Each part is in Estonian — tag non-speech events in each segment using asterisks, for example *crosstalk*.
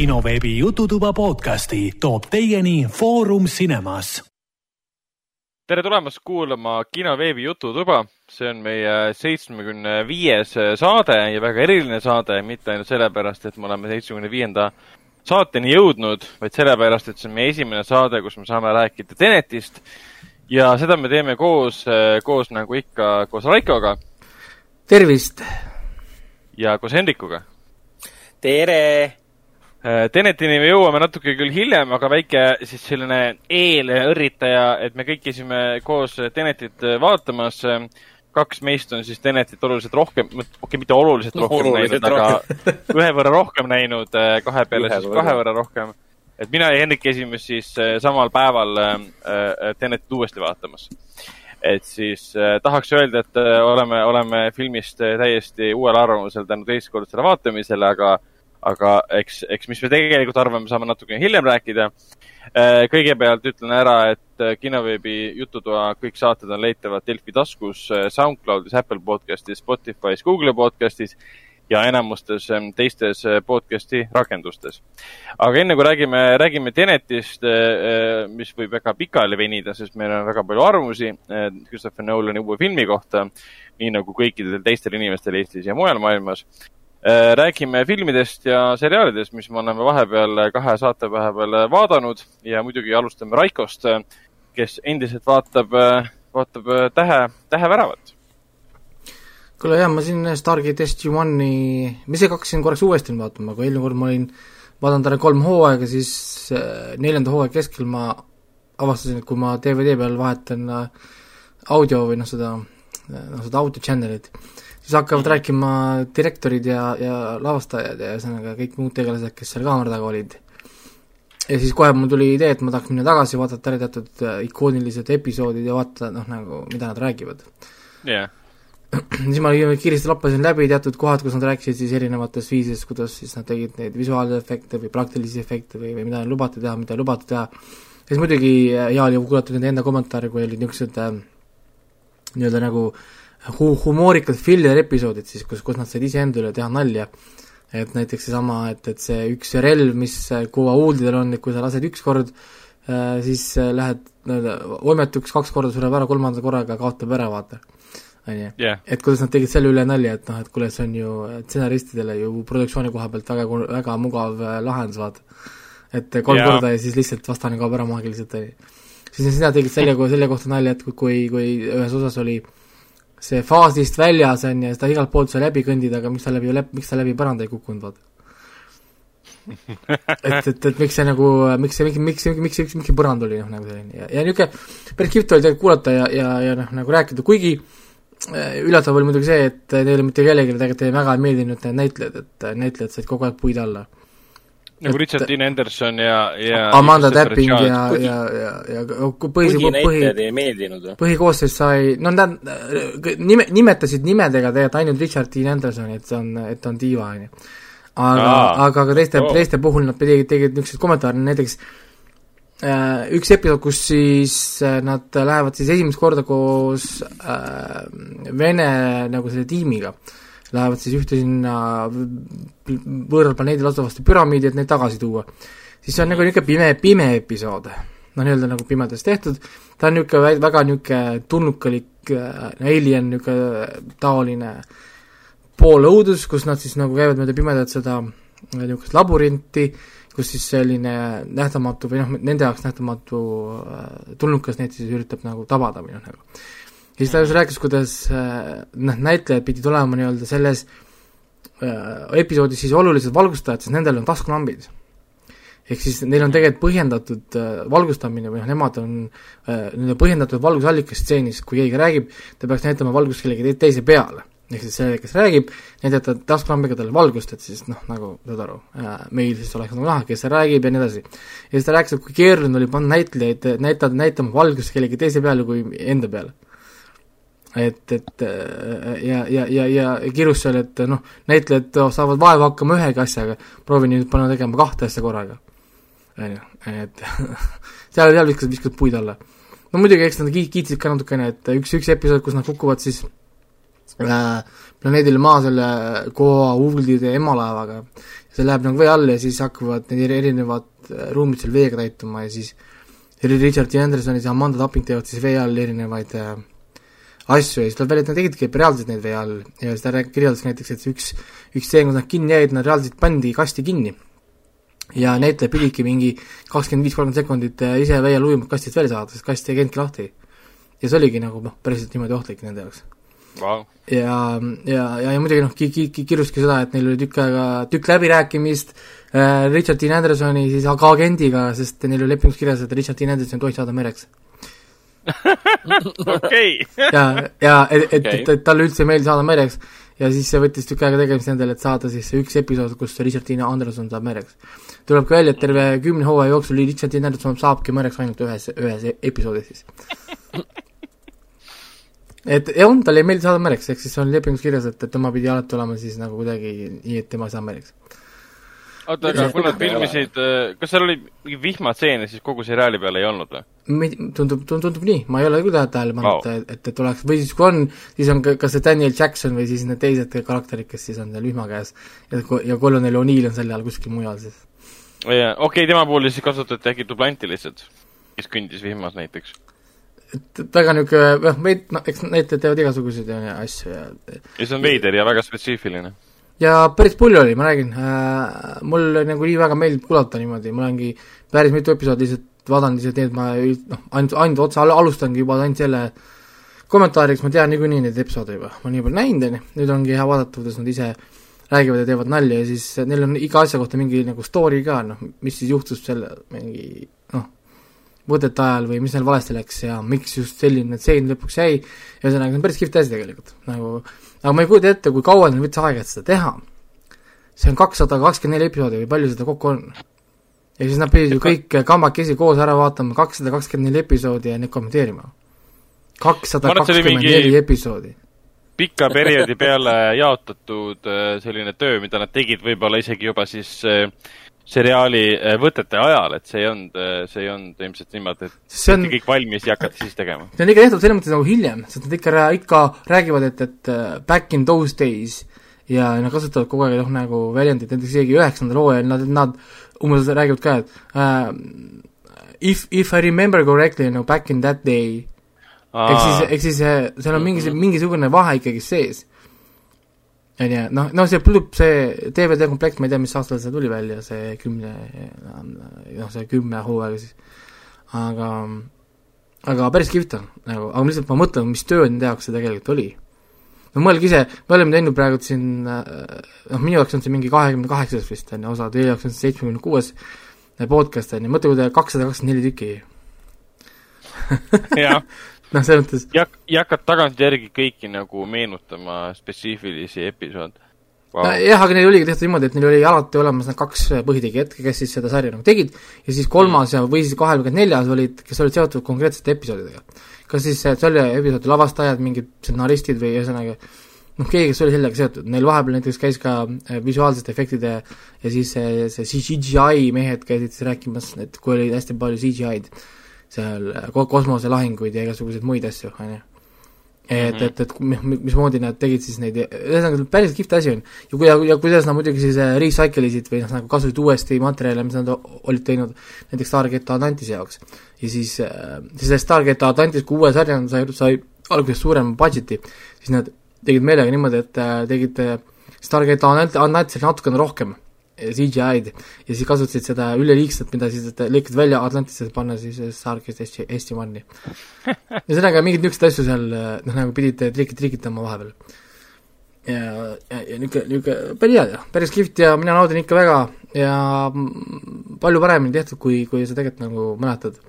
kinoveebi Jututuba podcasti toob teieni Foorum Cinemas. tere tulemast kuulama kinoveebi Jututuba. see on meie seitsmekümne viies saade ja väga eriline saade, mitte ainult sellepärast, et me oleme seitsmekümne viienda saateni jõudnud, vaid sellepärast, et see on meie esimene saade, kus me saame rääkida Tenetist. ja seda me teeme koos, koos nagu ikka, koos Raikoga. tervist! ja koos Hendrikuga. tere! Tenetini me jõuame natuke küll hiljem, aga väike siis selline eelõrritaja, et me kõik käisime koos Tenetit vaatamas. kaks meist on siis Tenetit oluliselt rohkem, okei okay,, mitte oluliselt rohkem oluliselt näinud, aga ühe võrra rohkem näinud, kahe peale ühe siis võrra. kahe võrra rohkem. et mina ja Hendrik käisime siis samal päeval Tenetit uuesti vaatamas et siis äh, tahaks öelda, et äh, oleme, oleme filmist äh, täiesti uuel arvamusel tänu teistkordsele vaatamisele, aga, aga eks, eks mis me tegelikult arvame, saame natukene hiljem rääkida äh,. kõigepealt ütlen ära, et äh, kinoveebi Jututoa kõik saated on leitavad Delfi taskus, äh, SoundCloudis, Apple podcastis, Spotify's, Google podcastis ja enamustes ähm, teistes podcast'i rakendustes. aga enne kui räägime, räägime Tenetist, mis võib väga pikali venida, sest meil on väga palju arvamusi Christopher Nolani uue filmi kohta, nii nagu kõikidel teistel inimestel Eestis ja mujal maailmas. Räägime filmidest ja seriaalidest, mis me oleme vahepeal kahe saate vahepeal vaadanud. Ja muidugi alustame Raikost, kes endiselt vaatab, vaatab Tähe, Tähe väravat. Kuule jah, ma siin Stargate SG-1-i, ma ise hakkasin korraks uuesti vaatama, kui eelmine kord ma olin vaadanud talle kolm hooaega, siis äh, neljanda hooaja keskel ma avastasin, et kui ma DVD peal vahetan äh, audio või noh, seda, äh, noh, seda audio channel'it, siis hakkavad mm. rääkima direktorid ja, ja lavastajad ja ühesõnaga kõik muud tegelased, kes seal kaamera taga olid. ja siis kohe mul tuli idee, et ma tahaks minna tagasi, vaadata ära teatud ikoonilised episoodid ja vaadata, noh, nagu mida nad räägivad. yeah *clears throat* siis ma kiiresti lappasin läbi teatud kohad, kus nad rääkisid siis erinevatest viisidest, kuidas siis nad tegid neid visuaalefekte või praktilisi efekte või, või mida on lubatud teha, mida ei lubatud teha. ja siis muidugi hea oli kuulata nende enda kommentaare, kui olid niisugused äh, nii-öelda nagu hu-, humoorikad filler-episoodid siis, kus, kus nad said iseenda üle teha nalja. et näiteks seesama, et, et see üks relv, mis Kuva huuldidel on, et kui sa lased üks kord äh,, siis äh, lähed nii-öelda võimetuks, kaks korda sureb ära, kolmanda korraga kaotab ära, vaata on ju. et kuidas nad tegid selle üle nalja, et noh, et kuule, see on ju stsenaristidele ju produktsiooni koha pealt väga, väga mugav äh, lahendus, vaata. et kolm yeah. korda ja siis lihtsalt vastane kaob ära maagiliselt, on ju. siis sina tegid selle, selle kohta nalja, et kui, kui ühes osas oli see faasist väljas, on ja seda igalt poolt sai läbi kõndida, aga miks ta läbi, miks ta läbi põranda ei kukkunud, vaata *laughs* et, et, et miks see nagu, miks see, miks, miks, miks, miks, miks, see põrand oli noh, nagu selline ja, ja niisugune päris kihvt oli tegelikult kuulata ja, ja, ja noh, nagu rääkida, kuigi äh, üllatav oli muidugi see, et neile mitte kellelegi tegelikult väga ei meeldinud need näitlejad, et näitlejad said kogu aeg puid alla. Nagu et, Richard Dean Anderson ja, ja Amanda Tapping ja, ja, ja, ja põhi, põhi, ei meeldinud või? põhikoosseis sai, no nad nime, nimetasid nimedega tegelikult ainult Richard Dean Andersoni, et see on, et ta on diiva, on ju. aga, aga ka teiste oh., teiste puhul nad tegid, tegid niisuguseid kommentaare, näiteks äh, Äh, üks episood, kus siis äh, nad lähevad siis esimest korda koos äh, Vene nagu selle tiimiga, lähevad siis ühte sinna võõral planeedil asuvasse püramiidi, et neid tagasi tuua. siis see on nagu niisugune pime, pime episood, noh, nii-öelda nagu pimedas tehtud, ta on niisugune väga niisugune tulnukalik äh, alien, niisugune taoline poolõudus, kus nad siis nagu käivad mööda pimedat seda niisugust laborinti äh,, kus siis selline nähtamatu või noh, nende jaoks nähtamatu äh, tulnukas neid siis üritab nagu tabada või noh, nagu. Ja siis ta just rääkis, kuidas äh, noh, näitlejad pidid olema nii-öelda selles äh, episoodis siis olulised valgustajad, sest nendel on taskulambid. ehk siis neil on tegelikult põhjendatud äh, valgustamine või noh, nemad on nii-öelda põhjendatud valgusallikas stseenis, kui keegi räägib, ta peaks näitama valgust kellegi teise peale ehk siis see, kes räägib, näidata taskulambiga talle valgust, et siis noh, nagu saad aru, meil siis oleks nagu näha, kes räägib ja nii edasi. ja siis ta rääkis, et kui keeruline oli panna näitlejaid näitada, näitama valgust kellegi teise peale kui enda peale. Et, et ja, ja, ja, ja kirjus seal, et noh, näitlejad saavad vaeva hakkama ühegi asjaga, proovi nüüd panna tegema kahte asja korraga. on ju, et *laughs* seal, seal viskas, viskas puid alla. no muidugi, eks nad kiitsid ka natukene, et üks, üks episood, kus nad kukuvad siis äh, planeedile Maa selle Goa'uldide emalaevaga. see läheb nagu vee alla ja siis hakkavad need erinevad äh, ruumid seal veega täituma ja siis Richard D. Anderson ja Amanda Tapping teevad siis vee all erinevaid äh, asju ja siis tuleb välja, et nad tegidki reaalselt neid vee all ja siis ta kirjeldas näiteks, et see üks, üks stseen, kus nad kinni jäid, nad reaalselt pandi kasti kinni. ja näitleja pididki mingi kakskümmend viis, kolmkümmend sekundit äh, ise vee all ujuma kastist välja saada, sest kast ei käinudki lahti. ja see oligi nagu noh, päriselt niimoodi ohtlik nende jaoks wow.. ja, ja, ja, ja muidugi noh, ki-, ki-, ki-, kirjuski seda, et neil oli tükk aega, tükk läbirääkimist äh, Richard Dean Andersoni siis aga agendiga, sest neil oli lepingus kirjas, et Richard Dean Anderson ei tohi saada mereks *laughs* okei. ja, ja et, et okay., et, et talle üldse ei meeldi saada mereks ja siis see võttis tükk aega tegemist endale, et saada siis see üks episood, kus Richard Dean Anderson saab mereks. tuleb ka välja, et terve kümne hooaja jooksul Richard Dean Anderson saabki mereks ainult ühes, ühes episoodis siis *laughs* et ja on, talle ei meeldi saada mereks, ehk siis on lepingus kirjas, et, et tema pidi alati olema siis nagu kuidagi nii, et tema ei saa mereks. Oota, aga kui nad filmisid, äh, kas seal oli mingi vihmatseene siis kogu seriaali peale ei olnud või? tundub, tundub, tundub nii, ma ei ole küll tähele pannud wow., et, et, oleks, või siis kui on, siis on kas see Daniel Jackson või siis need teised karakterid, kes siis on seal vihma käes. ja, ja Colonel O'Neill on sel ajal kuskil mujal siis. okei okay,, tema puhul siis kasutati äkki dublanti lihtsalt, kes kõndis vihmas näiteks et, et väga niisugune, noh, meid, noh, eks näitlejad teevad igasuguseid asju ja ja see on veider ja väga spetsiifiline. Ja päris palju oli, ma räägin äh,, mul nagu nii väga meeldib kuulata niimoodi, ma olengi päris mitu episoodi lihtsalt vaadanud lihtsalt nii, et ma noh, ainult, ainult otse alustangi juba ainult selle kommentaariks, ma tean niikuinii neid episoode juba, ma nii palju näinud, on ju, nüüd ongi hea vaadata, kuidas nad ise räägivad ja teevad nalja ja siis neil on iga asja kohta mingi nagu story ka, noh, mis siis juhtus selle mingi noh, võtete ajal või mis neil valesti läks ja miks just selline tseen lõpuks jäi, ühesõnaga, see on päris kihvt asi tegelikult, nagu aga ma ei kujuta ette, kui kaua neil võttis aega, et seda teha. see on kakssada kakskümmend neli episoodi või palju seda kokku on? ja siis nad pidid ju kõik kambakesi koos ära vaatama, kakssada kakskümmend neli episoodi ja neid kommenteerima. kakssada kakskümmend neli episoodi pika perioodi peale jaotatud äh, selline töö, mida nad tegid võib-olla isegi juba siis äh, seriaali äh, võtete ajal, et see ei olnud, äh, see ei olnud ilmselt niimoodi, et see on kõik valmis ja hakati siis tegema. see on ikka tehtud selles mõttes nagu hiljem, sest nad ikka, ikka räägivad, et, et äh, back in those days ja nad kasutavad kogu aeg noh, nagu väljendit, näiteks isegi üheksandal hooajal nad, nad umbes räägivad ka, et uh, if, if I remember correctly, no back in that day, ehk siis, ehk siis seal on mingi, mingisugune vahe ikkagi sees on ju, noh, no see plupp, see DVD komplekt, ma ei tea, mis aastal see tuli välja, see kümne, noh, see kümme hooaega siis, aga aga päris kihvt on, nagu, aga lihtsalt ma mõtlen, mis töö nende jaoks see tegelikult oli. no mõelge ise, me oleme teinud praegu siin, noh, minu jaoks on see mingi kahekümne kaheksas vist, on ju, osa, teie jaoks on see seitsmekümne kuues podcast, on ju, mõtle, kui te kakssada kakskümmend neli tükki jah *laughs* noh, selles mõttes ja, ja hakkad tagantjärgi kõiki nagu meenutama spetsiifilisi episoode wow.. No, jah, aga neil oligi tehtud niimoodi, et neil oli alati olemas need kaks põhitegijat, kes siis seda sarja nagu tegid, ja siis kolmas ja, või siis kahekümne neljas olid, kes olid seotud konkreetsete episoodidega. kas siis selle episoodi lavastajad, mingid stsenaristid või ühesõnaga noh, keegi, kes oli sellega seotud, neil vahepeal näiteks käis ka äh, visuaalsete efektide ja siis see, see CGI mehed käisid siis rääkimas, et kui oli hästi palju CGI-d seal kosmoselahinguid ja igasuguseid muid asju, on ju. et, mhm. et, et mismoodi nad tegid siis neid, ühesõnaga päris kihvt asi on. ja kui, ja, ja kuidas nad muidugi siis äh, recycle isid või noh, nagu kasutasid uuesti materjale, mis nad olid teinud näiteks Stargate Atlantise jaoks. ja siis, äh, siis sellest Stargate Atlantis, kui uue sarjana sai, sai alguses suurema budget'i, siis nad tegid meelega niimoodi, et äh, tegid Stargate Atlantisele natukene rohkem CGI-d ja siis kasutasid seda üleliigset, mida siis lõikasid välja Atlantisse, panna siis Starkist Eesti, Eesti manni. *laughs* ühesõnaga, mingeid niisuguseid asju seal noh, nagu pidid trikid trikitama vahepeal. ja, ja, ja niisugune, niisugune päris hea päris kihvt ja mina naudin ikka väga ja palju paremini tehtud, kui, kui sa tegelikult nagu mäletad.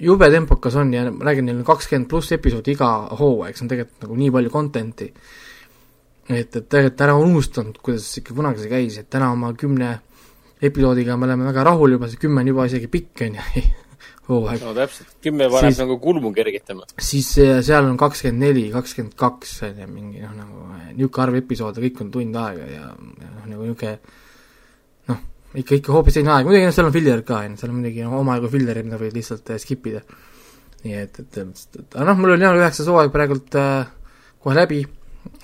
jube tempokas on ja ma räägin, neil on kakskümmend pluss episoodi iga hooaeg, see on tegelikult nagu nii palju content'i et, et tegelikult ära unustanud, kuidas ikka kunagi see käis, et täna oma kümne episoodiga me oleme väga rahul juba, see kümme on juba isegi pikk, on ju hooaeg. no täpselt, kümme paneb nagu kulmu kergitama. siis seal on kakskümmend neli, kakskümmend kaks, on ju, mingi noh, nagu niisugune arv episoode, kõik on tund aega ja, ja noh, nagu niisugune noh, ikka, ikka hoopis teine aeg, muidugi noh, seal on filler ka, on ju, seal on muidugi noh, omajagu fillerid, mida võid lihtsalt äh, skip ida. nii et, et, et, aga noh, mul oli jah üheksas hooaeg praegult äh, kohe läbi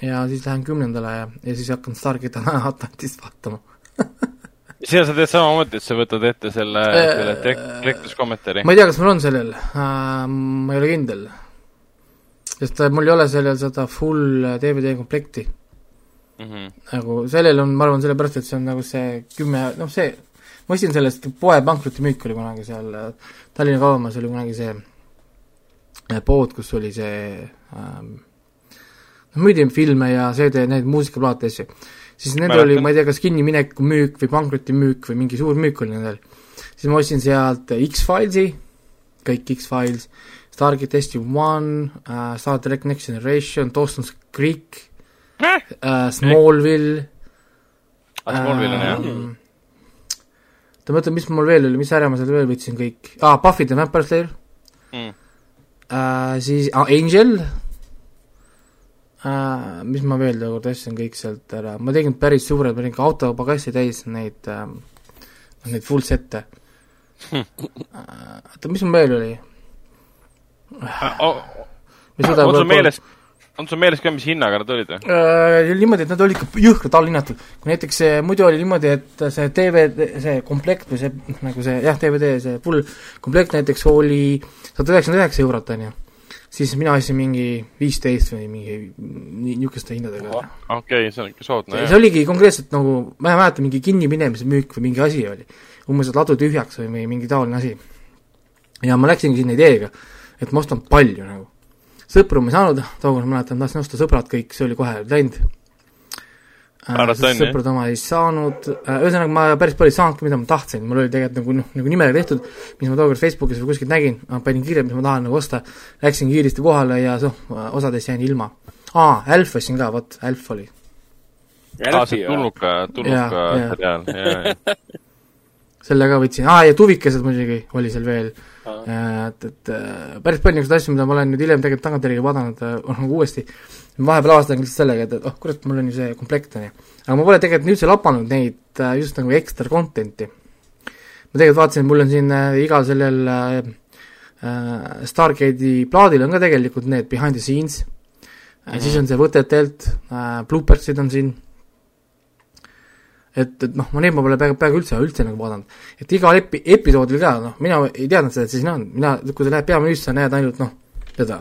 ja siis lähen kümnendale ja, ja siis hakkan Stargate *laughs* Atlantist vaatama sina sa teed samamoodi, et sa võtad ette selle, selle tekstuskommentaari? ma ei tea, kas mul on sellel uh,, ma ei ole kindel. sest mul ei ole sellel seda full DVD komplekti mm. -hmm. nagu sellel on, ma arvan, sellepärast, et see on nagu see kümme, noh see, ma ostsin sellest poe pankrotimüük oli kunagi seal Tallinna Kaubamas oli kunagi see pood, kus oli see ähm, müüdi filme ja CD, neid muusikaplaate, asju. siis nendel oli, ma ei tea, kas kinnimineku müük või pankrotimüük või mingi suur müük oli nendel. siis ma ostsin sealt X-Filesi, kõik X-Files, Stargate SG-1 uh,, Star Trek Next Generation, Dawson's Creek uh,, Smallville ah, Smallville on jah um, oota, ma mõtlen, mis mul veel oli, mis sarja ma seal veel võtsin kõik, aa ah,, Buffy the Vampire Slayer mm. uh,, siis ah, Angel uh,, mis ma veel tookord ostsin kõik sealt ära, ma tegin päris suured, ma tegin ka autopagassi täis neid uh,, neid full set'e uh,. oota, mis mul veel oli uh,? on sul meeles, on sul meeles ka, mis hinnaga nad olid või äh,? Niimoodi, et nad olid ikka jõhkralt allhinnatud. kui näiteks see, muidu oli niimoodi, et see DVD, see komplekt või see, nagu see jah, DVD, see full komplekt näiteks oli sada üheksakümmend üheksa eurot, on ju. Siis mina ostsin mingi viisteist või mingi niisuguste hindadega. okei okay,, see on ikka soodne, jah. see oligi konkreetselt nagu, ma ei mäleta, mingi kinniminemise müük või mingi asi oli. umbes, et ladu tühjaks või, või mingi taoline asi. ja ma läksingi sinna ideega, et ma ostan palju nagu sõpru ma ei saanud, tookord ma mäletan, tahtsin osta sõbrad kõik, see oli kohe läinud äh,. sõprad oma ei saanud. Äh,, ühesõnaga ma päris palju ei saanudki, mida ma tahtsin, mul oli tegelikult nagu noh, nagu nimega tehtud, mis ma tookord Facebookis või kuskilt nägin, ma panin kirja, mis ma tahan nagu osta, läksin kiiresti kohale ja noh, osadest jäin ilma. aa, Elf ostsin ka, vot, Elf oli. aa, see tulnuka, tulnuka seriaal, jaa, jaa. *laughs* Selle ka võtsin, aa ja Tuvikesed muidugi oli seal veel. Et, et äh, päris palju niisuguseid asju, mida ma olen nüüd hiljem tegelikult tagantjärgi vaadanud äh, nagu uuesti, vahepeal avastasin lihtsalt sellega, et, et oh kurat, mul on ju see komplekt, on ju. aga ma pole tegelikult üldse lapanud neid äh, just nagu ekstra content'i. ma tegelikult vaatasin, mul on siin igal sellel äh, Stargate'i plaadil on ka tegelikult need behind the scenes mm, siis on see võtetelt äh,, bloopersid on siin et, et noh, ma neid ma pole peaaegu, peaaegu üldse, üldse nagu vaadanud. et igal epi-, episoodil ka, noh, mina ei teadnud seda, et see siin on, mina, kui sa lähed peamenüüsse, näed ainult noh, seda,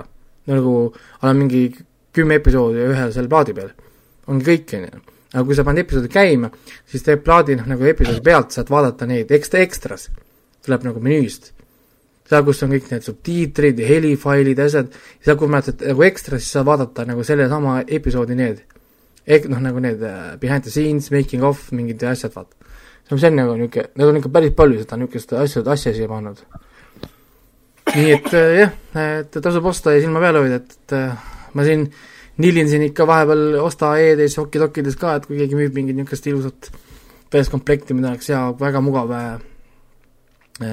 nagu olen mingi kümme episoodi ühel seal plaadi peal. ongi kõik, on ju. aga kui sa paned episoodi käima, siis teeb plaadi noh, nagu episoodi pealt saad vaadata neid ekstra, ekstras. tuleb nagu menüüst. seal, kus on kõik need subtiitrid ja helifailid ja asjad, seal, kui mäletad nagu ekstra, siis saad vaadata nagu sellesama episoodi need ehk noh, nagu need äh, behind the scenes, making of, mingid asjad, vaata. see on nagu niisugune, need on ikka päris palju seda niisugust asja, asja siia pannud. nii et äh, jah, et tasub osta ja silma peal hoida, et, et äh, ma siin nilin siin ikka vahepeal osta e-des, okidokkides ka, et kui keegi müüb mingit niisugust ilusat täiskomplekti, mida oleks hea, väga mugav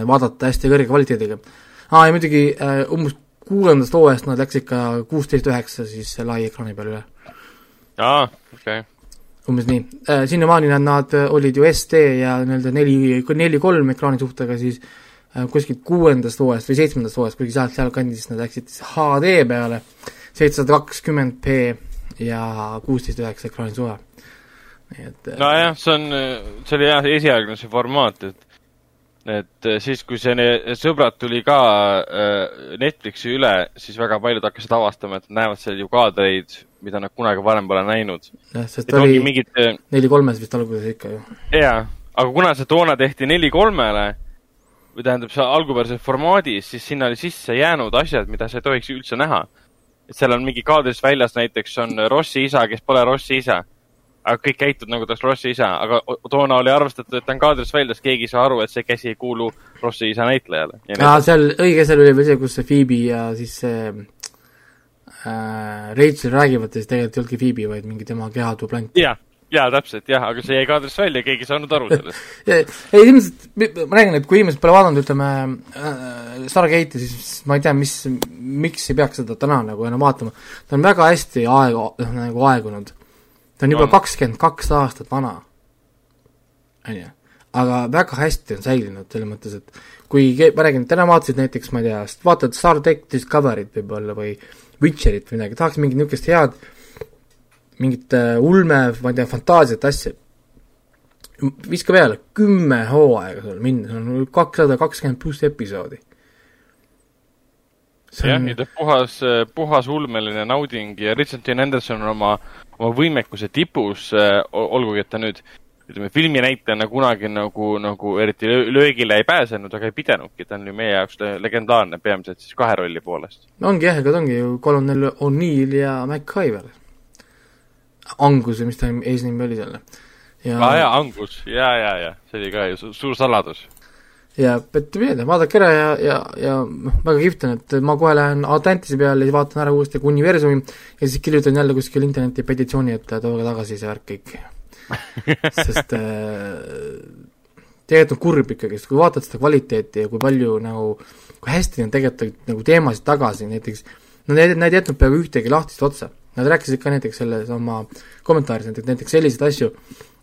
vaadata hästi kõrge kvaliteediga. aa, ja muidugi umbes kuuendast hooajast nad läks ikka kuusteist üheksa siis lai ekraani peale üle aa, okei okay. umbes nii äh,. sinnamaani nad, nad olid ju SD ja nii-öelda neli, neli kolm ekraani suhtega, siis äh, kuskilt kuuendast hooajast või seitsmendast hooajast, kuigi sealt, sealkandis nad läksid siis HD peale, seitsesada kakskümmend P ja kuusteist üheksa ekraani suve. et äh, nojah, see on, see oli jah, esialgne see formaat, et et siis, kui see Sõbrad tuli ka äh, Netflixi üle, siis väga paljud hakkasid avastama, et näevad seal ju kaadreid mida nad kunagi varem pole näinud. jah, sest ta oli mingid... Äh, neli kolmes vist alguses ikka ju. jaa, aga kuna see toona tehti neli kolmele, või tähendab, see algupärases formaadis, siis sinna oli sisse jäänud asjad, mida sa ei tohiks üldse näha. Et seal on mingi kaadris väljas näiteks on Rossi isa, kes pole Rossi isa. aga kõik käitud nagu ta oleks Rossi isa, aga toona oli arvestatud, et ta on kaadris väljas, keegi ei saa aru, et see käsi ei kuulu Rossi isa näitlejale. aa, seal, õige, seal oli veel see, kus see Phoebe ja siis see äh, Rachel räägivad ja siis tegelikult ei olnudki Phoebe, vaid mingi tema kehadublant. jah, jaa, täpselt, jah, aga see jäi kaadrist välja, keegi ei saanud aru sellest *laughs* ei, ilmselt, ma räägin, et kui inimesed pole vaadanud, ütleme äh,, Stargate'i, siis ma ei tea, mis, miks ei peaks seda täna nagu enam vaatama. ta on väga hästi aeg, noh, nagu aegunud. ta on juba kakskümmend kaks aastat vana. on ju aga väga hästi on säilinud, selles mõttes, et kui ma räägin, täna vaatasid näiteks, ma ei tea, vaatad Star Trek Discovery't võib-olla või Witcherit või midagi, tahaks mingit niisugust head mingit äh, ulme, ma ei tea, fantaasiat, asja, viska peale, kümme hooaega sul minna, see on kakssada kakskümmend pluss episoodi. jah on..., nii ta puhas, puhas ulmeline nauding ja Richard Dean Anderson on oma, oma võimekuse tipus, olgugi et ta nüüd ütleme, filminäitlejana kunagi nagu, nagu eriti löögile ei pääsenud, aga ei pidanudki, ta on ju meie jaoks legendaarne, peamiselt siis kahe rolli poolest. no ongi jah, ega ta ongi ju kolonel O'Neill ja MacGyver. Angus või mis ta eesnimi oli seal. ja ah, jaa, Angus, jaa, jaa, jaa, see oli ka ju su suur saladus. ja peate meelde, vaadake ära ja, ja, ja noh, väga kihvt on, et ma kohe lähen Atlantise peale ja vaatan ära uuesti universumi ja siis kirjutan jälle kuskil interneti petitsiooni, et tooge tagasi see värk kõik *laughs* sest äh, tegelikult on kurb ikkagi, sest kui vaatad seda kvaliteeti ja kui palju nagu, kui hästi nad tegelikult nagu teemasid tagasi, näiteks no need, nad ei jätnud peaaegu ühtegi lahtist otsa. Nad rääkisid ka näiteks selles oma kommentaaris näiteks, näiteks selliseid asju,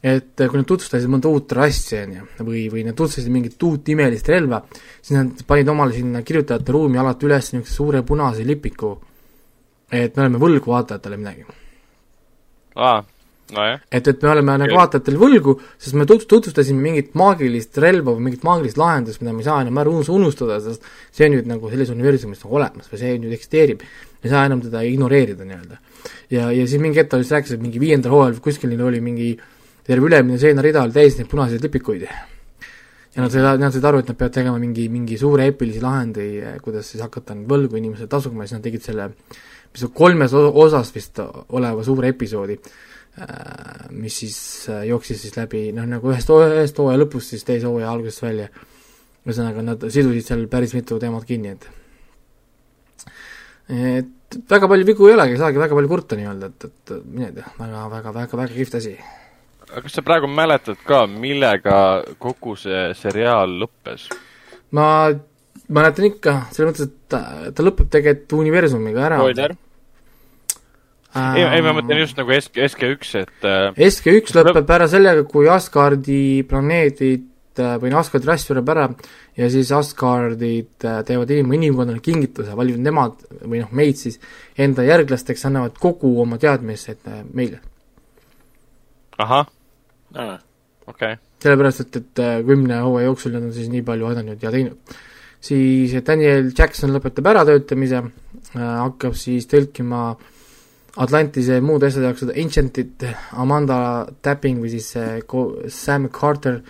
et kui nad tutvustasid mõnda uut rassi, on ju, või, või nad tutvustasid mingit uut imelist relva, siis nad panid omale sinna kirjutajate ruumi alati üles niisuguse suure punase lipiku, et me oleme võlgu vaatajatele midagi. aa no,. et, et me oleme nagu vaatajatele võlgu, sest me tut-, tutvustasime mingit maagilist relva või mingit maagilist lahendust, mida me ei saa enam ära unustada, sest see on nüüd nagu selles universumis nagu olemas või see nüüd eksisteerib. me ei saa enam teda ignoreerida nii-öelda. ja, ja siis mingi hetk ta just rääkis, et mingi viiendal hooajal kuskil neil oli mingi terve ülemine seenarida oli täis neid punaseid lipikuid. ja nad said, nad said aru, et nad peavad tegema mingi, mingi suure epilise lahendi, kuidas siis hakata nüüd võlgu inimesele tasuma ja siis nad tegid selle mis on kolmes osas vist oleva suure episoodi mis siis äh, jooksis siis läbi noh, nagu ühest, ühest hooaja lõpust siis teise hooaja algusest välja. ühesõnaga, nad sidusid seal päris mitu teemat kinni, et et väga palju vigu ei olegi, ei saagi väga palju kurta nii-öelda, et, et mine tea, väga, väga, väga, väga kihvt asi. aga kas sa praegu mäletad ka, millega kogu see seriaal lõppes? ma mäletan ikka, selles mõttes, et ta, ta lõpeb tegelikult universumiga ära. spoiler ei, ei ma mõtlen just nagu SK, SK1, et äh, SK1 lõpeb ära sellega, kui Asgardi planeedid äh, või noh, Asgardi rass sureb ära ja siis Asgardid äh, teevad inim-, inimkonnale kingituse, valivad nemad või noh, meid siis enda järglasteks, annavad kogu oma teadmised meile. ahah, okei okay. sellepärast, et, et kümne hooaja jooksul nad on siis nii palju aidanud ja teinud. siis Daniel Jackson lõpetab äratöötamise äh,, hakkab siis tõlkima äh, Atlantise muud asjad jaoks seda Ancientit, Amanda Tapping või siis Sam Carter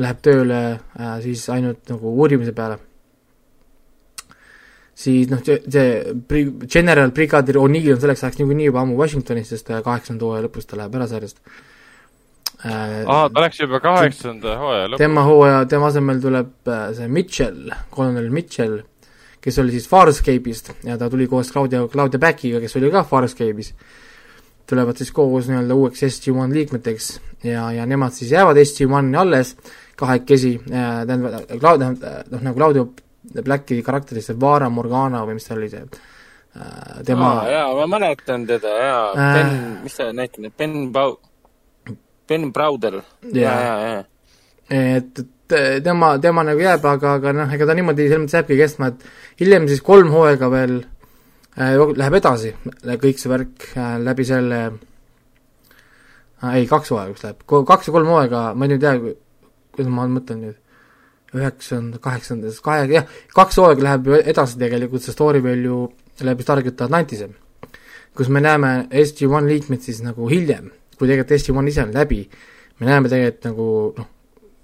läheb tööle äh, siis ainult nagu uurimise peale. siis noh, see, see General Brigadier O'Neill on selleks ajaks niikuinii juba ammu Washingtonis, sest kaheksanda hooaja lõpus ta läheb ära sarjast äh,. aa, ta läks juba kaheksanda hooaja lõpus? tema hooaja, tema asemel tuleb äh, see Mitchell, kolonel Mitchell kes oli siis Farscape'ist ja ta tuli koos Claudia, Claudia Backiga, kes oli ka Farscape'is, tulevad siis koos nii-öelda uueks SG-1 liikmeteks ja, ja nemad siis jäävad SG-1-i alles kahekesi, tähendab, Claudia, noh nagu Claudio Blacki karakterist see Vara Morgana või mis ta oli see äh, tema aa, jaa, ma mäletan teda, jaa äh,, Ben, mis ta näitab, Ben Bau-, Ben Browder. Et, et et tema, tema nagu jääb, aga, aga noh, ega ta niimoodi selles mõttes jääbki kestma, et hiljem siis kolm hooaega veel äh, läheb edasi, kõik see värk äh, läbi selle äh, ei, kaks hooaega vist läheb, kaks või kolm hooaega, ma ei nüüd tea, kuidas ma mõtlen nüüd, üheksanda, kaheksanda, kahe, jah, kaks hooaega läheb ju edasi tegelikult, see story veel ju läbi Stargate Atlantise, kus me näeme SG-1 liikmeid siis nagu hiljem, kui tegelikult SG-1 ise on läbi, me näeme tegelikult nagu noh,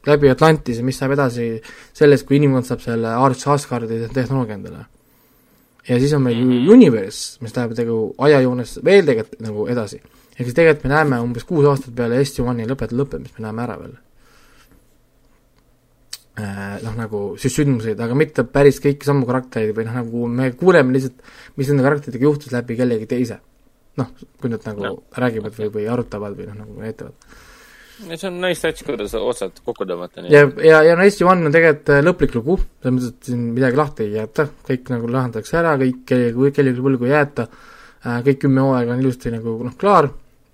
läbi Atlantise, mis saab edasi sellest, kui inimkond saab selle Arch Asgardi tehnoloogia endale. ja siis on meil mm -hmm. Universe, mis läheb nagu ajajoones veel tegelikult nagu edasi. ehk siis tegelikult me näeme umbes kuus aastat peale SG-1-i lõpet-, lõppemist, me näeme ära veel äh, noh, nagu siis sündmuseid, aga mitte päris kõiki samu karaktereid või noh, nagu me kuuleme lihtsalt, mis nende karakteritega juhtus läbi kellegi teise. noh, kui nad nagu no. räägivad või, või arutavad või noh, nagu näitavad see on nice touch, kuidas otsad kokku tõmmata. ja, ja, ja no Eesti One on tegelikult äh, lõplik lugu, selles mõttes, et siin midagi lahti ei jäeta, kõik nagu lahendatakse ära, kõik, kellelegi, kellelegi võlgu ei jäeta, äh, kõik kümme hooaega on ilusti nagu noh, klaar,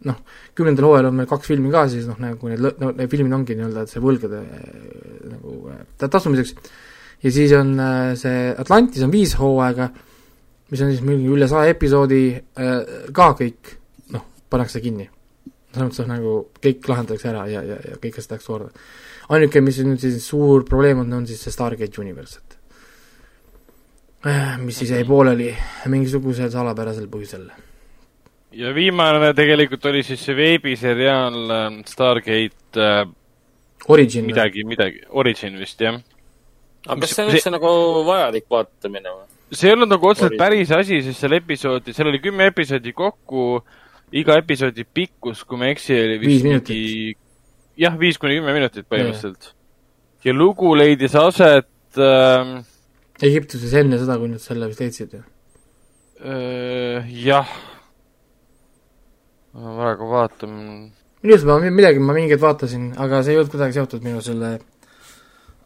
noh, kümnendal hooajal on meil kaks filmi ka, siis noh, nagu need, no need filmid ongi nii-öelda see võlgade äh, nagu tasumiseks, ja siis on see Atlantis on viis hooaega, mis on siis mingi üle saja episoodi, ka kõik pannakse kinni. Selles mõttes, et nagu kõik lahendatakse ära ja, ja, ja kõik asjad läheks korda. ainuke, mis nüüd siis suur probleem on, on siis see Stargate Universe, et äh, mis siis jäi pooleli mingisugusel salapärasel põhjusel. ja viimane tegelikult oli siis see veebiseriaal äh, Stargate äh, Origin. midagi, midagi, Origin vist, jah. aga kas see on üldse nagu vajalik vaatamine või? see ei olnud nagu otseselt päris asi, sest seal episoodi, seal oli kümme episoodi kokku, iga episoodi pikkus, kui ma ei eksi, oli vist mingi jah, viis kuni kümme minutit põhimõtteliselt. ja lugu leidis aset äh, Egiptuses enne seda, kui nad selle vist leidsid ju? Äh, jah. ma praegu vaatan. minu arust ma midagi, ma mingeid vaatasin, aga see ei olnud kuidagi seotud minu selle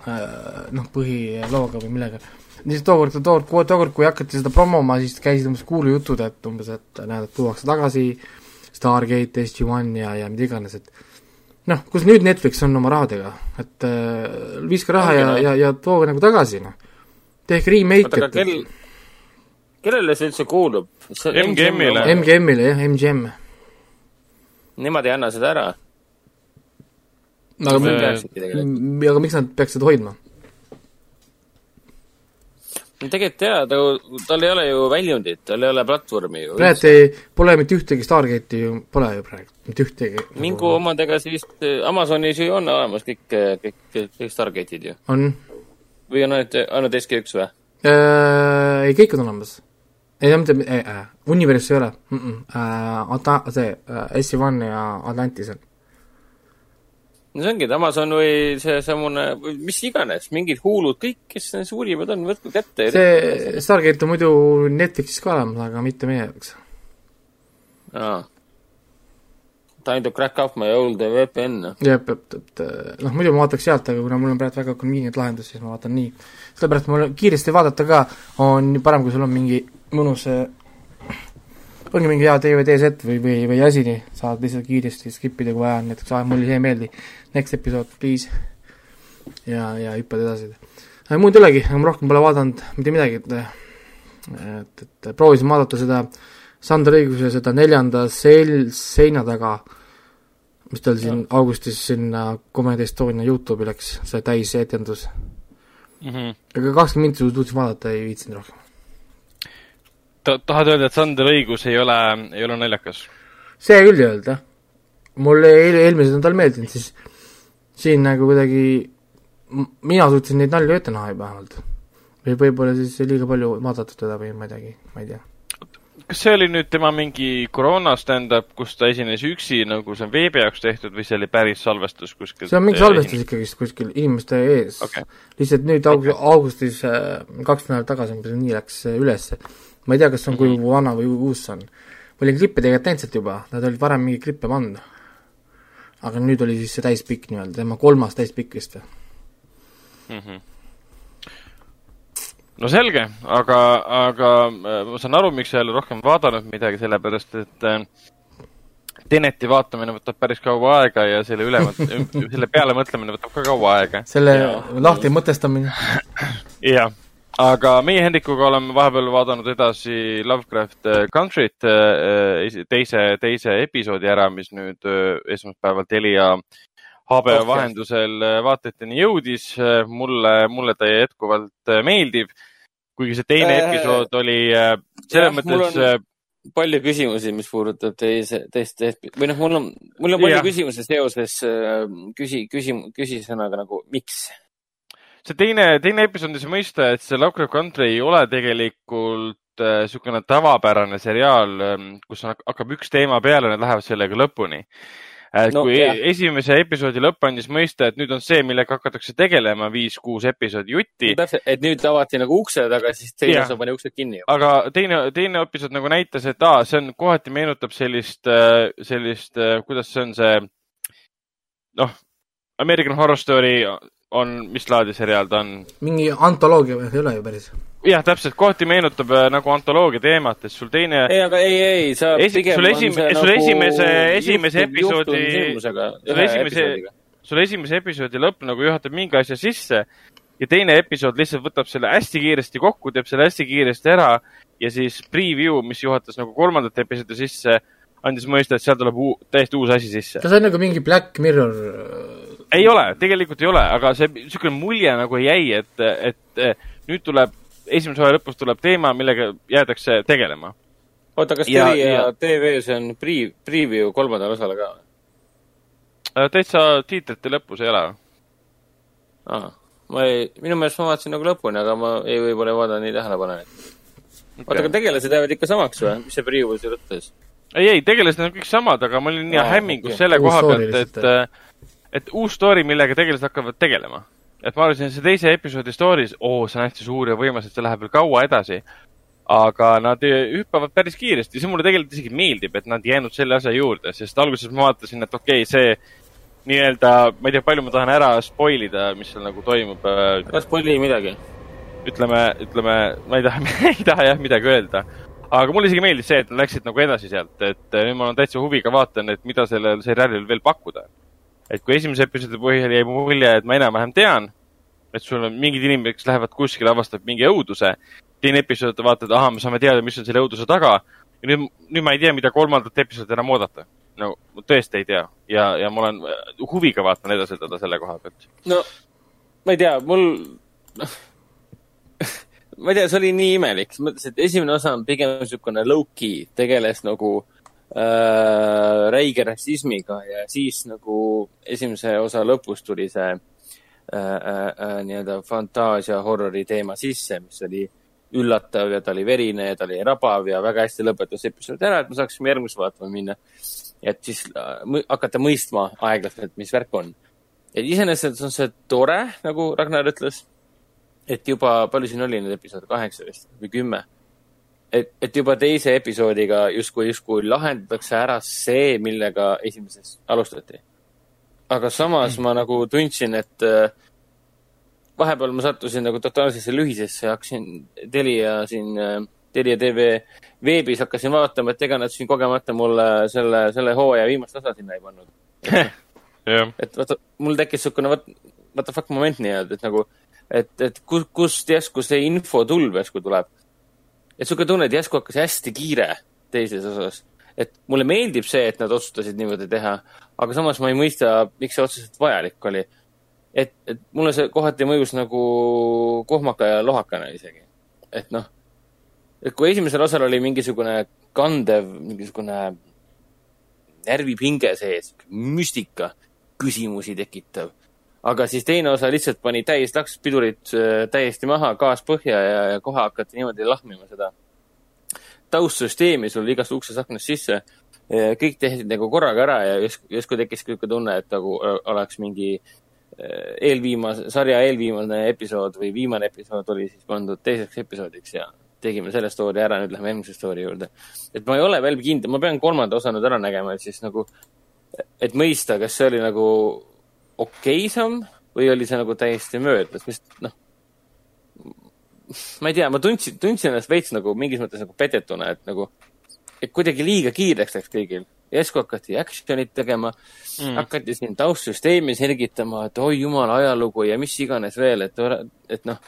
äh, noh, põhilooga või millega lihtsalt tookord, tookord, tookord, kui hakati seda promoma, siis käisid umbes kuulujutud, et umbes, et näed, et tuuakse tagasi Stargate, SG-1 ja, ja mida iganes, et noh, kus nüüd Netflix on oma rahadega, et äh, viska raha ja, ja, ja tooge nagu tagasi, noh. tehke remake, et kel, kellele see üldse kuulub? MGM-ile. MGM-ile, jah, MGM. Nemad ei anna seda ära? aga, aga miks nad peaks seda hoidma? tegelikult jaa, ta, tal ei ole ju väljundit, tal ei ole platvormi ju. praegu ei, pole mitte ühtegi Stargate'i ju, pole ju praegu, mitte ühtegi. mingu omadega siis, Amazonis ju on olemas kõik, kõik, kõik Stargate'id ju. on. või on ainult, ainult SG1 või äh,? ei, kõik on olemas. ei, mitte äh,, Universe ei ole mm. -mm. Ata-, see äh, SC1 ja Atlantis on no see ongi, et Amazon või see samune, mis iganes, mingid huulud, kõik, kes suurimad on, võtku kätte. see Stargate on muidu Netflixis ka olemas, aga mitte meie jaoks. aa. Time to crack up my old VPN. jah, et, et noh, muidu ma vaataks sealt, aga kuna mul on praegu väga convenient lahendus, siis ma vaatan nii. sellepärast mul kiiresti vaadata ka on parem, kui sul on mingi mõnus ongi mingi hea DVD-set või, või, või asi, nii, saad lihtsalt kiiresti skip ida, kui vaja on, näiteks aa, mulle see ei meeldi, next episood, please. ja, ja hüppad edasi. muud ei olegi, ma rohkem pole vaadanud mitte midagi, et et, et proovisin vaadata seda Sander Õiguse seda neljanda sel-, seina taga, mis tal siin ja. augustis sinna Comedy Estonia Youtube'i läks, see täisetendus mm. -hmm. aga kakskümmend minutit suutsin vaadata, ei viitsinud rohkem ta-, tahad öelda, et Sander Õigus ei ole, ei ole naljakas? see küll ei olnud, jah. mulle eel-, eelmised on tal meeldinud, siis siin nagu kuidagi mina suutsin neid nalju ette näha vähemalt. või võib-olla siis liiga palju vaadatud teda või ma ei teagi, ma ei tea. kas see oli nüüd tema mingi koroona stand-up, kus ta esines üksi, nagu see on veebi jaoks tehtud või see oli päris salvestus kuskil? see on mingi salvestus ikkagist kuskil inimeste ees okay.. lihtsalt nüüd aug-, augustis äh, kaks nädalat tagasi umbes nii läks ülesse ma ei tea, kas see on, kui mm -hmm. vana või uus see on. ma olin klippe tegelikult näinud sealt juba, nad olid varem mingeid klippe pannud. Aga nüüd oli siis see täispikk nii-öelda, tema kolmas täispikk vist või mm? -hmm. no selge, aga, aga äh, ma saan aru, miks sa ei ole rohkem vaadanud midagi, sellepärast et äh, Teneti vaatamine võtab päris kaua aega ja selle üle, *laughs* selle peale mõtlemine võtab ka kaua aega. selle lahti mõtestamine. jah aga meie Hendrikuga oleme vahepeal vaadanud edasi Lovecraft äh, Country't äh, teise, teise episoodi ära, mis nüüd äh, esmaspäeval Telia HBO okay. vahendusel vaatajateni jõudis. mulle, mulle ta jätkuvalt meeldib, kuigi see teine äh, episood oli selles mõttes palju küsimusi, mis puudutab teise, teist, teist või noh, mul on, mul on palju ja. küsimusi seoses küsi, küsim-, küsisõnaga nagu miks see teine, teine episood on see mõista, et see Lovecraft Country ei ole tegelikult niisugune äh, tavapärane seriaal, ähm, kus on, hakkab üks teema peale, nad lähevad sellega lõpuni. et no, kui jah. esimese episoodi lõpp andis mõista, et nüüd on see, millega hakatakse tegelema viis-kuus episoodi jutti. täpselt, et nüüd avati nagu ukse taga, siis teine osa pani uksed kinni. aga teine, teine episood nagu näitas, et aa, see on, kohati meenutab sellist, äh, sellist, äh, kuidas see on see, noh, American Horror Story on, mis laadi seriaal ta on? mingi antoloogia või, ei ole ju päris? jah, täpselt, kohati meenutab äh, nagu antoloogia teemat, et sul teine. ei, aga ei, ei, sa esi, pigem sul esim-, sul nagu esimese, esimese episoodi, sul esimese, sul esimese episoodi lõpp nagu juhatab mingi asja sisse ja teine episood lihtsalt võtab selle hästi kiiresti kokku, teeb selle hästi kiiresti ära ja siis preview, mis juhatas nagu kolmandat episoodi sisse, andis mõista, et seal tuleb uu, täiesti uus asi sisse. kas see on nagu mingi Black Mirror? Ei ole, tegelikult ei ole, aga see, niisugune mulje nagu jäi, et, et nüüd tuleb, esimese hooaja lõpus tuleb teema, millega jäädakse tegelema. oota, kas Telia TV-s on pre-, preview kolmandale osale ka? Äh, täitsa tiitrite lõpus ei ole. aa, ma ei, minu meelest ma vaatasin nagu lõpuni, aga ma ei, võib-olla ei vaadanud nii tähelepanelikult okay.. oota, aga tegelased jäävad ikka samaks või, mis see preview seal ütles? ei, ei, tegelased on kõik samad, aga ma olin nii hämmingus okay. selle koha pealt, et, et uus story, millega tegelased hakkavad tegelema. et ma arvasin, see teise episoodi story's, oo, see on hästi suur ja võimas, et see läheb veel kaua edasi. aga nad hüppavad päris kiiresti, see mulle tegelikult isegi meeldib, et nad jäänud selle asja juurde, sest alguses ma vaatasin, et okei okay,, see nii-öelda, ma ei tea, palju ma tahan ära spoil ida, mis seal nagu toimub. Äh, ära spoil'i midagi. ütleme, ütleme, ma ei taha *laughs* ei taha jah midagi öelda. aga mulle isegi meeldis see, et nad läksid nagu edasi sealt, et äh, nüüd ma olen täitsa huviga vaatan, et mida sellel seriaalil veel pakkuda. Et kui esimese episoodi põhjal jäi mulje, et ma enam-vähem tean, et sul on mingid inimesed, kes lähevad kuskile, avastavad mingi õuduse, teine episood vaatad, ahah, me saame teada, mis on selle õuduse taga, ja nüüd, nüüd ma ei tea, mida kolmandat episoodi enam oodata. No tõesti ei tea. Ja, ja ma olen huviga vaatan edasi teda selle koha pealt. no ma ei tea, mul, noh *laughs* ma ei tea, see oli nii imelik, selles mõttes, et esimene osa on pigem niisugune low-key, tegeles nagu äh, räige rassismiga ja siis nagu esimese osa lõpus tuli see äh, äh, äh, nii-öelda fantaasia horrori teema sisse, mis oli üllatav ja ta oli verine ja ta oli rabav ja väga hästi lõpetas episoodi ära, et me saaksime järgmist vaatama minna et siis äh, hakata mõistma aeglaselt, mis värk on. et iseenesest on see tore, nagu Ragnar ütles, et juba, palju siin oli neid episoode, kaheksa vist või kümme? Et, et juba teise episoodiga justkui, justkui lahendatakse ära see, millega esimeses alustati. aga samas mm. ma nagu tundsin, et äh, vahepeal ma sattusin nagu totaalsesse lühisesse hakkasin Telia siin äh, Telia tv veebis hakkasin vaatama, et ega nad siin kogemata mulle selle, selle hooaja viimast osa sinna ei pannud *laughs* yeah.. et vaata, mul tekkis niisugune what, what the fuck moment nii-öelda, et nagu, et, et kus, kust järsku see info tulv järsku tuleb. Et niisugune tunne, et järsku hakkas hästi kiire teises osas. et mulle meeldib see, et nad otsustasid niimoodi teha, aga samas ma ei mõista, miks see otseselt vajalik oli. et, et mulle see kohati mõjus nagu kohmaka ja lohakana isegi. et noh et kui esimesel osal oli mingisugune kandev, mingisugune närvipinge sees, müstika, küsimusi tekitav, aga siis teine osa lihtsalt pani täis laks pidurit äh, täiesti maha, gaas põhja ja, ja kohe hakati niimoodi lahmima seda taustsüsteemi sul igast uksest aknast sisse. kõik tehti nagu korraga ära ja justkui tekkis niisugune tunne, et nagu äh, oleks mingi äh, eelviimase, sarja eelviimane episood või viimane episood oli siis pandud teiseks episoodiks ja tegime selle story ära, nüüd lähme eelmise story juurde. et ma ei ole veel kindel, ma pean kolmanda osa nüüd ära nägema, et siis nagu, et mõista, kas see oli nagu okei samm või oli see nagu täiesti möödas, mis noh, ma ei tea, ma tundsin, tundsin ennast veits nagu mingis mõttes nagu petetuna, et nagu, et kuidagi liiga kiireks läks kõigil. järsku hakati action'it tegema mm., hakati siin taustsüsteemi selgitama, et oi jumal, ajalugu ja mis iganes veel, et, et noh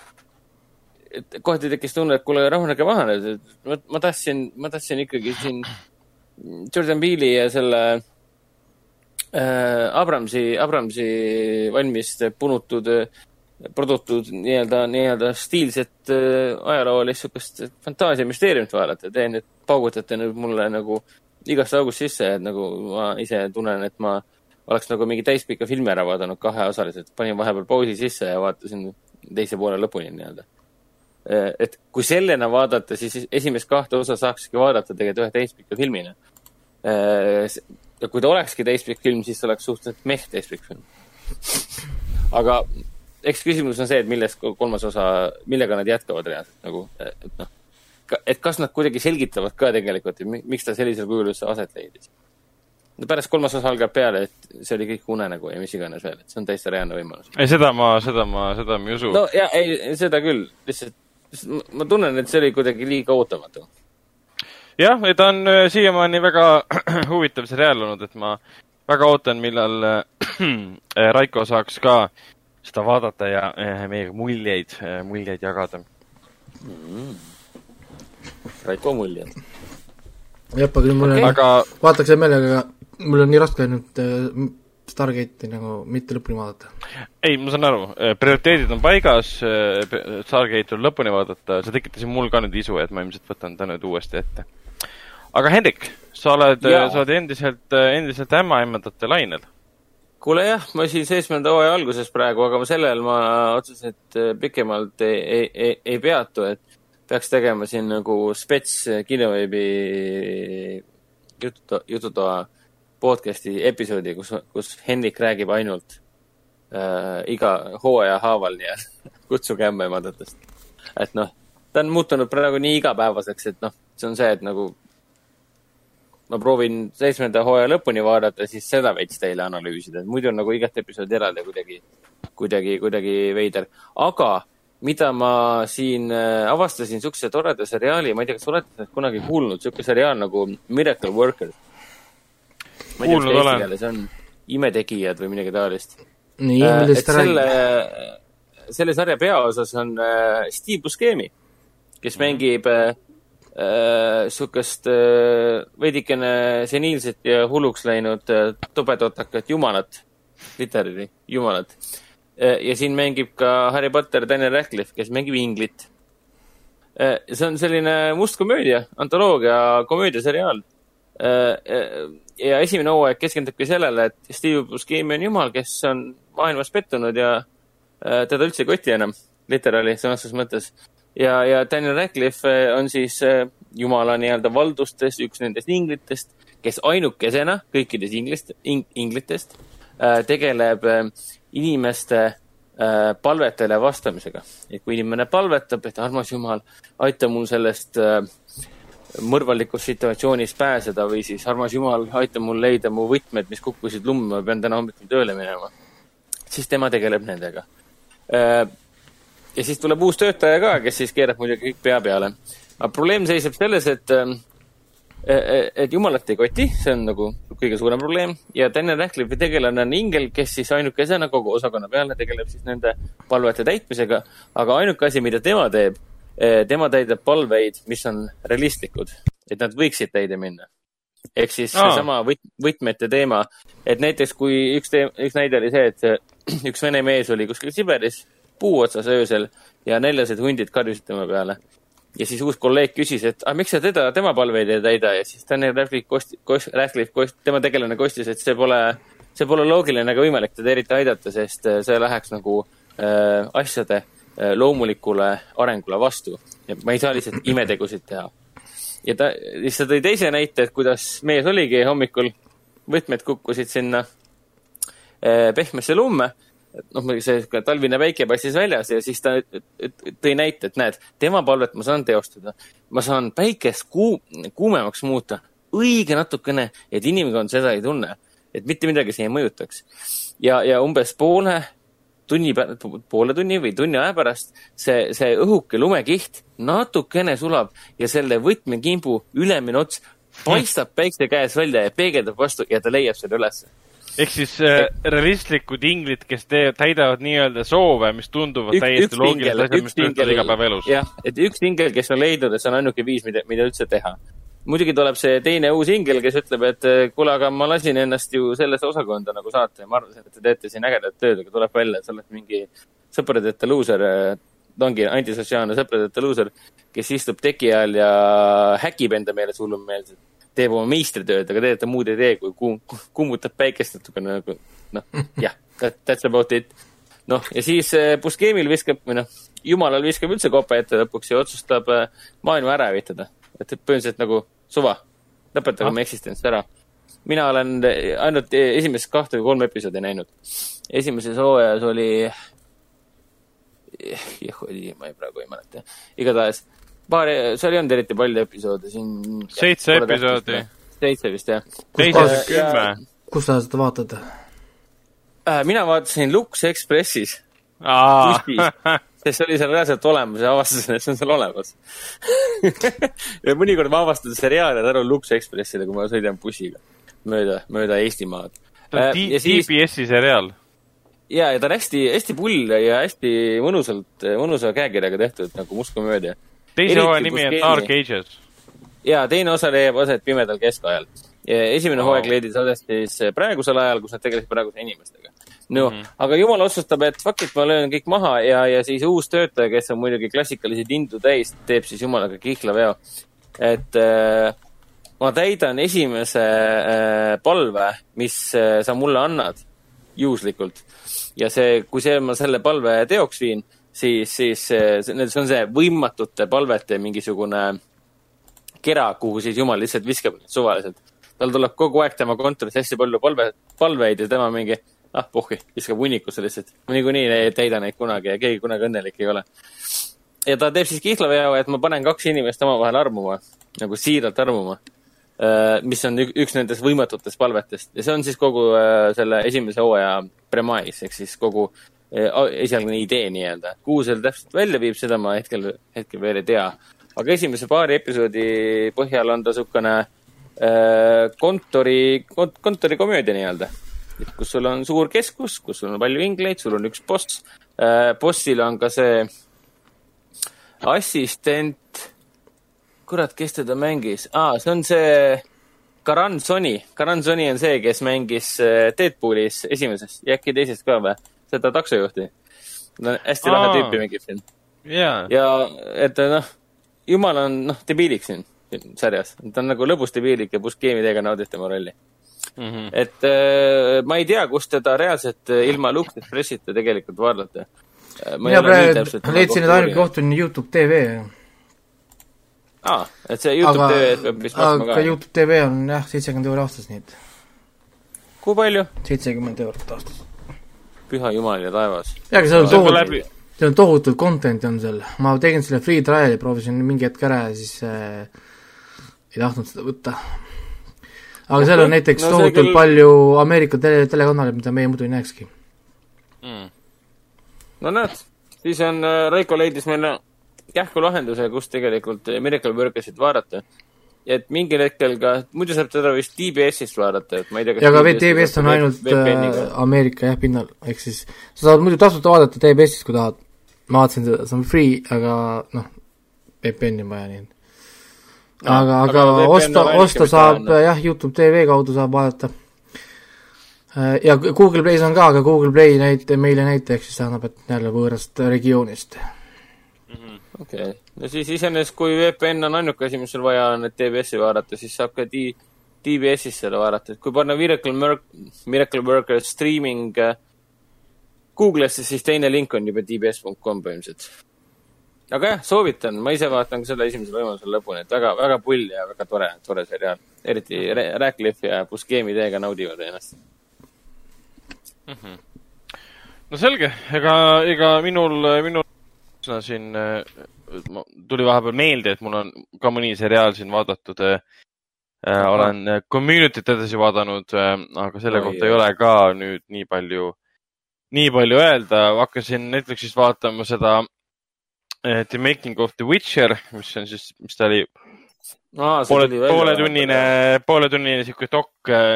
et kohati tekkis tunne, et kuule, rahunege maha nüüd, et ma, ma tahtsin, ma tahtsin ikkagi siin Jordan Peele'i ja selle äh, Abramsi, Abramsi valmis punutud, produtud nii-öelda, nii-öelda stiilset äh, ajaloolist sihukest fantaasiamüsteeriumit vaadata. Te nüüd paugutate nüüd mulle nagu igast august sisse, et nagu ma ise tunnen, et ma oleks nagu mingi täispika filmi ära vaadanud kaheosaliselt. panin vahepeal pausi sisse ja vaatasin teise poole lõpuni nii-öelda Äh, et kui sellena vaadata, siis esimest kahte osa saakski vaadata tegelikult ühe täispika filmina. Ja kui ta olekski täispikk film, siis see oleks suhteliselt meh täispikk film. aga eks küsimus on see, et millest kolmas osa, millega nad jätkavad reaalselt nagu, et noh, et kas nad kuidagi selgitavad ka tegelikult, et miks ta sellisel kujul üldse aset leidis. no pärast kolmas osa algab peale, et see oli kõik unenägu ja mis iganes veel, et see on täiesti reaalne võimalus. ei, seda ma, seda ma, seda ma ei usu. no ja ei, seda küll, lihtsalt ma tunnen, et see oli kuidagi liiga ootamatu. Jah, ta on äh, siiamaani väga *clears throat* huvitav seriaal olnud, et ma väga ootan, millal *clears throat* äh, Raiko saaks ka seda vaadata ja äh, meiega muljeid, muljeid jagada mm.. Raiko muljed. jah, aga mul on aga vaataks hea meelega, mul on nii raske nüüd äh, Stargate'i nagu mitte lõpuni vaadata. ei, ma saan aru, prioriteedid on paigas, Stargate tuleb lõpuni vaadata, see tekitasin mul ka nüüd isu, et ma ilmselt võtan ta nüüd uuesti ette. Aga Hendrik, sa oled, sa oled endiselt, endiselt ämmaemandate lainel. kuule jah, ma siin seitsmenda hooaja alguses praegu, aga sellel ma otseselt äh, pikemalt ei, ei, ei, ei peatu, et peaks tegema siin nagu spets kinoveebi jututoa, jututoa podcast'i episoodi, kus, kus Henrik räägib ainult äh, iga hooaja haaval nii-öelda *laughs* kutsuge ämmaemandatest. et noh, ta on muutunud praegu nii igapäevaseks, et noh, see on see, et nagu ma proovin seitsmenda hooaja lõpuni vaadata, siis seda veits teile analüüsida, et muidu on nagu igat episoodi eraldi kuidagi, kuidagi, kuidagi veider. aga mida ma siin äh, avastasin siukse toreda seriaali, ma ei tea, kas olete kunagi kuulnud, siuke seriaal nagu Miracle Worker. Kuulnud olen. see on imetegijad või midagi taolist. nii, et millest ta selle räägib?, selle sarja peaosas on äh, Steve Buscemi, kes mängib äh, äh, sihukest äh, veidikene seniilset ja hulluks läinud äh, tobedatakat jumalat, literally jumalat äh,. ja siin mängib ka Harry Potter Daniel Radcliffe, kes mängib inglit äh,. see on selline must komöödia, antoloogia komöödiaseriaal äh,. ja esimene hooaeg keskendubki sellele, et Steve Buscemi on jumal, kes on maailmas pettunud ja äh, teda üldse ei koti enam, literaali sõnastuses mõttes. ja, ja Daniel Radcliffe äh, on siis äh, jumala nii-öelda valdustes üks nendest inglitest, kes ainukesena kõikidest inglist, inglitest äh, tegeleb inimeste palvetele vastamisega. et kui inimene palvetab, et armas jumal, aita mul sellest mõrvalikust situatsioonist pääseda või siis armas jumal, aita mul leida mu võtmed, mis kukkusid lumme, ma pean täna hommikul tööle minema. siis tema tegeleb nendega. Ja siis tuleb uus töötaja ka, kes siis keerab muidugi kõik pea peale. aga probleem seisneb selles, et, et jumalat ei koti, see on nagu kõige suurem probleem ja Daniel Radcliffe'i tegelane on ingel, kes siis ainukesena kogu osakonna peale tegeleb siis nende palvete täitmisega, aga ainuke asi, mida tema teeb, tema täidab palveid, mis on realistlikud, et nad võiksid täide minna. ehk siis Aa. seesama võt-, võtmete teema, et näiteks kui üks üks näide oli see, et *clears throat* üks vene mees oli kuskil Siberis puu otsas öösel ja näljased hundid karjusid tema peale. ja siis uus kolleeg küsis, et aga miks sa teda, tema palveid ei täida ja siis Daniel Radcliffe kosti-, kost-, Radcliffe kost-, tema tegelane kostis, et see pole, see pole loogiline ega võimalik teda eriti aidata, sest äh, see läheks nagu äh, asjade äh, loomulikule arengule vastu. ja ma ei saa lihtsalt imetegusid teha. ja ta, siis ta tõi teise näite, et kuidas mees oligi hommikul, võtmed kukkusid sinna äh, pehmesse lumme. noh, see talvine päike paistis väljas ja siis ta tõi näite, et näed, tema palvet ma saan teostada. ma saan päikest kuu-, kuumemaks muuta õige natukene, et inimkond seda ei tunne, et mitte midagi see ei mõjutaks. ja, ja umbes poole tunni, poole tunni või tunni aja pärast see, see õhuke lumekiht natukene sulab ja selle võtmekimbu ülemine ots paistab päikse käes välja ja peegeldab vastu ja ta leiab selle ülesse. Ehk siis äh, realistlikud inglid, kes te-, täidavad nii-öelda soove, mis tunduvad täiesti loogilised asjad, mis töötavad igapäevaelus. jah, et üks ingel, kes on leidnud, et see on ainuke viis, mida, mida üldse teha. muidugi tuleb see teine uus ingel, kes ütleb, et eh, kuule, aga ma lasin ennast ju sellesse osakonda nagu saata ja ma arvasin, et te teete siin ägedat tööd, aga tuleb välja, et sa oled mingi sõpradeta luuser. ta ongi antisotsiaalne sõpradeta luuser, kes istub teki all ja häkib enda meelest hullumeelselt. Teeb oma meistritööd, aga tegelikult ta muud ei tee, kui kuum-, kummutab päikest natukene nagu noh, jah, that's about it noh, ja siis Buscemil viskab või noh, jumalal viskab üldse kopa ette lõpuks ja otsustab äh, maailma ära hävitada. et põhimõtteliselt nagu suva, lõpetage oma eksistents ära. mina olen ainult äh, esimest kahte või kolme episoodi näinud. esimeses hooajas oli, jah, oli, ma ei, praegu ei mäleta, igatahes paar, seal ei olnud eriti palju episoode siin. Seitse episoodi.. seitse vist jah. teises kümme. kus sa seda vaatad? Äh, mina vaatasin Lux Expressis aa, *laughs* sest see oli seal reaalselt olemas ja avastasin, et see on seal olemas *laughs* ja mõnikord ma avastan seriaale tänu Lux Expressile, kui ma sõidan bussiga mööda, mööda Eestimaad. siis, TBS-i seriaal. ja, ja ta on hästi, hästi pull ja hästi mõnusalt, mõnusa käekirjaga tehtud nagu must komöödia. Teise hooaja nimi on. Dark Ages. ja teine osa leiab aset pimedal keskajal. esimene Wow. hooaeg leidis aset siis praegusel ajal, kus nad tegelesid praeguse inimestega. no mm. -hmm. aga jumal otsustab, et fuck it, ma löön kõik maha ja, ja siis uus töötaja, kes on muidugi klassikalisi tindu täis, teeb siis jumalaga kihlaveo. et äh, ma täidan esimese äh, palve, mis äh, sa mulle annad, juhuslikult. ja see, kui see, ma selle palve teoks viin, siis, siis äh, see, on see võimatute palvete mingisugune kera, kuhu siis jumal lihtsalt viskab suvaliselt. tal tuleb kogu aeg tema kontoris hästi palju palve, palveid ja tema mingi, ah puhki, viskab hunnikusse lihtsalt. niikuinii ei täida neid kunagi ja keegi kunagi õnnelik ei ole. ja ta teeb siis kihlaveo, et ma panen kaks inimest omavahel armuma, nagu siiralt armuma mis on ük- üks nendest võimatutest palvetest ja see on siis kogu äh, selle esimese hooaja premise ehk siis kogu äh, esialgne idee nii-öelda. kuhu see täpselt välja viib, seda ma hetkel, hetkel veel ei tea. aga esimese paari episoodi põhjal on ta niisugune äh, kontori, kontorikomöödia nii-öelda. kus sul on suur keskus, kus sul on palju ingleid, sul on üks boss äh,. bossil on ka see assistent kurat, kes teda mängis ah,? see on see Karan Soni. Karan Soni on see, kes mängis äh, Deadpoolis esimeses ja äkki teises ka või? Seda taksojuhti. no hästi lahe tüüpi mängib siin. jaa, ja et noh, jumal on noh, debiilik siin, sarjas. ta on nagu lõbus debiilik ja Buscemi täiega naudib tema rolli. Mhm. et äh, ma ei tea, kust teda reaalselt äh, ilma Luke Expressita tegelikult vaadata. mina praegu leidsin, et ainuke koht on Youtube tv. aa, et see Youtube aga, TV peab vist maksma aga ka. Youtube tv on jah, seitsekümmend euri aastas, nii et kui palju? seitsekümmend eurot aastas. Püha jumal ja taevas. jaa, aga see on läbi, seal on tohutult content'i on seal, ma tegin selle free trial'i, proovisin mingi hetk ära ja siis äh, ei tahtnud seda võtta. aga seal on näiteks No see tohutult küll- palju Ameerika tele, telekanaleid, mida meie muidu ei näekski. Mm. no näed, siis on äh, Raiko leidis meile kähku lahenduse, kus tegelikult Miracle Burgersit vaadata. Et mingil hetkel ka, muidu saab teda vist TBS-ist vaadata, et ma ei tea, ja aga TBS on ainult äh, Ameerika jah, pinnal, ehk siis sa saad muidu tasuta vaadata TBS-ist, kui tahad. ma vaatasin seda, see on free, aga noh, VPN-i on vaja, nii No, aga, aga aga osta osta saab on. jah, Youtube tv kaudu saab vaadata. ja Google Play's on ka, aga Google Play näit-, meile näite, ehk siis see annab, et jälle võõrast regioonist. okei okay., no siis iseenesest, kui VPN on ainuke asi, mis sul vaja on, et TBS-i vaadata, siis saab ka D-, TBS-ist seda vaadata, et kui panna Miracle Mer-, Miracle Burger streaming äh, Google'isse, siis teine link on juba tbs.com põhimõtteliselt. aga jah, soovitan, ma ise vaatan ka selle esimesel võimalusel lõpuni, et väga, väga pull ja väga tore, tore seriaal. eriti Ra- Radcliffe ja Buscemi täiega naudivad ennast. no selge, ega, ega minul, minul siin äh, ma- tuli vahepeal meelde, et mul on ka mõni seriaal siin vaadatud äh,. Äh, olen äh, Community't edasi vaadanud äh,, aga selle Oi, kohta oi. ei ole ka nüüd nii palju, nii palju öelda. hakkasin Netflixis vaatama seda äh, The Making of the Witcher, mis on siis, mis ta oli, poole, pooletunnine, pooletunnine sihuke dok,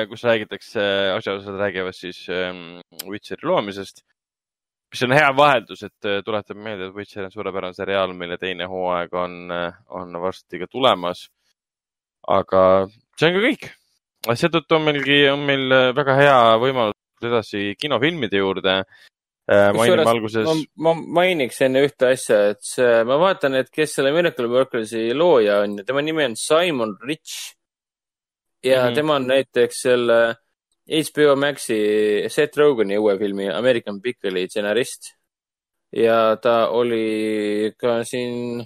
kus räägitakse, asjaosalised räägivad siis ähm, Witcheri loomisest. Mis on hea vaheldus, et äh, tuletab meelde, et Witcher on suurepärane seriaal, mille teine hooaeg on, on varsti ka tulemas. aga see on ka kõik. seetõttu on meilgi, on meil äh, väga hea võimalus edasi kinofilmide juurde. mainime alguses ma, ma mainiks enne ühte asja, et see, ma vaatan, et kes selle Miracle Workersi looja on ja tema nimi on Simon Rich. ja mm. -hmm. tema on näiteks selle HBO Maxi Seth Rogani uue filmi American Pickle'i stsenarist. ja ta oli ka siin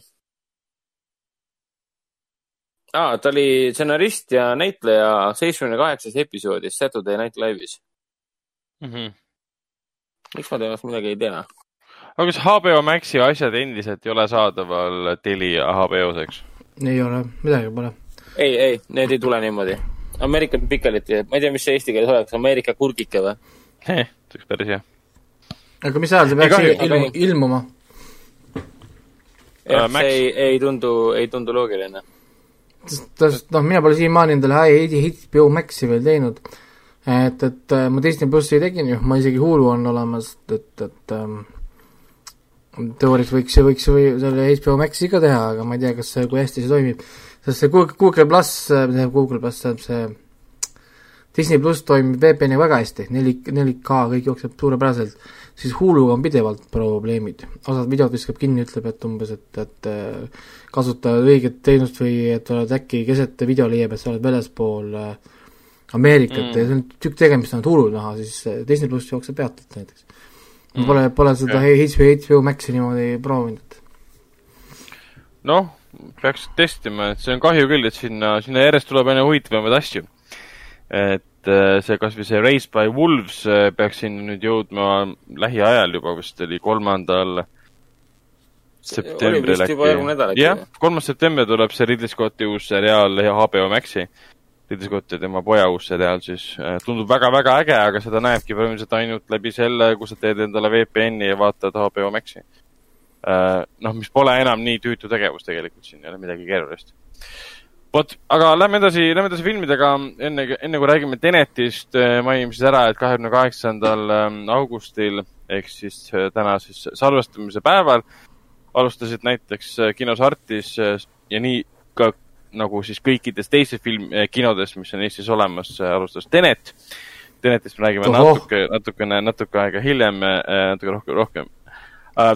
ah,. ta oli stsenarist ja näitleja seitsmekümne kaheksas episoodis Saturday Night Live'is. mm. -hmm. miks ma temast midagi ei tea? aga kas HBO Maxi asjad endiselt ei ole saadaval Telia HBO-s, eks? ei ole, midagi pole. ei, ei, need ei tule niimoodi. American Pickle'it, ma ei tea, mis see eesti keeles oleks, Ameerika kurgike või? see oleks päris hea. aga mis ajal see peaks ilmu, aga- ilmuma? jah Max- see ei, ei tundu, ei tundu loogiline. sest, noh, mina pole siiamaani endale HBO Maxi veel teinud. et, et äh, ma Disney plussi tegin ju, ma isegi Hulu on olemas, et, et ähm, teoorias võiks, võiks või selle HBO Maxi ka teha, aga ma ei tea, kas see, kui hästi see toimib. Sest see Google, Google pluss, see Google pluss, see Disney pluss toimib VPN-iga väga hästi, neli, 4K, kõik jookseb suurepäraselt, siis Huluga on pidevalt probleemid. osad videod viskab kinni, ütleb, et umbes, et, et äh, kasuta õiget teenust või et oled äkki keset video leiab, et sa oled väljaspool äh, Ameerikat mm. ja see on tükk tegemist on Hulu näha, siis äh, Disney pluss jookseb peatult näiteks mm.. Pole, pole seda HBO, HBO Maxi niimoodi proovinud. noh, peaks testima, et see on kahju küll, et sinna, sinna järjest tuleb aina huvitavamaid asju et äh, see kasvõi see Race by Wolves äh, peaks sinna nüüd jõudma lähiajal juba, vist oli kolmandal septembril äkki. jah, kolmas september tuleb see Ridley Scotti uus seriaal HBO Maxi. Ridley Scott ja tema poja uus seriaal siis äh, tundub väga-väga äge, aga seda näebki põhimõtteliselt ainult läbi selle, kui sa teed endale VPN-i ja vaatad HBO Maxi. Noh, mis pole enam nii tüütu tegevus tegelikult, siin ei ole midagi keerulist vot, aga lähme edasi, lähme edasi filmidega, enne, enne kui räägime Tenetist, äh, mainime siis ära, et kahekümne kaheksandal ähm, augustil ehk siis äh, täna siis salvestamise päeval alustasid näiteks äh, kinos Artis ja nii ka nagu siis kõikides teistes film, kinodes, mis on Eestis olemas, alustas Tenet. Tenetist me räägime Oho. natuke, natukene, natuke aega hiljem, natuke rohkem, rohkem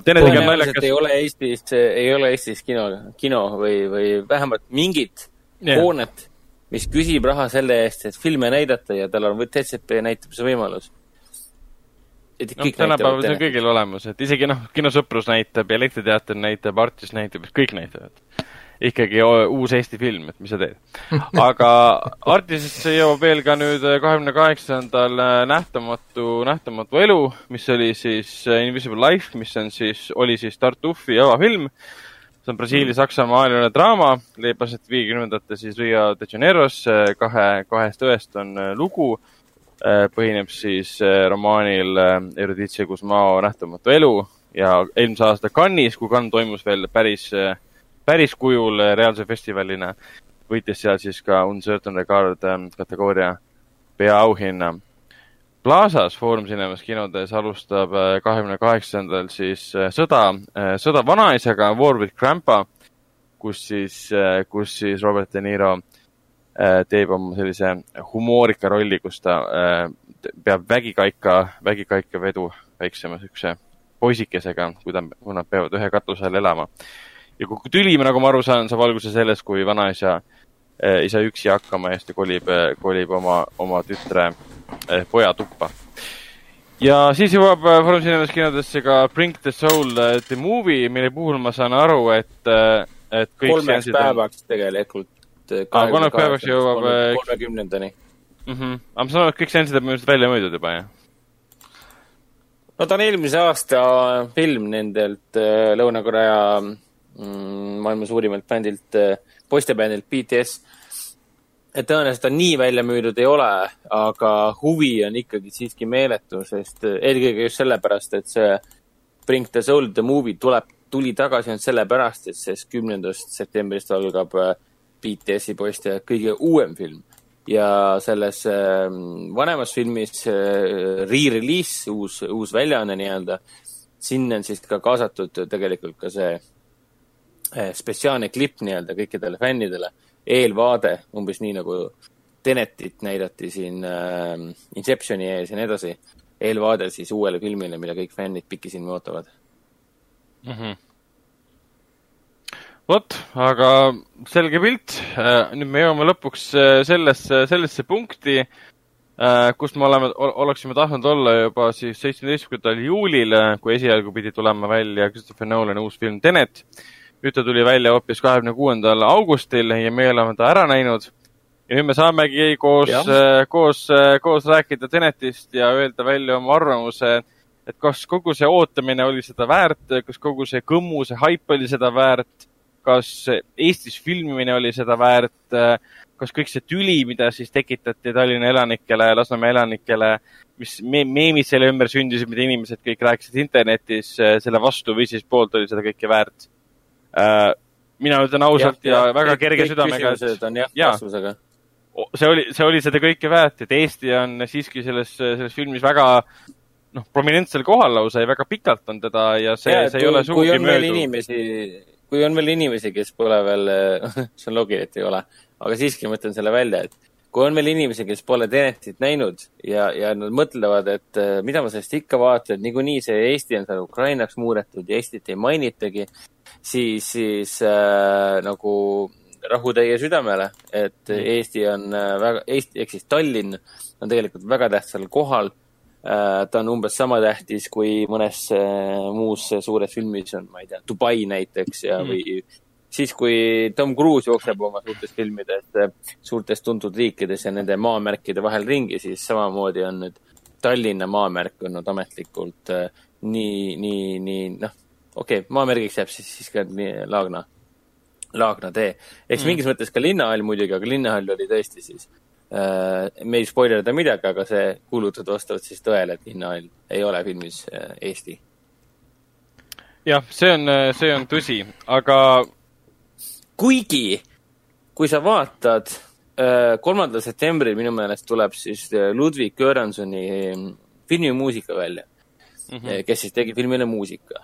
Tenetiga on naljakas. ei ole Eestis, ei ole Eestis kino, kino või, või vähemalt mingit yeah. hoonet, mis küsib raha selle eest, et filme näidata ja tal on DCP näitamise võimalus. noh, tänapäeval see on kõigil olemas, et isegi noh, Kinosõprus näitab ja Elektriteater näitab, Artis näitab, kõik näitavad. Ikkagi uus Eesti film, et mis sa teed. *laughs* aga Artisesse jõuab veel ka nüüd kahekümne kaheksandal äh, Nähtamatu, Nähtamatu elu, mis oli siis äh, Invisible Life, mis on siis, oli siis Tartufi avafilm see on Brasiilia-Saksamaa ajalooline draama, leiab aset viiekümnendate siis Rio de Janeiros, kahe, kahest õest on äh, lugu. Äh, põhineb siis äh, romaanil Erudiitse Guzmao Nähtamatu elu ja eelmise aasta Cannes'is, kui Cannes toimus veel päris, päris kujul reaalse festivalina, võitis seal siis ka Uncertain Regard kategooria peaauhinna Plaza's Foorum Cinemas kinodes alustab äh, kahekümne kaheksandal siis äh, sõda, äh, sõda vanaisaga War with Grandpa, kus siis, kus siis Robert De Niro teeb oma sellise humoorika rolli, kus ta peab vägikaika, vägikaika vedu väiksema siukse poisikesega, kui ta, kui nad peavad ühe katuse all elama. Ja kogu tüli, nagu ma aru saan, saab alguse sellest, kui vanaisa ei saa üksi hakkama ja siis ta kolib, kolib oma, oma tütre ehk poja tuppa. ja siis jõuab äh, Foorum Cinemas kinodesse ka Bring the Soul the movie, mille puhul ma saan aru, et, et kõik kolmeks päevaks on... tegelikult. Ah, kolmeks päevaks jõuab kolmekümnendani mm. -hmm. aga ma saan aru, et kõik seansid on põhimõtteliselt välja müüdud juba, jah? no ta on eelmise aasta film nendelt Lõuna-Korea maailma suurimalt bändilt äh,, poistebändilt BTS et tõenäoliselt ta nii välja müüdud ei ole, aga huvi on ikkagi siiski meeletu, sest äh, eelkõige just sellepärast, et see Bring the Soul the movie tuleb, tuli tagasi ainult sellepärast, et sest kümnendast septembrist algab äh, BTS-i poiste kõige uuem film. ja selles äh, vanemas filmis re-release, uus, uus väljaanne nii-öelda, sinna on siis ka kaasatud tegelikult ka see spetsiaalne klipp nii-öelda kõikidele fännidele eelvaade, umbes nii nagu Tenetit näidati siin äh, Inceptioni ees ja nii edasi. eelvaade siis uuele filmile, mida kõik fännid pikisilmi ootavad mm. -hmm. vot, aga selge pilt. Äh, nüüd me jõuame lõpuks sellesse, sellesse punkti, kus me oleme, oleksime tahtnud olla juba siis seitsmeteistkümnendal juulil, kui esialgu pidi tulema välja Christopher Nolan'i uus film Tenet nüüd ta tuli välja hoopis kahekümne kuuendal augustil ja me oleme ta ära näinud. ja nüüd me saamegi koos, äh, koos, äh, koos rääkida Tenetist ja öelda välja oma arvamuse, et kas kogu see ootamine oli seda väärt, kas kogu see kõmmu, see haip oli seda väärt, kas Eestis filmimine oli seda väärt, kas kõik see tüli, mida siis tekitati Tallinna elanikele, Lasnamäe elanikele, mis me meemid selle ümber sündisid, mida inimesed kõik rääkisid internetis, selle vastu või siis poolt oli seda kõike väärt Äh, mina ütlen ausalt ja, ja, ja väga kerge südamega, et on jah, vastusega. see oli, see oli seda kõike väärt, et Eesti on siiski selles, selles filmis väga noh, prominentsel kohal lausa ja väga pikalt on teda ja see, see ei ole sugugi mööduv. inimesi, kui on veel inimesi, kes pole veel *laughs* see on loogiline, et ei ole, aga siiski ma ütlen selle välja, et kui on veel inimesi, kes pole Tenetit näinud ja, ja nad mõtlevad, et äh, mida ma sellest ikka vaatan, et niikuinii see Eesti on seal Ukrainaks muudetud ja Eestit ei mainitagi, siis, siis äh, nagu rahu teie südamele, et mm. Eesti on äh, väga, Eesti ehk siis Tallinn on tegelikult väga tähtsal kohal äh,. ta on umbes sama tähtis kui mõnes äh, muus suures filmis on, ma ei tea, Dubai näiteks ja mm., või siis, kui Tom Cruise jookseb oma suurtes filmides suurtes tuntud riikides ja nende maamärkide vahel ringi, siis samamoodi on nüüd Tallinna maamärk olnud ametlikult äh, nii, nii, nii noh, okei okay,, maamärgiks jääb siis, siis ka nii Laagna, Laagna tee. eks mm. mingis mõttes ka linnahall muidugi, aga linnahall oli tõesti siis äh,, me ei spoilerda midagi, aga see kuulutud vastavad siis tõele, et linnahall ei ole filmis Eesti. jah, see on, see on tõsi, aga kuigi, kui sa vaatad, äh, kolmandal septembril minu meelest tuleb siis äh, Ludwig Göransoni mm, filmimuusika välja mm. -hmm. kes siis tegi filmile muusika.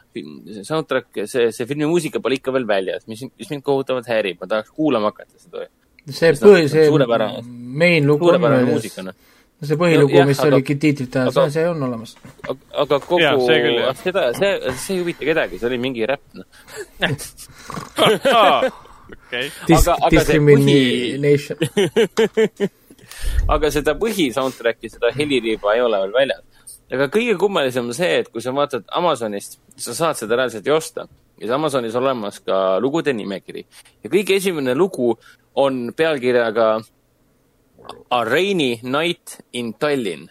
Soundtrack, see, see filmimuusika pole ikka veel väljas, mis, mis mind kohutavalt häirib, ma tahaks kuulama hakata seda. see põhi, see main lugu on väljas. no see põhilugu no,, mis aga, oligi tiitrite ajal, see, see on olemas. aga kogu, seda, see, see ei huvita kedagi, see oli mingi räpp, noh *laughs* okay.. Dis-, discrimination *laughs* aga seda põhi soundtrack'i, seda heliriiba ei ole veel väljas. aga kõige kummalisem on see, et kui sa vaatad Amazonist, sa saad seda reaalselt ju osta. ja Amazonis olemas ka lugude nimekiri. ja kõige esimene lugu on pealkirjaga A Rainy Night in Tallinn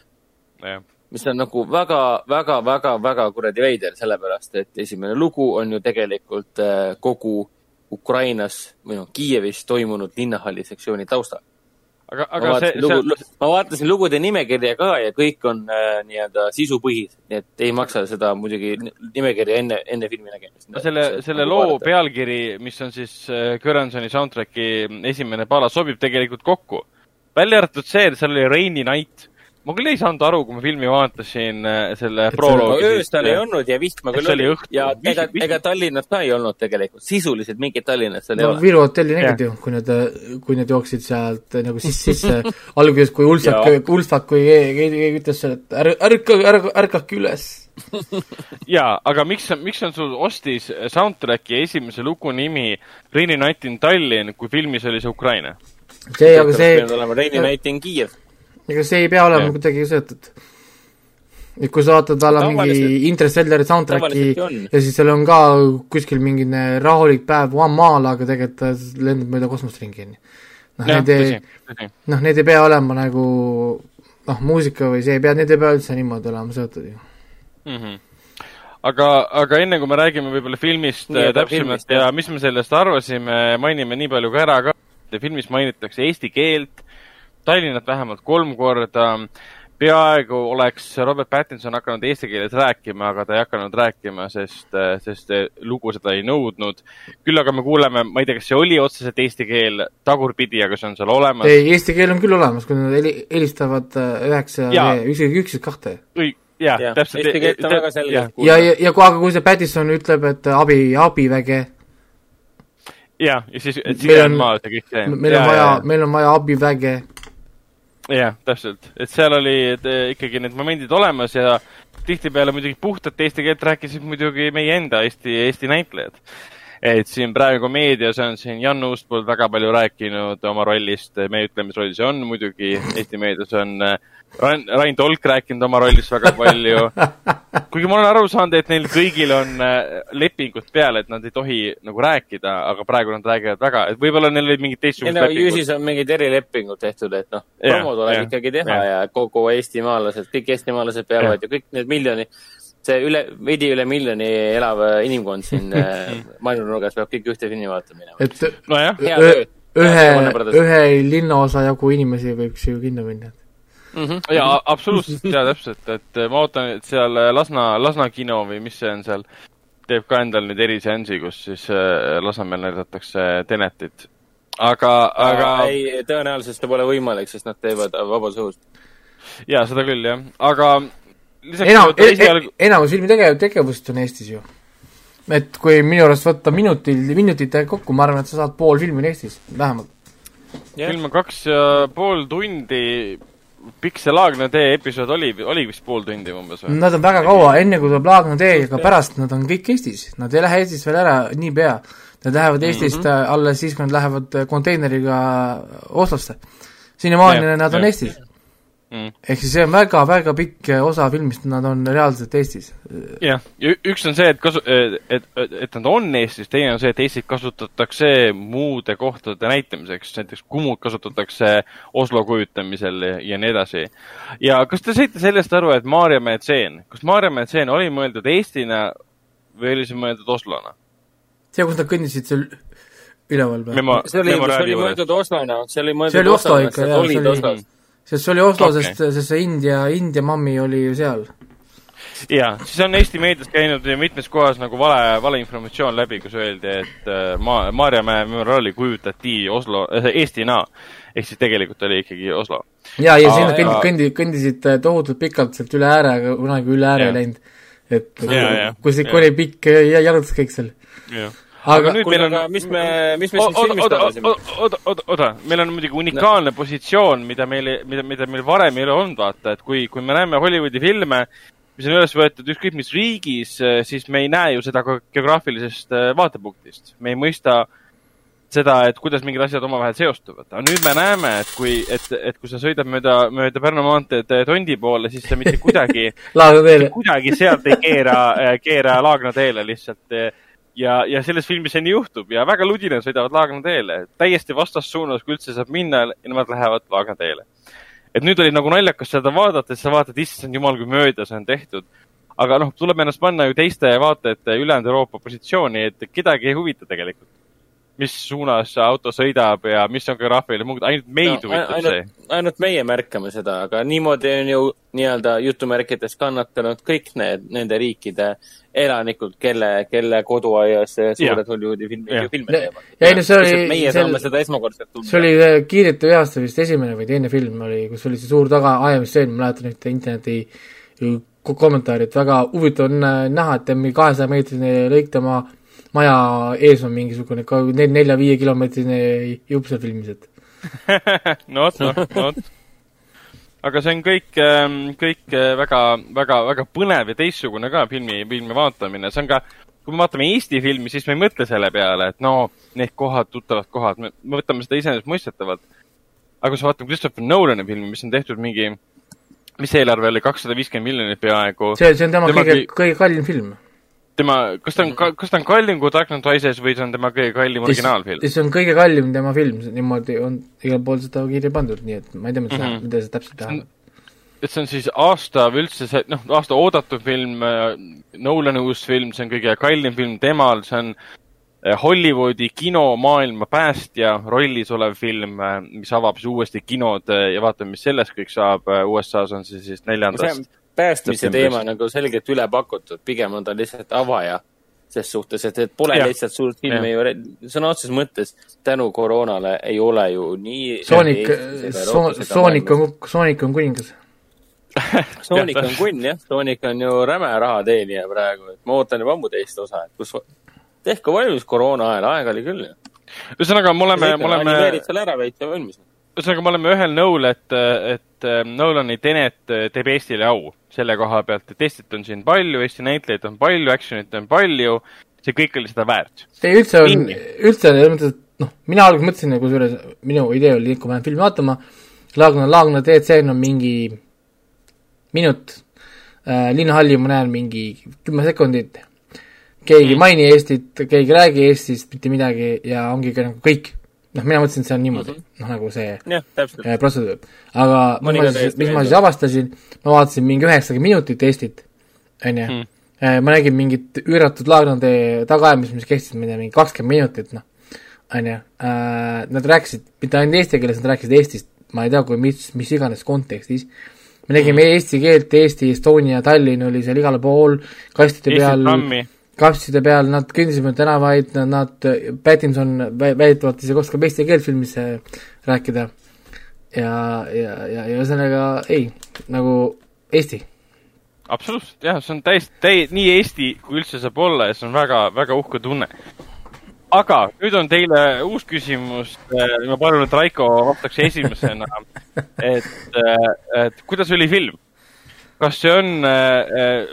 yeah mis on nagu väga, väga, väga, väga kuradi veider, sellepärast et esimene lugu on ju tegelikult äh, kogu Ukrainas või noh, Kiievis toimunud linnahalli sektsiooni taustal. aga, aga ma see, lugu, see... ma vaatasin lugude nimekirja ka ja kõik on äh, nii-öelda sisupõhised, nii et ei maksa seda muidugi nimekirja enne, enne filmi nägemist. no selle, selle loo vaadata. pealkiri, mis on siis äh, Göransoni soundtrack'i esimene pala, sobib tegelikult kokku. välja arvatud see, et seal oli Rainy Night ma küll ei saanud aru, kui ma filmi vaatasin äh, selle proloogi. ööstal ei olnud ja vihma küll oli. ja ega, ega Tallinnas ka ei olnud tegelikult, sisuliselt mingit Tallinnast seal no, ei ole. Viru hotelli nägid ju, kui nad, kui nad jooksid sealt nagu sisse, sisse *laughs* alguses, kui Ulfak, Ulfak, kui keegi ütles et ärka, ärka, ärka, ärkake üles *laughs* jaa, aga miks, miks on sul ostis soundtrack'i esimese lugu nimi Rainy Night in Tallinn, kui filmis oli see Ukraina? see, aga see. olema Rainy Night in Kiiev ega see ei pea olema kuidagi seotud. et kui sa vaatad alla mingi Interstellari soundtrack'i ja siis seal on ka kuskil mingine rahulik päev One Maal, aga tegelikult ta lendab mööda kosmust ringi, on ju. noh, need ei, noh, need ei pea olema nagu noh, muusika või see ei pea, need ei pea üldse niimoodi olema seotud ju mm. -hmm aga, aga enne kui me räägime võib-olla filmist nii, täpsemalt ja mis me sellest arvasime, mainime nii palju ka ära ka, filmis mainitakse eesti keelt, Tallinnat vähemalt kolm korda. peaaegu oleks Robert Pattinson hakanud eesti keeles rääkima, aga ta ei hakanud rääkima, sest, sest lugu seda ei nõudnud. küll aga me kuuleme, ma ei tea, kas see oli otseselt eesti keel tagurpidi, aga see on seal olemas. ei, eesti keel on küll olemas, kui nad helistavad äh, üheksa, üks, üks, kahte. jah ja,, täpselt. eesti keelt on väga selgelt kuulda. ja, ja, ja kui, aga kui see Pattison ütleb, et abi, abiväge. jah, ja siis, et sisemaa see kõik see. meil on vaja, meil on vaja abiväge jah, täpselt, et seal olid eh, ikkagi need momendid olemas ja tihtipeale muidugi puhtalt eesti keelt rääkisid muidugi meie enda Eesti, Eesti näitlejad. et siin praegu meedias on siin Jan Uuspõld väga palju rääkinud oma rollist, meie ütleme, mis roll see on muidugi, Eesti meedias on äh, Rain, Rain Tolk rääkinud oma rollist väga palju. *laughs* kuigi ma olen aru saanud, et neil kõigil on äh, lepingud peal, et nad ei tohi nagu rääkida, aga praegu nad räägivad väga, et võib-olla neil olid mingid teistsugused lepingud. ju siis on mingid erilepingud tehtud, et noh, promo tuleb ja, ikkagi teha ja, ja kogu eestimaalased, kõik eestimaalased peavad ja. ju kõik need miljoni, see üle, veidi üle miljoni elav inimkond siin äh, *laughs* maailmanurgas peab kõik ühte filmi vaatama minema. et nojah, ühe, ühe linnaosa jagu inimesi võiks ju kinno minna mm. -hmm. jaa, absoluutselt, jaa, täpselt, et ma ootan, et seal Lasna, Lasna kino või mis see on seal, teeb ka endal nüüd eriseansi, kus siis äh, Lasnamäel näidatakse Tenetit. aga, aga ei, tõenäoliselt see pole võimalik, sest nad teevad vabas õhus. jaa, seda küll, jah, aga lisaks enam, e, e, esialgu... enamus filmi tege-, tegevust on Eestis ju. et kui minu arust võtta minutil, minutitega kokku, ma arvan, et sa saad pool filmi on Eestis, vähemalt. film on kaks ja pool tundi, pikk see Laagna tee episood oli, oli vist pool tundi umbes või? Nad on väga kaua, enne kui tuleb Laagna tee, aga pärast nad on kõik Eestis, nad ei lähe Eestist veel ära niipea. Nad lähevad Eestist mm -hmm. alles siis, kui nad lähevad konteineriga Oslosse. sinnamaani nad on ja. Eestis mm.. ehk siis see on väga-väga pikk osa filmist, nad on reaalselt Eestis. jah, ja üks on see, et kasu-, et, et, et nad on Eestis, teine on see, et Eestit kasutatakse muude kohtade näitamiseks, näiteks Kumut kasutatakse Oslo kujutamisel ja, nii edasi. ja kas te saite sellest aru, et Maarjamäe tseen, kas Maarjamäe tseen oli mõeldud Eestina või oli see mõeldud Oslona? see, kus nad kõndisid seal üleval või? see oli, see oli mõeldud Oslona, see oli mõeldud see oli Oslo ikka, jah, see oli sest see oli Oslo okay., sest, sest see India, India mammi oli ju seal. jaa, siis on Eesti meedias käinud mitmes kohas nagu vale, valeinformatsioon läbi, kus öeldi, et äh, maa, Maarjamäe memoriaali kujutati Oslo äh,, Eestina. ehk siis tegelikult oli ikkagi Oslo. jaa, ja sinna kõndi, kõndi, kõndisid äh, tohutult pikalt sealt üle ääre, aga kunagi üle ääre ei läinud. et kus ikka oli pikk ja jalutas kõik seal. jah aga nüüd meil on, mis me, mis me siin filmist arvasime? oota, oota, oota, meil on muidugi unikaalne no. positsioon, mida meil, mida, mida meil varem ei ole olnud, vaata, et kui, kui me näeme Hollywoodi filme, mis on üles võetud ükskõik mis riigis, siis me ei näe ju seda ka geograafilisest äh, vaatepunktist. me ei mõista seda, et kuidas mingid asjad omavahel seostuvad. aga nüüd me näeme, et kui, et, et kui sa sõidad mööda, mööda Pärnu maanteed äh, Tondi poole, siis sa mitte *laughs* kuidagi kuidagi sealt ei keera, keera Laagna teele lihtsalt ja, ja selles filmis see nii juhtub ja väga ludinad sõidavad Laagna teele, täiesti vastassuunas, kui üldse saab minna ja nemad lähevad Laagna teele. et nüüd oli nagu naljakas seda vaadata, et sa vaatad, issand jumal, kui mööda see on tehtud. aga noh, tuleb ennast panna ju teiste vaatajate ülejäänud Euroopa positsiooni, et kedagi ei huvita tegelikult mis suunas auto sõidab ja mis on graafiline muud, ainult meid no, huvitab ainult, see. ainult meie märkame seda, aga niimoodi on ju nii-öelda jutumärkides kannatanud kõik need, nende riikide elanikud, kelle, kelle koduaias suured Hollywoodi filmi, filme teevad. ja ei no see oli, meie sel... saame seda esmakordselt tunda. see oli äh, Kiirete vihast vist esimene või teine film oli, kus oli see suur tagaajamistseen, ma mäletan ühte interneti kommentaari, et väga huvitav on äh, näha, et mingi kahesaja meetrine lõik tema maja ees on mingisugune ka nelja-viie kilomeetrine jupp seal filmis, *laughs* et no vot, noh, no vot. Aga see on kõik, ähm, kõik äh, väga, väga, väga põnev ja teistsugune ka filmi, filmi vaatamine, see on ka, kui me vaatame Eesti filmi, siis me ei mõtle selle peale, et no need kohad, tuttavad kohad, me, me võtame seda iseenesestmõistetavalt. aga kui sa vaatad Christopher Nolani filmi, mis on tehtud mingi, mis eelarve oli, kakssada viiskümmend miljonit peaaegu. see, see on tema, tema kõige, kõige kallim film tema, kas ta on, kas ta on kallim kui Dark Knight Rises või see on tema kõige kallim originaalfilm? see on kõige kallim tema film, niimoodi on igal pool seda kirja pandud, nii et ma ei tea, mida mm, -hmm. mida see täpselt tähendab. et see on siis aasta või üldse see, noh, aasta oodatud film, äh, Nolani uus film, see on kõige kallim film temal, see on äh, Hollywoodi kinomaailma päästja rollis olev film, äh, mis avab siis uuesti kinod ja vaatame, mis sellest kõik saab. USA-s on see siis neljandast päästmise teema nagu selgelt üle pakutud, pigem on ta lihtsalt avaja ses suhtes, et, et pole ja. lihtsalt suurt filmi ju, sõna otseses mõttes tänu koroonale ei ole ju nii Sonic, Sonic on, Sonic on kuningas *laughs* Sonic on kunn jah, Sonic on ju räme rahateenija praegu, et ma ootan juba ammu teist osa, et kus, tehku valmis koroona ajal, aega oli küll ju. ühesõnaga, me oleme, me oleme. animeerid selle ära veits ja valmis ühesõnaga, me oleme ühel nõul, et, et ähm, Nolani Tenet äh, teeb Eestile au selle koha pealt, et Eestit on siin palju, Eesti näitlejaid on palju, action'it on palju, see kõik oli seda väärt. ei, üldse on, üldse selles mõttes, et noh, mina alguses mõtlesin, kusjuures minu idee oli, kui ma lähen filmi vaatama, Laagna, Laagna teetseen on mingi minut. Äh,, linnahalli ma näen mingi kümme sekundit, keegi ei mm. maini Eestit, keegi ei räägi Eestist mitte midagi ja ongi nagu kõik noh, mina mõtlesin, et see on niimoodi mm, -hmm. noh, nagu see yeah, protseduur. aga mis ma siis, mis ma siis avastasin, ma vaatasin mingi üheksakümmend minutit Eestit, on ju, hmm. äh, ma nägin mingit üüratud laagrande tagaajamist, mis kestis, ma ei tea, mingi kakskümmend minutit, noh, on ju, äh, nad rääkisid mitte ainult eesti keeles, nad rääkisid Eestist, ma ei tea, kui mis, mis iganes kontekstis, me nägime mm. eesti keelt, Eesti, Estonia, Tallinn oli seal igal pool, kastide Eesti peal kapside peal, nad kõndisid mööda tänavaid, nad, nad, Pattinson väidetavalt isegi oskab eesti keelt filmis rääkida. ja, ja, ja, ja ühesõnaga ei, nagu Eesti. absoluutselt jah, see on täiesti täi-, nii Eesti kui üldse saab olla ja see on väga, väga uhke tunne. aga nüüd on teile uus küsimus. ma palun, et Raiko vastaks esimesena. *laughs* et, et kuidas oli film? kas see on äh,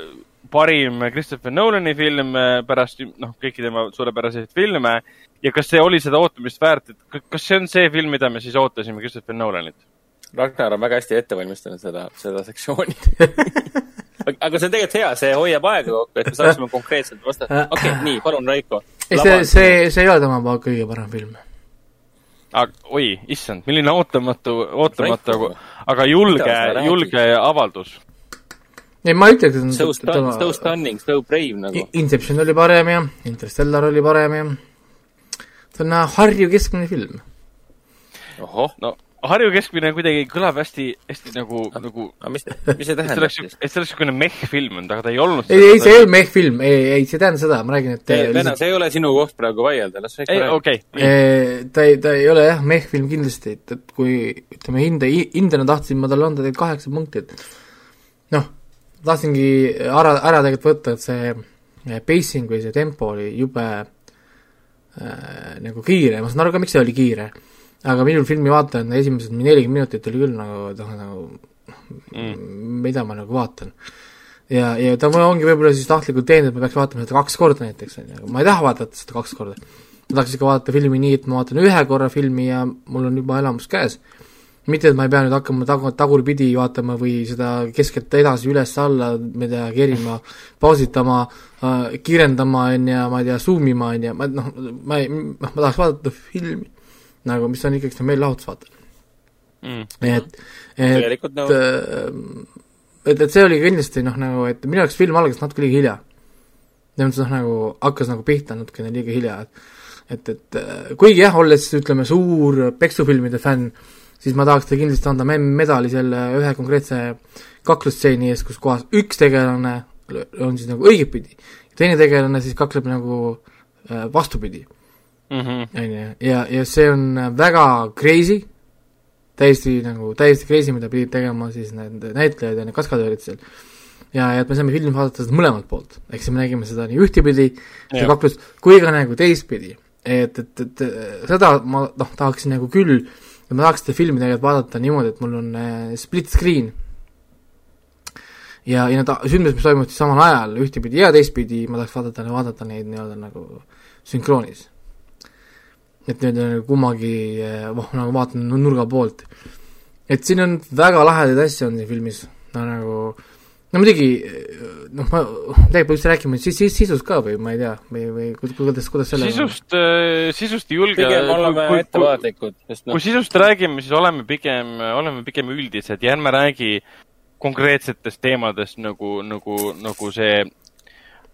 parim Christopher Nolani film äh, pärast noh, kõiki tema suurepäraseid filme ja kas see oli seda ootamist väärt, et kas see on see film, mida me siis ootasime Christopher Nolanilt? Ragnar on väga hästi ette valmistanud seda, seda sektsiooni. *laughs* aga see on tegelikult hea, see hoiab aega kokku, et me saaksime *laughs* konkreetselt vastata. okei okay,, nii, palun, Raiko. ei, see, see, see ei ole tema kõige parem film. aga oi, issand, milline ootamatu, ootamatu aga julge julge avaldus. ei, ma ei ütleks, et So on stunning, so stunning, so brave nagu. Inception oli parem ja Interstellar oli parem ja see on Harju keskmine film. ohoh, no. Harju keskmine kuidagi kõlab hästi, hästi nagu, nagu, aga mis, mis see tähendab siis? et see oleks niisugune meh-film olnud, aga ta ei olnud ei, ei, see ei olnud mehh-film, ei, ei, see ei tähenda seda, ma räägin, et Vene, lihtsalt, see ei ole sinu koht praegu vaielda, las Raiko ei, okei, Eh, ta ei, ta ei ole jah, mehh-film kindlasti, et, et kui ütleme hinde, hindena tahtsin ma talle anda tegelikult kaheksa punkti, et noh, tahtsingi ära, ära tegelikult võtta, et see eh, pacing või see tempo oli jube äh, nagu kiire, ma saan aru ka, miks see oli kiire, aga minul filmi vaatajana esimesed nelikümmend minutit oli küll nagu, noh nagu mm. mida ma nagu vaatan. ja, ja ta ongi võib-olla siis tahtlikult teinud, et ma peaks vaatama seda kaks korda näiteks, on ju, ma ei taha vaadata seda kaks korda ma tahaks ikka vaadata filmi nii, et ma vaatan ühe korra filmi ja mul on juba elamus käes. mitte, et ma ei pea nüüd hakkama tag-, tagurpidi vaatama või seda keskelt edasi üles-alla, ma ei tea, kerima, pausitama äh,, kiirendama, on ju, ma ei tea, zoom ima, on ju, ma noh, ma ei, noh, ma tahaks vaadata filmi nagu, mis on ikkagi meelelahutus, vaata. Mm. et, et tegelikult nagu et, et see oli kindlasti noh, nagu, et minu jaoks film algas natuke liiga hilja. selles mõttes noh, nagu hakkas nagu pihta natukene liiga hilja, et et, et äh, kuigi jah, olles ütleme suur peksufilmide fänn, siis ma tahaks talle kindlasti anda me- medali selle ühe konkreetse kaklusstseeni eest, kus kohas üks tegelane on siis nagu õigetpidi, teine tegelane siis kakleb nagu äh, vastupidi Mhm. on ju, ja, ja see on väga crazy, täiesti nagu, täiesti crazy, mida pidid tegema siis need näitlejad ja need kaskadöörid seal. ja, ja et me saime filmi vaadata seda mõlemalt poolt, ehk siis me nägime seda nii ühtepidi, seda kaklust, kui ka nagu teistpidi. et, et, et seda ma noh, tahaksin nagu küll, et ma tahaks seda filmi tegelikult vaadata niimoodi, et mul on äh, split screen. Ja, ja need sündmused, mis toimuvad siis samal ajal ühtepidi ja teistpidi, ma tahaks vaadata, vaadata neid nii-öelda nagu sünkroonis. Et nii-öelda nagu kummagi voh, nagu vaatan nu- nurga poolt. et siin on väga lahedaid asju on siin filmis, no nagu no muidugi eh, noh, ma tegelikult peaks rääkima siis, siis sisust ka või ma ei tea, või, või kuidas, kuidas, selle sisust, sisust ei julge. pigem oleme ettevaatlikud, sest noh kui, sisust räägime, siis oleme pigem, oleme pigem üldised ja ärme räägi konkreetsetest teemadest nagu, nagu, nagu see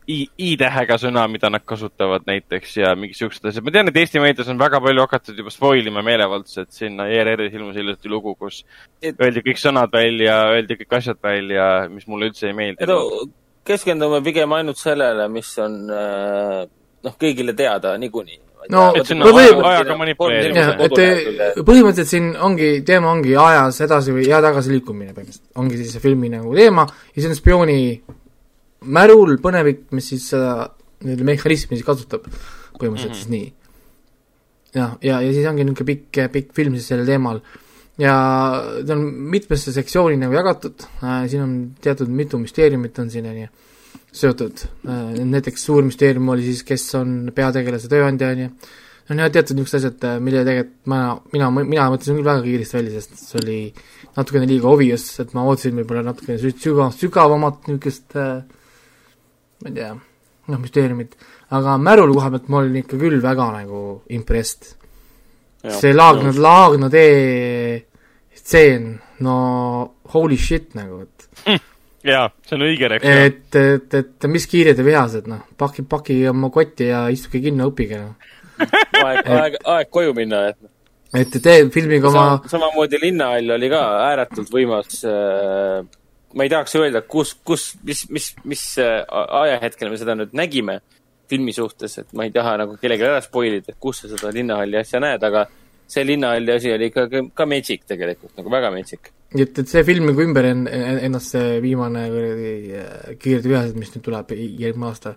i-tähega sõna, mida nad kasutavad näiteks ja mingi siuksed asjad. ma tean, et Eesti meedias on väga palju hakatud juba spoil ima meelevaldselt, sinna ERR-is ilmus hiljuti lugu, kus Et- öeldi kõik sõnad välja, öeldi kõik asjad välja, mis mulle üldse ei meeldi. et keskendume pigem ainult sellele, mis on äh, noh, kõigile teada niikuinii. No, eh, põhimõtteliselt siin ongi, teema ongi ajas edasi või ja tagasi liikumine põhimõtteliselt, ongi siis see filmi nagu teema ja see on spiooni märul põnevik, mis siis seda nii-öelda mehhanismi siis kasutab, põhimõtteliselt mm -hmm. siis nii. jah, ja, ja siis ongi niisugune pikk, pikk film siis sellel teemal ja ta on mitmesse sektsiooni nagu jagatud äh,, siin on teatud mitu müsteeriumit on siin, on ju, seotud äh,, näiteks suur müsteerium oli siis, kes on peategelase tööandja, on ju, on jah, teatud niisugused asjad, mille tegelikult ma, mina, mina mõtlesin küll väga kiiresti välja, sest see oli natukene liiga obvious, et ma ootasin võib-olla natukene sü- sügav, sügavamat niisugust äh, ma ei tea, noh, müsteeriumit, aga Märul koha pealt ma olin ikka küll väga nagu impressed. see Laagna, Laagna tee stseen, no holy shit nagu, et jaa, see on õige reaktsioon. et, et, et mis kiired ja vihased, noh, paki, paki oma kotti ja istuge kinno, õppige, noh. *laughs* aeg, aeg, aeg koju minna, et noh. et tee filmiga oma Sama, samamoodi Linnahall oli ka ääretult võimas äh, ma ei tahaks öelda, kus, kus, mis, mis, mis äh, ajahetkel me seda nüüd nägime filmi suhtes, et ma ei taha nagu kellelegi ära spoil ida, et kus sa seda linnahalli asja näed, aga see linnahalli asi oli ikkagi ka magic tegelikult, nagu väga magic. et, et see film nagu ümber en-, ennast see viimane kuradi äh, Kiired ühesed, mis nüüd tuleb järgmine aasta.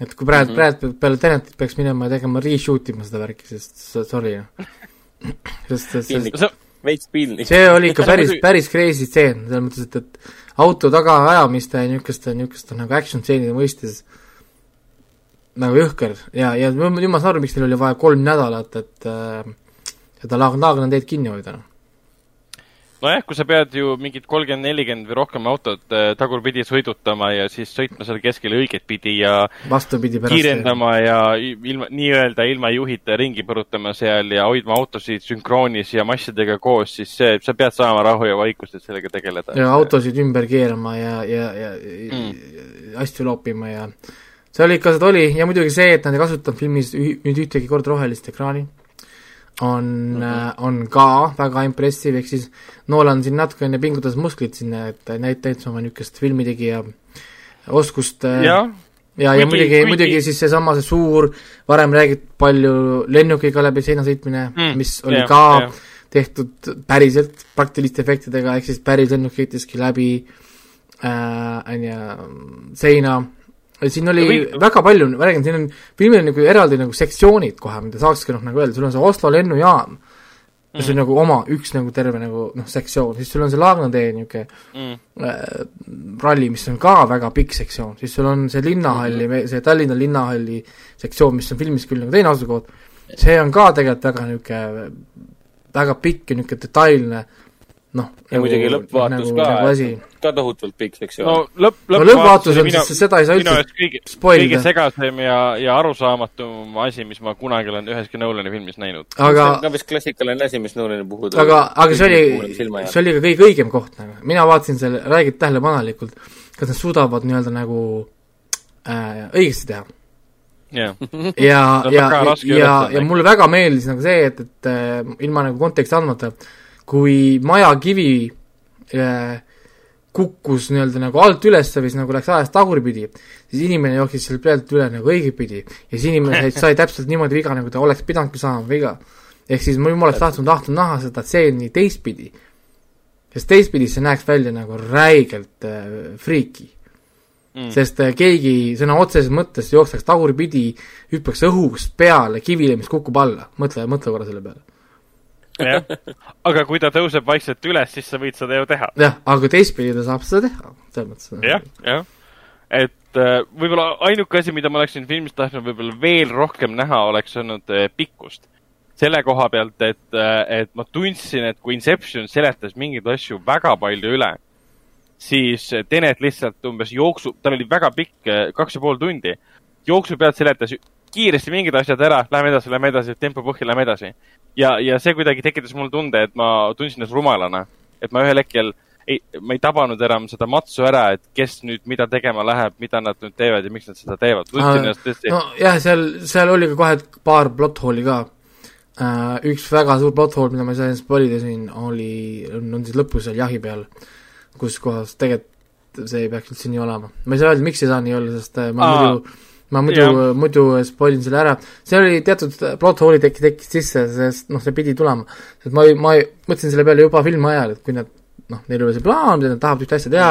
et kui praegu mm, -hmm. praegu peale Tenetit peaks minema ja tegema reshoot ima seda värki, sest sorry noh. *clears throat* sest, sest, sest veits piinlik. see oli ikka päris, päris crazy stseen, selles mõttes, et, et auto tagaajamiste ja niisuguste, niisuguste nagu action stseenide mõistes nagu jõhker ja, ja nüüd ma saan aru, miks neil oli vaja kolm nädalat, et äh, seda Laagna teed kinni hoida, noh nojah, kui sa pead ju mingit kolmkümmend, nelikümmend või rohkem autot äh, tagurpidi sõidutama ja siis sõitma seal keskel õiget pidi ja vastupidi pärast kiirendama ja ilma, nii-öelda ilma juhita ringi põrutama seal ja hoidma autosid sünkroonis ja massidega koos, siis see, sa pead saama rahu ja vaikust, et sellega tegeleda. ja autosid ümber keerama ja, ja, ja mm. asju loopima ja seal ikka seda oli ja muidugi see, et nad ei kasutanud filmis nüüd ühtegi kord rohelist ekraani on mm, -hmm. on ka väga impressive, ehk siis Nolan siin natukene pingutas musklit sinna, et näit-, täitsa oma niisugust filmitegija oskust äh, ja, ja, ja muidugi, muidugi siis seesama, see suur, varem räägitud palju lennukiga läbi seina sõitmine mm,, mis oli ja, ka ja. tehtud päriselt praktiliste efektidega, ehk siis päris lennuk sõitiski läbi äh, on ju, seina siin oli või... väga palju, ma räägin, siin on, filmil on nagu eraldi nagu sektsioonid kohe, mida saakski noh, nagu öelda, sul on see Oslo lennujaam mm., see on nagu oma üks nagu terve nagu noh, sektsioon, siis sul on see Laagna-tee niisugune mm. äh, ralli, mis on ka väga pikk sektsioon, siis sul on see linnahalli mm, -hmm. see Tallinna linnahalli sektsioon, mis on filmis küll nagu teine asukoht, see on ka tegelikult väga niisugune väga pikk ja niisugune detailne noh. ja nagu, muidugi lõppvaatus nagu, ka nagu ka tohutult pikk sektsioon. no lõpp, lõppvaatus on, sest seda ei saa üldse kõige, kõige segasem ja, ja arusaamatum asi, mis ma kunagi olen üheski Nolani filmis näinud. aga see on ka vist klassikaline asi, mis Nolani puhul aga, aga see oli, see oli ka kõige õigem koht nagu, mina vaatasin selle, räägid tähelepanelikult, kas nad suudavad nii-öelda nagu äh, õigesti teha yeah. ja, ja, ja, ja, ja mulle väga meeldis nagu see, et, et äh, ilma nagu konteksti andmata äh, kui majakivi äh, kukkus nii-öelda nagu alt üles või siis nagu läks ajas tagurpidi, siis inimene jooksis selle pealt üle nagu õigetpidi ja siis inimene *laughs* sai täpselt niimoodi viga, nagu ta oleks pidanudki saama viga. ehk siis ma oleks tahtnud, tahtnud näha seda tseeni teistpidi. sest teistpidi see näeks välja nagu räigelt äh, friiki. Mm.. sest äh, keegi sõna otseses mõttes jookseks tagurpidi, hüppaks õhust peale kivile, mis kukub alla, mõtle, mõtle korra selle peale jah, *laughs* aga kui ta tõuseb vaikselt üles, siis sa võid seda ju teha. jah, aga teistpidi ta saab seda teha, selles mõttes. jah, jah. et äh, võib-olla ainuke asi, mida ma oleksin filmis tahtnud võib-olla veel rohkem näha, oleks olnud äh, pikkust. selle koha pealt, et, äh, et ma tundsin, et kui Inception seletas mingeid asju väga palju üle, siis Tenet lihtsalt umbes jooksu, tal oli väga pikk, kaks ja pool tundi, jooksu pealt seletas kiiresti mingid asjad ära, lähme edasi, lähme edasi, tempo põhja, lähme edasi ja, ja see kuidagi tekitas mul tunde, et ma tundsin ennast rumalana. et ma ühel hetkel ei, ma ei tabanud enam seda matsu ära, et kes nüüd mida tegema läheb, mida nad nüüd teevad ja miks nad seda teevad. tõesti. nojah, seal, seal oli ka kohe paar plot hole'i ka uh,. üks väga suur plot hole, mida ma ei saa ennast polida siin, oli, on siis lõpus seal jahi peal, kus kohas tegelikult see ei peaks üldse nii olema. ma ei saa öelda, miks ei saa nii olla, sest äh, ma Aa. muidu ma muidu, muidu spoilin selle ära, see oli teatud plot hole'i tek-, tekkis sisse, sest noh, see pidi tulema. sest ma, ma mõtlesin selle peale juba filmi ajal, et kui nad noh, neil oli see plaan, nad tahavad ühte asja teha,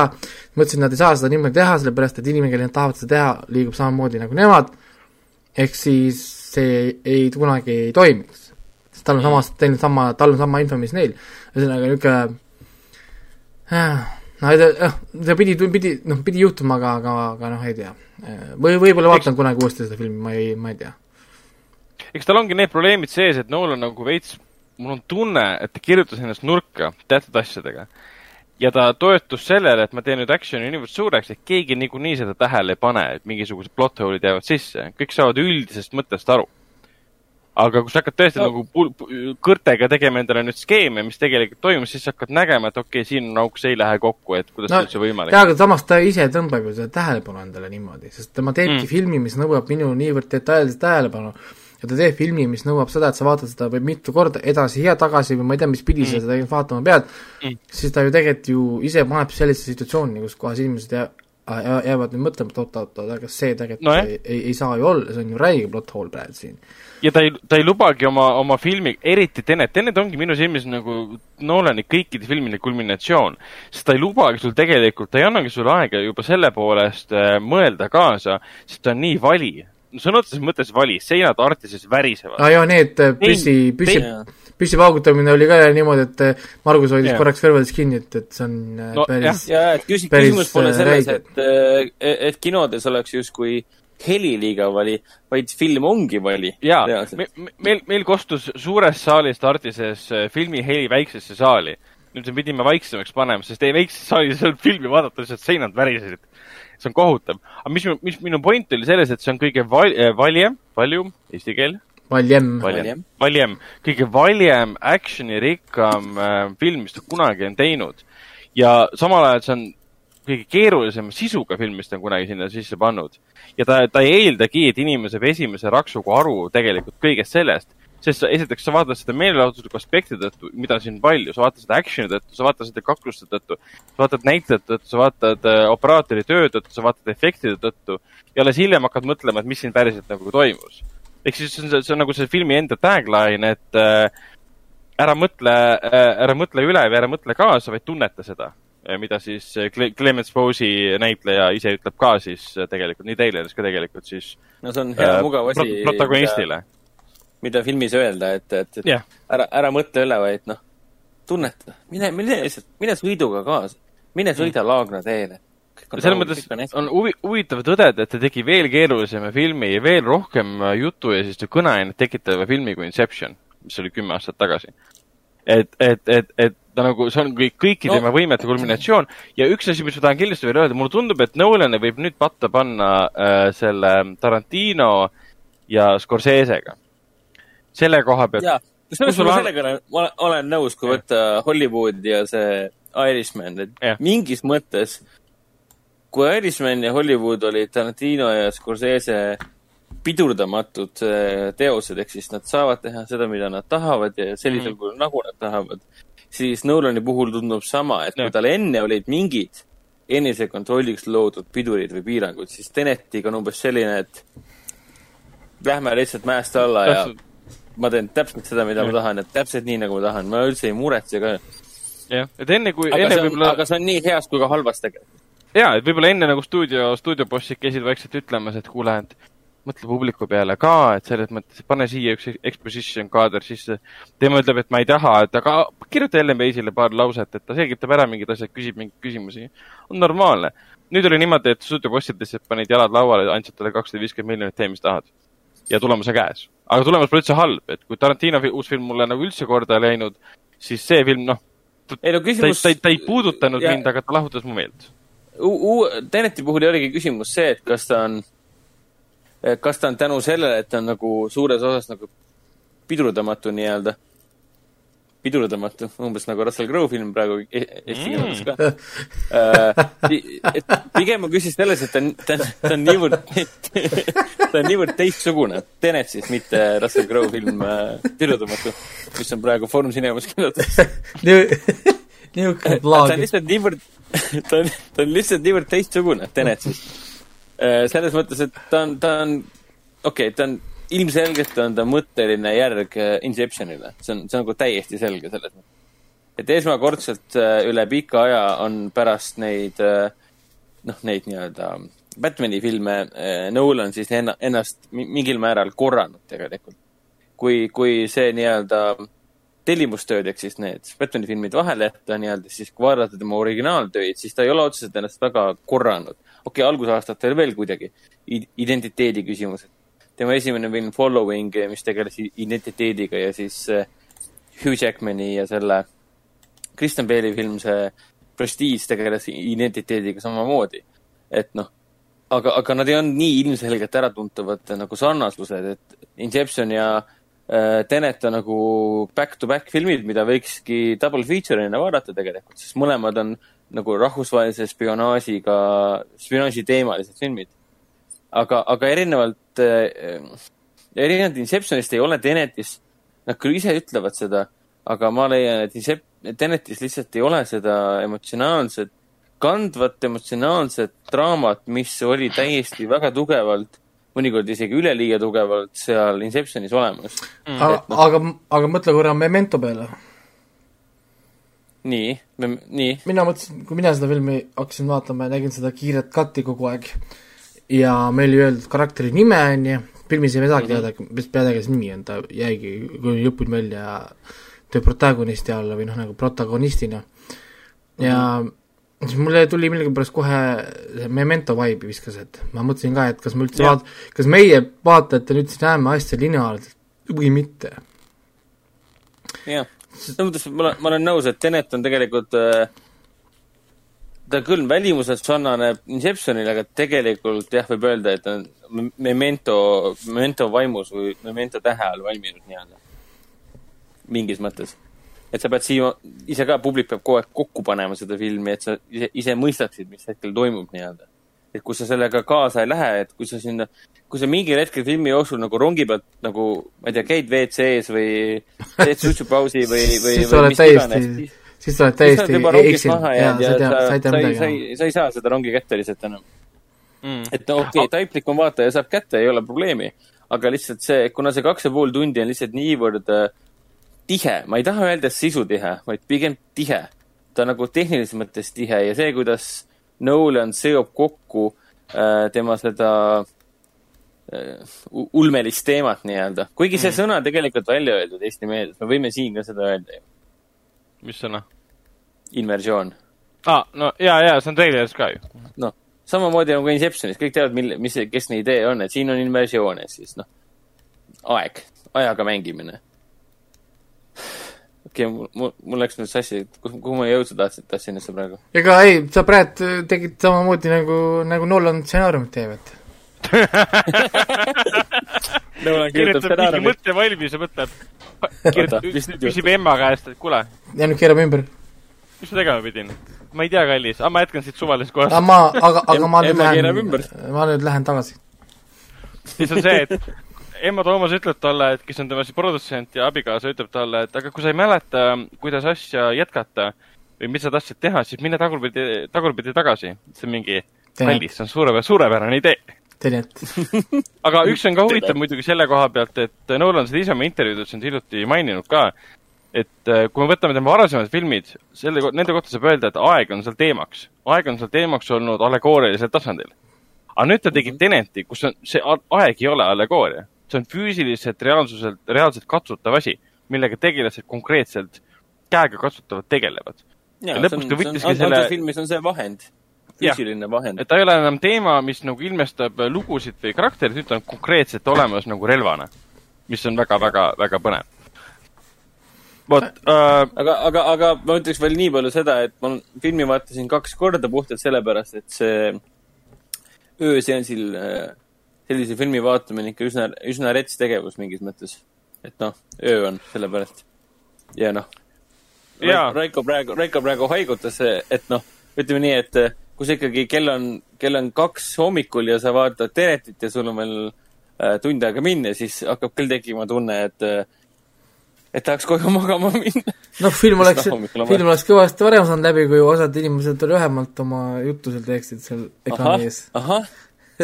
mõtlesin, nad ei saa seda niimoodi teha, sellepärast et inimene, kellel nad tahavad seda teha, liigub samamoodi nagu nemad, ehk siis see ei, kunagi ei toimiks. sest tal on samas, teil on sama, tal on sama info, mis neil. ühesõnaga, niisugune äh, noh, noh, see pidi, pidi, noh, pidi juhtuma, aga, aga, aga noh, ei tea või võib-olla vaatan Eks... kunagi uuesti seda filmi, ma ei, ma ei tea. eks tal ongi need probleemid sees, et Nolan nagu veits, mul on tunne, et ta kirjutas ennast nurka teatud asjadega. ja ta toetus sellele, et ma teen nüüd action'i niivõrd suureks, et keegi niikuinii seda tähele ei pane, et mingisugused plot hole'id jäävad sisse. kõik saavad üldisest mõttest aru aga kui sa hakkad tõesti no. nagu kõrtega tegema endale nüüd skeeme, mis tegelikult toimus, siis sa hakkad nägema, et okei okay,, siin on auk, see ei lähe kokku, et kuidas no, see üldse võimalik. jaa, aga samas ta ise tõmbab ju seda tähelepanu endale niimoodi, sest tema teebki mm. filmi, mis nõuab minu niivõrd detailset tähelepanu ja ta teeb filmi, mis nõuab seda, et sa vaatad seda või mitu korda edasi ja tagasi või ma ei tea, mis pidi mm. sa seda vaatama pead mm., siis ta ju tegelikult ju ise paneb sellisesse situatsiooni, kus kohas inimesed jäävad nüüd mõtlema, et oot-oot-oot, aga see tegelikult No ei, ei, ei saa ju olla, see on ju räige plot hole praegu siin. Ja ta ei, ta ei lubagi oma, oma filmi, eriti Tenet, Tenet ongi minu silmis nagu Nolani kõikide filmide kulminatsioon. sest ta ei lubagi sul tegelikult, ta ei annagi sulle aega juba selle poolest äh, mõelda kaasa, sest ta on nii vali. sõna otseses mõttes vali, seinad Artises värisevad. aa jaa, need äh, püssi, püssi püssi paugutamine oli ka niimoodi, et äh, Margus hoidis Jah. korraks kõrvades kinni, et, et see on äh, No päris ja, et küsi-, Päris, küsimus pole äh, selles, et, et kinodes oleks justkui heli liiga vali, vaid film ongi vali. jaa, meil, meil kostus suurest saalist Artises äh, filmi heli väiksesse saali. nüüd me pidime vaiksemaks panema, sest ei väikses saalis ei olnud filmi vaadata, lihtsalt seinad värisesid. see on kohutav. aga mis, mis minu point oli selles, et see on kõige val-, valjem, valjum, eesti keel, valjem. Valjem. valjem, kõige valjem action'irikkam äh, film, mis ta kunagi on teinud. ja samal ajal see on kõige keerulisema sisuga film, mis ta on kunagi sinna sisse pannud. ja ta, ta ei eeldagi, et inimene saab esimese raksuga aru tegelikult kõigest sellest. sest sa, esiteks sa vaatad seda meelelahutusliku aspekti tõttu, mida siin palju, sa vaatad seda action'i tõttu, sa vaatad seda kakluste tõttu, sa vaatad näitlejate tõttu, sa vaatad äh, operaatori töö tõttu, sa vaatad efektide tõttu ja alles hiljem hakkad mõtlema, et mis siin päriselt nagu toimus ehk siis see on, see on nagu see filmi enda tagline, et äh, ära mõtle äh,, ära mõtle üle või ära mõtle kaasa, vaid tunneta seda. Mida siis Cle- Clemens Pose'i näitleja ise ütleb ka siis äh, tegelikult, nii Tayloris ka tegelikult siis no see on hea äh, mugav asi pro-, protagonistile. mida filmis öelda, et, et, et jah, ära, ära mõtle üle, vaid noh, tunneta, mine, mine lihtsalt, mine sõiduga kaasa, mine sõida Laagna teele. selles mõttes on huvi-, huvitav tõdeda, et ta tegi veel keerulisema filmi ja veel rohkem äh, jutu ja siis kõneainet tekitava filmi kui Inception, mis oli kümme aastat tagasi. et, et, et, et ta nagu, see on kõik, kõiki No. võimete kulminatsioon ja üks asi, mis ma tahan kindlasti veel öelda, mulle tundub, et Nolan'i võib nüüd patta panna äh, selle Tarantino ja Scorsese'ga. selle koha pealt, selles mõttes on- sellega olen, olen, olen nõus, kui võtta Hollywood ja see Irishman, et Jah. mingis mõttes, kui Irishman ja Hollywood olid Tarantino ja Scorsese pidurdamatud äh, teosed, ehk siis nad saavad teha seda, mida nad tahavad ja sellisel Mhm. kujul, nagu nad tahavad, siis Nolani puhul tundub sama, et kui Jah. tal enne olid mingid enesekontrolliks loodud pidurid või piirangud, siis Tenetiga on umbes selline, et lähme lihtsalt mäest alla ja ma teen täpselt seda, mida ma Jah. tahan, et täpselt nii, nagu ma tahan, ma üldse ei muretse ka. jah, et enne kui, enne võib-olla aga see on nii heas kui ka halvas tegelikult. jaa, et võib-olla enne nagu stuudio, stuudiobossid käisid vaikselt ütlemas, et kuule, et mõtle publiku peale ka, et selles mõttes, pane siia üks exposition kaader sisse. tema ütleb, et ma ei taha, et aga kirjuta Ellen Pace'ile paar lauset, et ta selgitab ära mingid asjad, küsib mingeid küsimusi. on normaalne. nüüd oli niimoodi, et stuudiobossid lihtsalt panid jalad lauale, andsid talle kakssada viiskümmend miljonit, tee mis tahad. ja tulemus on käes. aga tulemus pole üldse halb, et kui Tarantino uus film mulle nagu üldse korda ei läinud, siis see film, noh, ei no küsimus ta ei, ta ei puudutanud Ja- mind, aga ta lahutas mu meelt. Teneti puhul ei olegi küsimus see, et kas ta on, kas ta on tänu sellele, et ta on nagu suures osas nagu pidurdamatu nii-öelda. pidurdamatu, umbes nagu Russell Crowe film praegu e- eesti keeles ka uh,. pigem ma küsin selles, et ta on, ta on, ta on niivõrd, *laughs* ta on niivõrd teistsugune Tenet siis, mitte Russell Crowe film uh, Pidurdamatu, mis on praegu Foorum Cinemas kirjutatud. *laughs* niisugune ta on plaag. lihtsalt niivõrd, ta on, ta on lihtsalt niivõrd teistsugune, Tenet siis. Selles mõttes, et ta on, ta on, okei okay,, ta on, ilmselgelt on ta mõtteline järg äh, Inceptionile, see on, see on nagu täiesti selge selles mõttes. et esmakordselt äh, üle pika aja on pärast neid, noh, neid nii-öelda Batman'i filme äh, Nolan siis enna- ennast mi- mingil määral korranud tegelikult. kui, kui see nii-öelda tellimustööd ehk siis need Batman'i filmid vahele jätta nii-öelda, siis kui vaadata tema originaaltöid, siis ta ei ole otseselt ennast väga korranud. okei okay,, algusaastatel veel kuidagi identiteedi küsimused. tema esimene film Following, mis tegeles identiteediga ja siis äh, Hugh Jackmani ja selle Kristen Bale'i film, see Prestige tegeles identiteediga samamoodi. et noh, aga, aga nad ei olnud nii ilmselgelt äratuntavad nagu sarnasused, et Inception ja Tenet on nagu back-to-back filmid, mida võikski double feature'ina vaadata tegelikult, sest mõlemad on nagu rahvusvahelise spionaažiga, spionaaži teemalised filmid. aga, aga erinevalt äh,, erinevalt Inceptionist ei ole Tenetis, nad küll ise ütlevad seda, aga ma leian, et Incep-, Tenetis lihtsalt ei ole seda emotsionaalset kandvat emotsionaalset draamat, mis oli täiesti väga tugevalt, mõnikord isegi üleliia tugevalt seal Inceptionis olemas. aga, aga, aga mõtle korra Memento peale. nii, nii, mina mõtlesin, kui mina seda filmi hakkasin vaatama ja nägin seda kiiret katti kogu aeg ja meil ei öeldud karakteri nime, on ju, filmis ei saagi teada, mis peategelase nimi on, ta jäigi kuni lõpuni välja töö protagonisti alla või noh, nagu protagonistina. ja siis mulle tuli millegipärast kohe see Memento vibe'i viskas, et ma mõtlesin ka, et kas me üldse vaat-, kas meie vaatajatena üldse näeme asja lineaarselt või mitte. jah. selles mõttes ma olen, ma olen nõus, et Tenet on tegelikult äh, ta küll välimuselt sarnaneb Inceptionile, aga tegelikult jah, võib öelda, et ta on Me- Memento, Memento vaimus või Memento tähe all valminud nii-öelda. mingis mõttes. Et sa pead siia, ise ka, publik peab kogu aeg kokku panema seda filmi, et sa ise, ise mõistaksid, mis hetkel toimub nii-öelda. et kui sa sellega kaasa ei lähe, et kui sa sinna, kui sa mingil hetkel filmi jooksul nagu rongi pealt nagu, ma ei tea, käid WC-s või teed suitsupausi või, või, või mis iganes, siis, siis sa oled täiesti eksinud maha ja jäänud sa ei tea, sa ei tea midagi sa ei, sa ei saa seda rongi kätte lihtsalt enam. mm.. et no okei okay,, taiplikkum vaataja saab kätte, ei ole probleemi. aga lihtsalt see, kuna see kaks ja pool tundi on lihtsalt niivõrd äh, tihe, ma ei taha öelda sisutihe, vaid pigem tihe. ta on nagu tehnilises mõttes tihe ja see, kuidas Nolan seob kokku äh, tema seda äh, ulmelist teemat nii-öelda. kuigi see sõna tegelikult välja öeldud Eesti meedias, me võime siin ka seda öelda ju. mis sõna inversioon. aa ah,, no ja, ja see on treileris ka ju. noh, samamoodi nagu Inceptionis, kõik teavad, mille, mis, kes see idee on, et siin on inversioon ja siis noh, aeg, ajaga mängimine. Okei okay,, mul, mul, läks nüüd sassi, kuhu, kuhu ma jõudma tahtsin, tahtsin üldse praegu? ega ei, sa praegu tegid samamoodi nagu, nagu Nolan stsenaariumit teevad. *laughs* kirjutab mingi mõtte valmis ja mõtleb, *laughs* küsib emma käest, et kuule, ja nüüd keerame ümber. mis ma tegema pidin? ma ei tea, kallis, aga ma jätkan siit suvalisest kohast aga. ma, aga, aga ma nüüd lähen, ma nüüd lähen tagasi. siis on see, et *laughs* Emma Toomas ütleb talle, et kes on tema siis produtsent ja abikaasa, ütleb talle, et aga kui sa ei mäleta, kuidas asja jätkata või mis sa tahtsid teha, siis mine tagurpidi, tagurpidi tagasi. see on mingi kallis, see on suurepärane, suurepärane idee. Tenet. aga üks on ka huvitav muidugi selle koha pealt, et Nolan seda ise oma intervjuudes on hiljuti maininud ka, et äh, kui me võtame tema varasemad filmid, selle, nende kohta saab öelda, et aeg on seal teemaks. aeg on seal teemaks olnud allegoorilisel tasandil. aga nüüd ta tegi Teneti, kus on, see aeg ei ole allegooria. See on füüsiliselt, reaalsuselt, reaalselt katsutav asi, millega tegelased konkreetselt käega katsutavalt tegelevad. Ja lõpuks on, ta võttiski selle- filmis on see vahend, füüsiline vahend et. ta ei ole enam teema, mis nagu ilmestab lugusid või karakterit, nüüd ta on konkreetselt olemas nagu relvana. mis on väga-väga, väga põnev. vot äh,, aga, aga, aga ma ütleks veel nii palju seda, et ma filmi vaatasin kaks korda puhtalt sellepärast, et see ööseansil äh, sellise filmi vaatamine ikka üsna, üsna rets tegevus mingis mõttes. et noh, öö on sellepärast. ja noh. Raiko praegu, Raiko praegu haigutas, et noh, ütleme nii, et kui sa ikkagi kell on, kell on kaks hommikul ja sa vaatad Tenetit ja sul on veel äh, tund aega minna, siis hakkab küll tekkima tunne, et äh, et tahaks koju magama minna. noh, film oleks film oleks kõvasti varem saanud läbi, kui osad inimesed lühemalt oma juttu seal teeksid seal ekraani ees..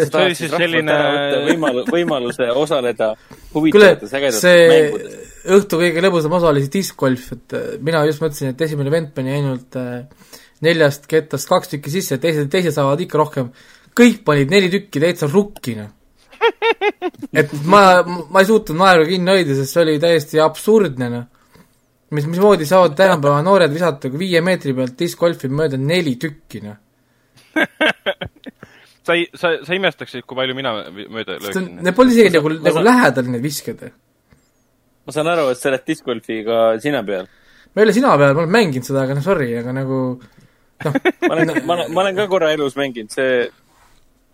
See oli siis selline- *laughs* võimalus, võimaluse osaleda huvitavates, ägedates mängudes. õhtu kõige lõbusam osa oli see diskgolf, et äh, mina just mõtlesin, et esimene vend pani ainult äh, neljast kettast kaks tükki sisse, teised, teised saavad ikka rohkem. kõik panid neli tükki täitsa rukki, noh. et ma, ma ei suutnud naeru kinni hoida, sest see oli täiesti absurdne, noh. mis, mismoodi saavad tänapäeva noored visata viie meetri pealt diskgolfi mööda neli tükki, noh. *laughs* sa ei, sa, sa imestaksid, kui palju mina mööda lööksin. Need polnud isegi nagu, nagu lähedal need visked. ma saan aru, et sa oled discgolfiga sina peal. ma ei ole sina peal, ma olen mänginud seda, aga noh, sorry, aga nagu noh, *laughs* ma olen, ma olen, ma olen ka korra elus mänginud, see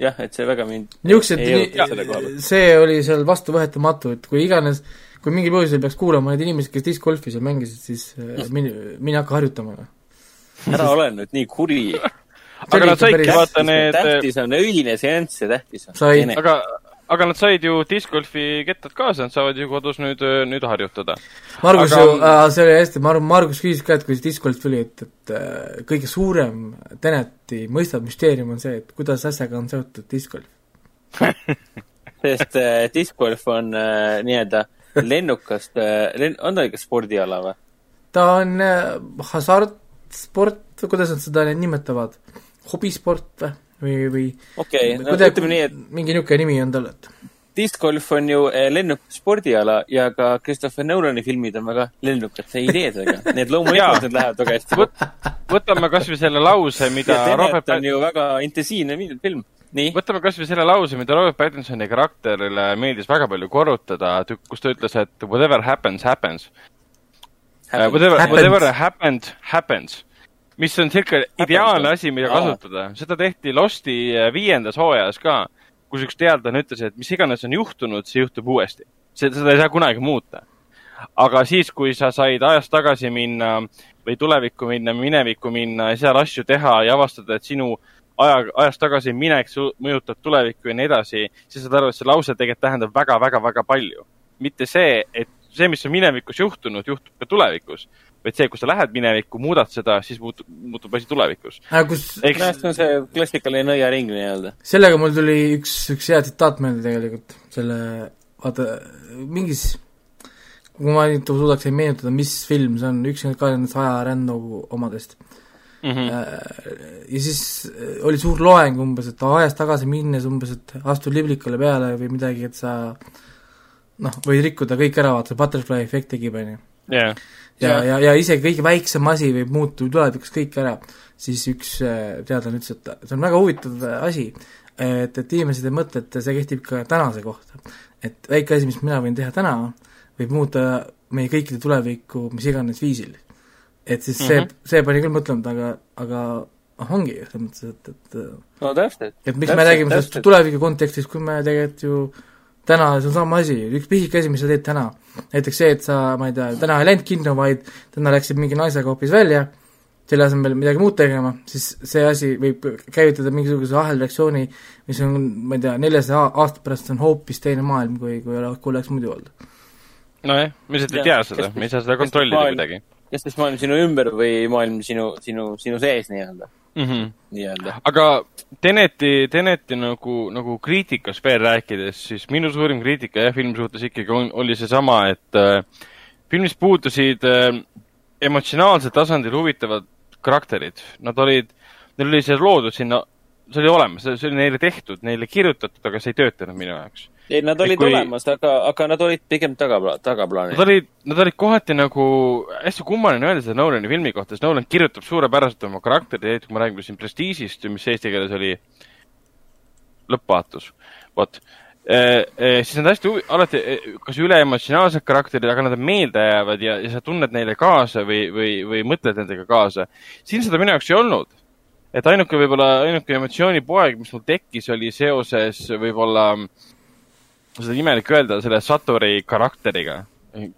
jah, et see väga mind niisugused see oli seal vastuvõetamatu, et kui iganes, kui mingil põhjusel peaks kuulama neid inimesi, kes discgolfi seal mängisid, siis äh, mine, mine hakka harjutama. ära ole nüüd nii kuri. Aga nad saidki, vaata need, tähtis on öine seanss ja tähtis on. Sai- aga, aga nad said ju discgolfi kettad kaasa, nad saavad ju kodus nüüd, nüüd harjutada. Margus aga... ju äh,, see oli hästi, ma arvan, Margus küsis ka, et kui see discgolf tuli, et, et äh, kõige suurem Teneti mõistav müsteerium on see, et kuidas asjaga on seotud discgolf *laughs* sest äh, discgolf on äh, nii-öelda lennukast äh,, lenn-, on ta ikka spordiala või? ta on äh, hasartsport kuidas nad seda nimetavad, hobisport või? või, või okei okay, no ütleme nii, et mingi niisugune nimi on tal, et discgolf on ju eh, lennuk spordiala ja ka Christopher Nolani filmid on väga lennukate ideedega. *laughs* Need loomulikult need lähevad väga hästi kokku. võtame kasvõi selle lause, mida Robert on ju väga intensiivne film. Nii? võtame kasvõi selle lause, mida Robert Pattinsoni karakterile meeldis väga palju korrutada, kus ta ütles, et whatever happens, happens. Uh, whatever, whatever happened, happens mis on sihuke ideaalne asi, mida kasutada. seda tehti Losti äh, viiendas hooajas ka, kus üks teadlane ütles, et mis iganes on juhtunud, see juhtub uuesti. seda ei saa kunagi muuta. aga siis, kui sa said ajas tagasi minna või tulevikku minna, minevikku minna ja seal asju teha ja avastada, et sinu aja, ajas tagasi minek mõjutab tulevikku ja nii edasi, siis saad aru, et see lause tegelikult tähendab väga-väga-väga palju. mitte see, et see, mis on minevikus juhtunud, juhtub ka tulevikus vaid see, kui sa lähed minevikku, muudad seda, siis muutub, muutub asi tulevikus. kus Eks... minu arust on see klassikaline nõiaring nii-öelda. sellega mul tuli üks, üks hea tsitaat meelde tegelikult, selle, vaata, mingis, kui ma nüüd suudaksin meenutada, mis film see on, üks ka nendest ajarännu omadest mm. -hmm. ja siis äh, oli suur loeng umbes, et ajas tagasi minnes umbes, et astu liblikule peale või midagi, et sa noh, võid rikkuda kõik ära, vaata, see butterfly efekt tekib, on ju. Ja, ja, ja, isegi kõige väiksem asi võib muutuda tulevikus kõik ära, siis üks äh, teadlane ütles, et see on väga huvitav äh, asi, et, et inimesed ei mõtle, et see kehtib ka tänase kohta. et väike asi, mis mina võin teha täna, võib muuta meie kõikide tulevikku mis iganes viisil. et siis see mm, -hmm. see pani küll mõtlema, aga, aga noh, ongi selles mõttes, et, et no täpselt. et miks täpselt, me räägime sellest tuleviku kontekstis, kui me tegelikult ju täna see on sama asi, üks pisike asi, mis sa teed täna. näiteks see, et sa, ma ei tea, täna ei läinud kinno, vaid täna läksid mingi naisega hoopis välja, selle asemel midagi muud tegema, siis see asi võib käivitada mingisuguse ahelreaktsiooni, mis on, ma ei tea, neljasaja aasta pärast on hoopis teine maailm, kui, kui oleks, kui oleks muidu olnud. nojah, me lihtsalt ei tea seda, me ei saa seda kontrollida kuidagi. kas siis maailm sinu ümber või maailm sinu, sinu, sinu sees nii-öelda mm -hmm. nii-öelda. aga Teneti, Teneti nagu, nagu kriitikast veel rääkides, siis minu suurim kriitika jah, filmi suhtes ikkagi on, oli seesama, et äh, filmis puudusid äh, emotsionaalsel tasandil huvitavad karakterid. Nad olid, neil oli see loodud sinna, see oli olemas, see oli neile tehtud, neile kirjutatud, aga see ei töötanud minu jaoks ei, nad olid kui... olemas, aga, aga nad olid pigem tagapla-, tagaplaanil. Nad olid, nad olid kohati nagu, hästi kummaline öelda seda Nolani filmi kohta, sest Nolan kirjutab suurepäraselt oma karakteri, eriti kui me räägime siin Prestiižist, mis eesti keeles oli lõppvaatus, vot e,. E, siis nad hästi alati kas üleemotsionaalsed karakterid, aga nad on meeldejäävad ja, ja sa tunned neile kaasa või, või, või mõtled nendega kaasa. siin seda minu jaoks ei olnud et ainuke võib-olla, ainuke emotsioonipoeg, mis mul tekkis, oli seoses võib-olla äh, seda imelik öelda, selle Satori karakteriga,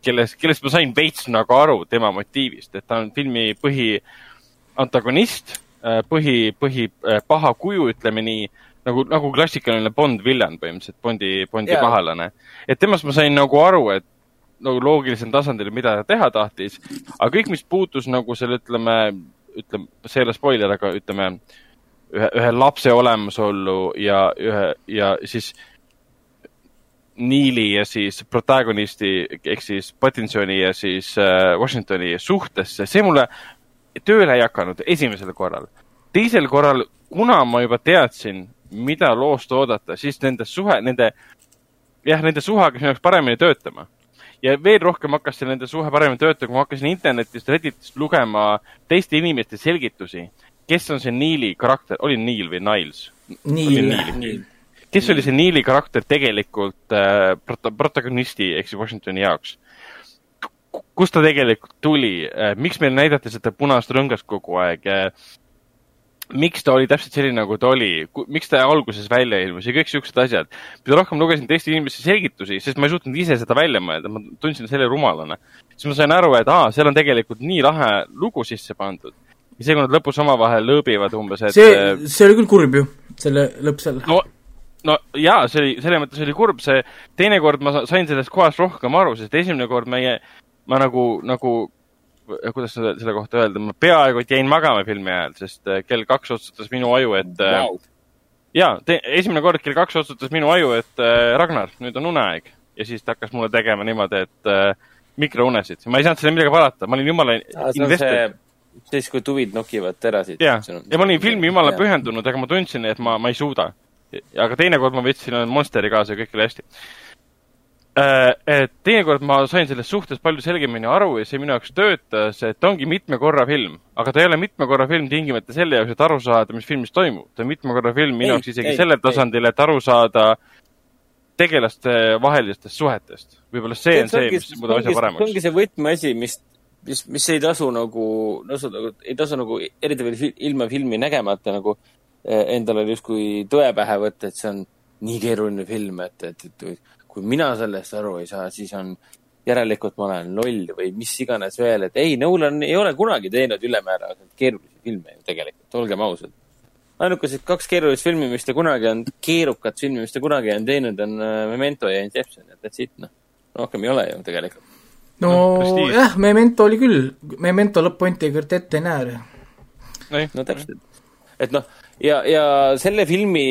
kellest, kellest ma sain veits nagu aru tema motiivist, et ta on filmi põhiantagonist, äh, põhi, põhi äh, paha kuju, ütleme nii, nagu, nagu klassikaline Bond villan põhimõtteliselt, Bondi, Bondi yeah. pahalane. et temast ma sain nagu aru, et nagu loogilisel tasandil, mida ta teha tahtis, aga kõik, mis puutus nagu selle, ütleme, ütleme, see ei ole spoiler, aga ütleme, ühe, ühe lapse olemasollu ja ühe, ja siis Neili ja siis protagonisti ehk siis Pattinsoni ja siis äh, Washingtoni suhtesse, see mulle tööle ei hakanud esimesel korral. teisel korral, kuna ma juba teadsin, mida loost oodata, siis nende suhe, nende, jah, nende suhe hakkas minu jaoks paremini töötama. ja veel rohkem hakkas see nende suhe paremini töötama, kui ma hakkasin internetist, Redditist lugema teiste inimeste selgitusi, kes on see Neili karakter, oli Neil või Niles? Neil, Neil kes oli see Neili karakter tegelikult äh, prota-, protagonisti ehk siis Washingtoni jaoks? kust ta tegelikult tuli äh,, miks meil näidati seda punast rõngast kogu aeg äh,? miks ta oli täpselt selline, nagu ta oli, miks ta alguses välja ilmus ja kõik siuksed asjad. mida rohkem lugesin teiste inimeste selgitusi, sest ma ei suutnud ise seda välja mõelda, ma tundsin selle rumalana. siis ma sain aru, et aa, seal on tegelikult nii lahe lugu sisse pandud. ja see, kui nad lõpus omavahel lõõbivad umbes, et see, see oli küll kurb ju, selle lõpp seal. no no jaa, see oli, selles mõttes oli kurb, see teinekord ma sain sellest kohast rohkem aru, sest esimene kord meie, ma nagu, nagu, kuidas seda, selle kohta öelda, ma peaaegu et jäin magama filmi ajal, sest äh, kell kaks otsustas minu aju, et wow. äh, jaa, esimene kord kell kaks otsustas minu aju, et äh, Ragnar, nüüd on uneaeg. ja siis ta hakkas mulle tegema niimoodi, et äh, mikrounesid. ma ei saanud selle midagi parata, ma olin jumala investor siis, kui tuvid nokivad terasid. ja, ja ma olin filmi jumala pühendunud, aga ma tundsin, et ma, ma ei suuda. Aga teinekord ma võtsin Monsteri kaasa ja kõik oli hästi. Äh, et teinekord ma sain sellest suhtest palju selgemini aru ja see minu jaoks töötas, et ongi mitme korra film. aga ta ei ole mitme korra film tingimata selle jaoks, et aru saada, mis filmis toimub. ta on mitme korra film minu jaoks isegi ei, sellel tasandil, et aru saada tegelaste vahelistest suhetest. võib-olla see on see, mis muudab asja paremaks. see ongi see võtmeasi, mis mis, mis ei tasu nagu, tasu nagu, ei tasu nagu eriti veel ilma filmi nägemata nagu endale justkui tõe pähe võtta, et see on nii keeruline film, et, et, et kui mina sellest aru ei saa, siis on järelikult ma olen loll või mis iganes veel, et ei, Nolan ei ole kunagi teinud ülemäära keerulisi filme ju tegelikult, olgem ausad. ainukesed kaks keerulist filmi, mis ta kunagi on, keerukat filmi, mis ta kunagi on teinud, on uh, Memento ja Inception ja that's it, noh. rohkem ei ole ju tegelikult no, no jah, Memento oli küll, Memento lõpp-pointi küll ette ei näe. no täpselt, et noh, ja, ja selle filmi,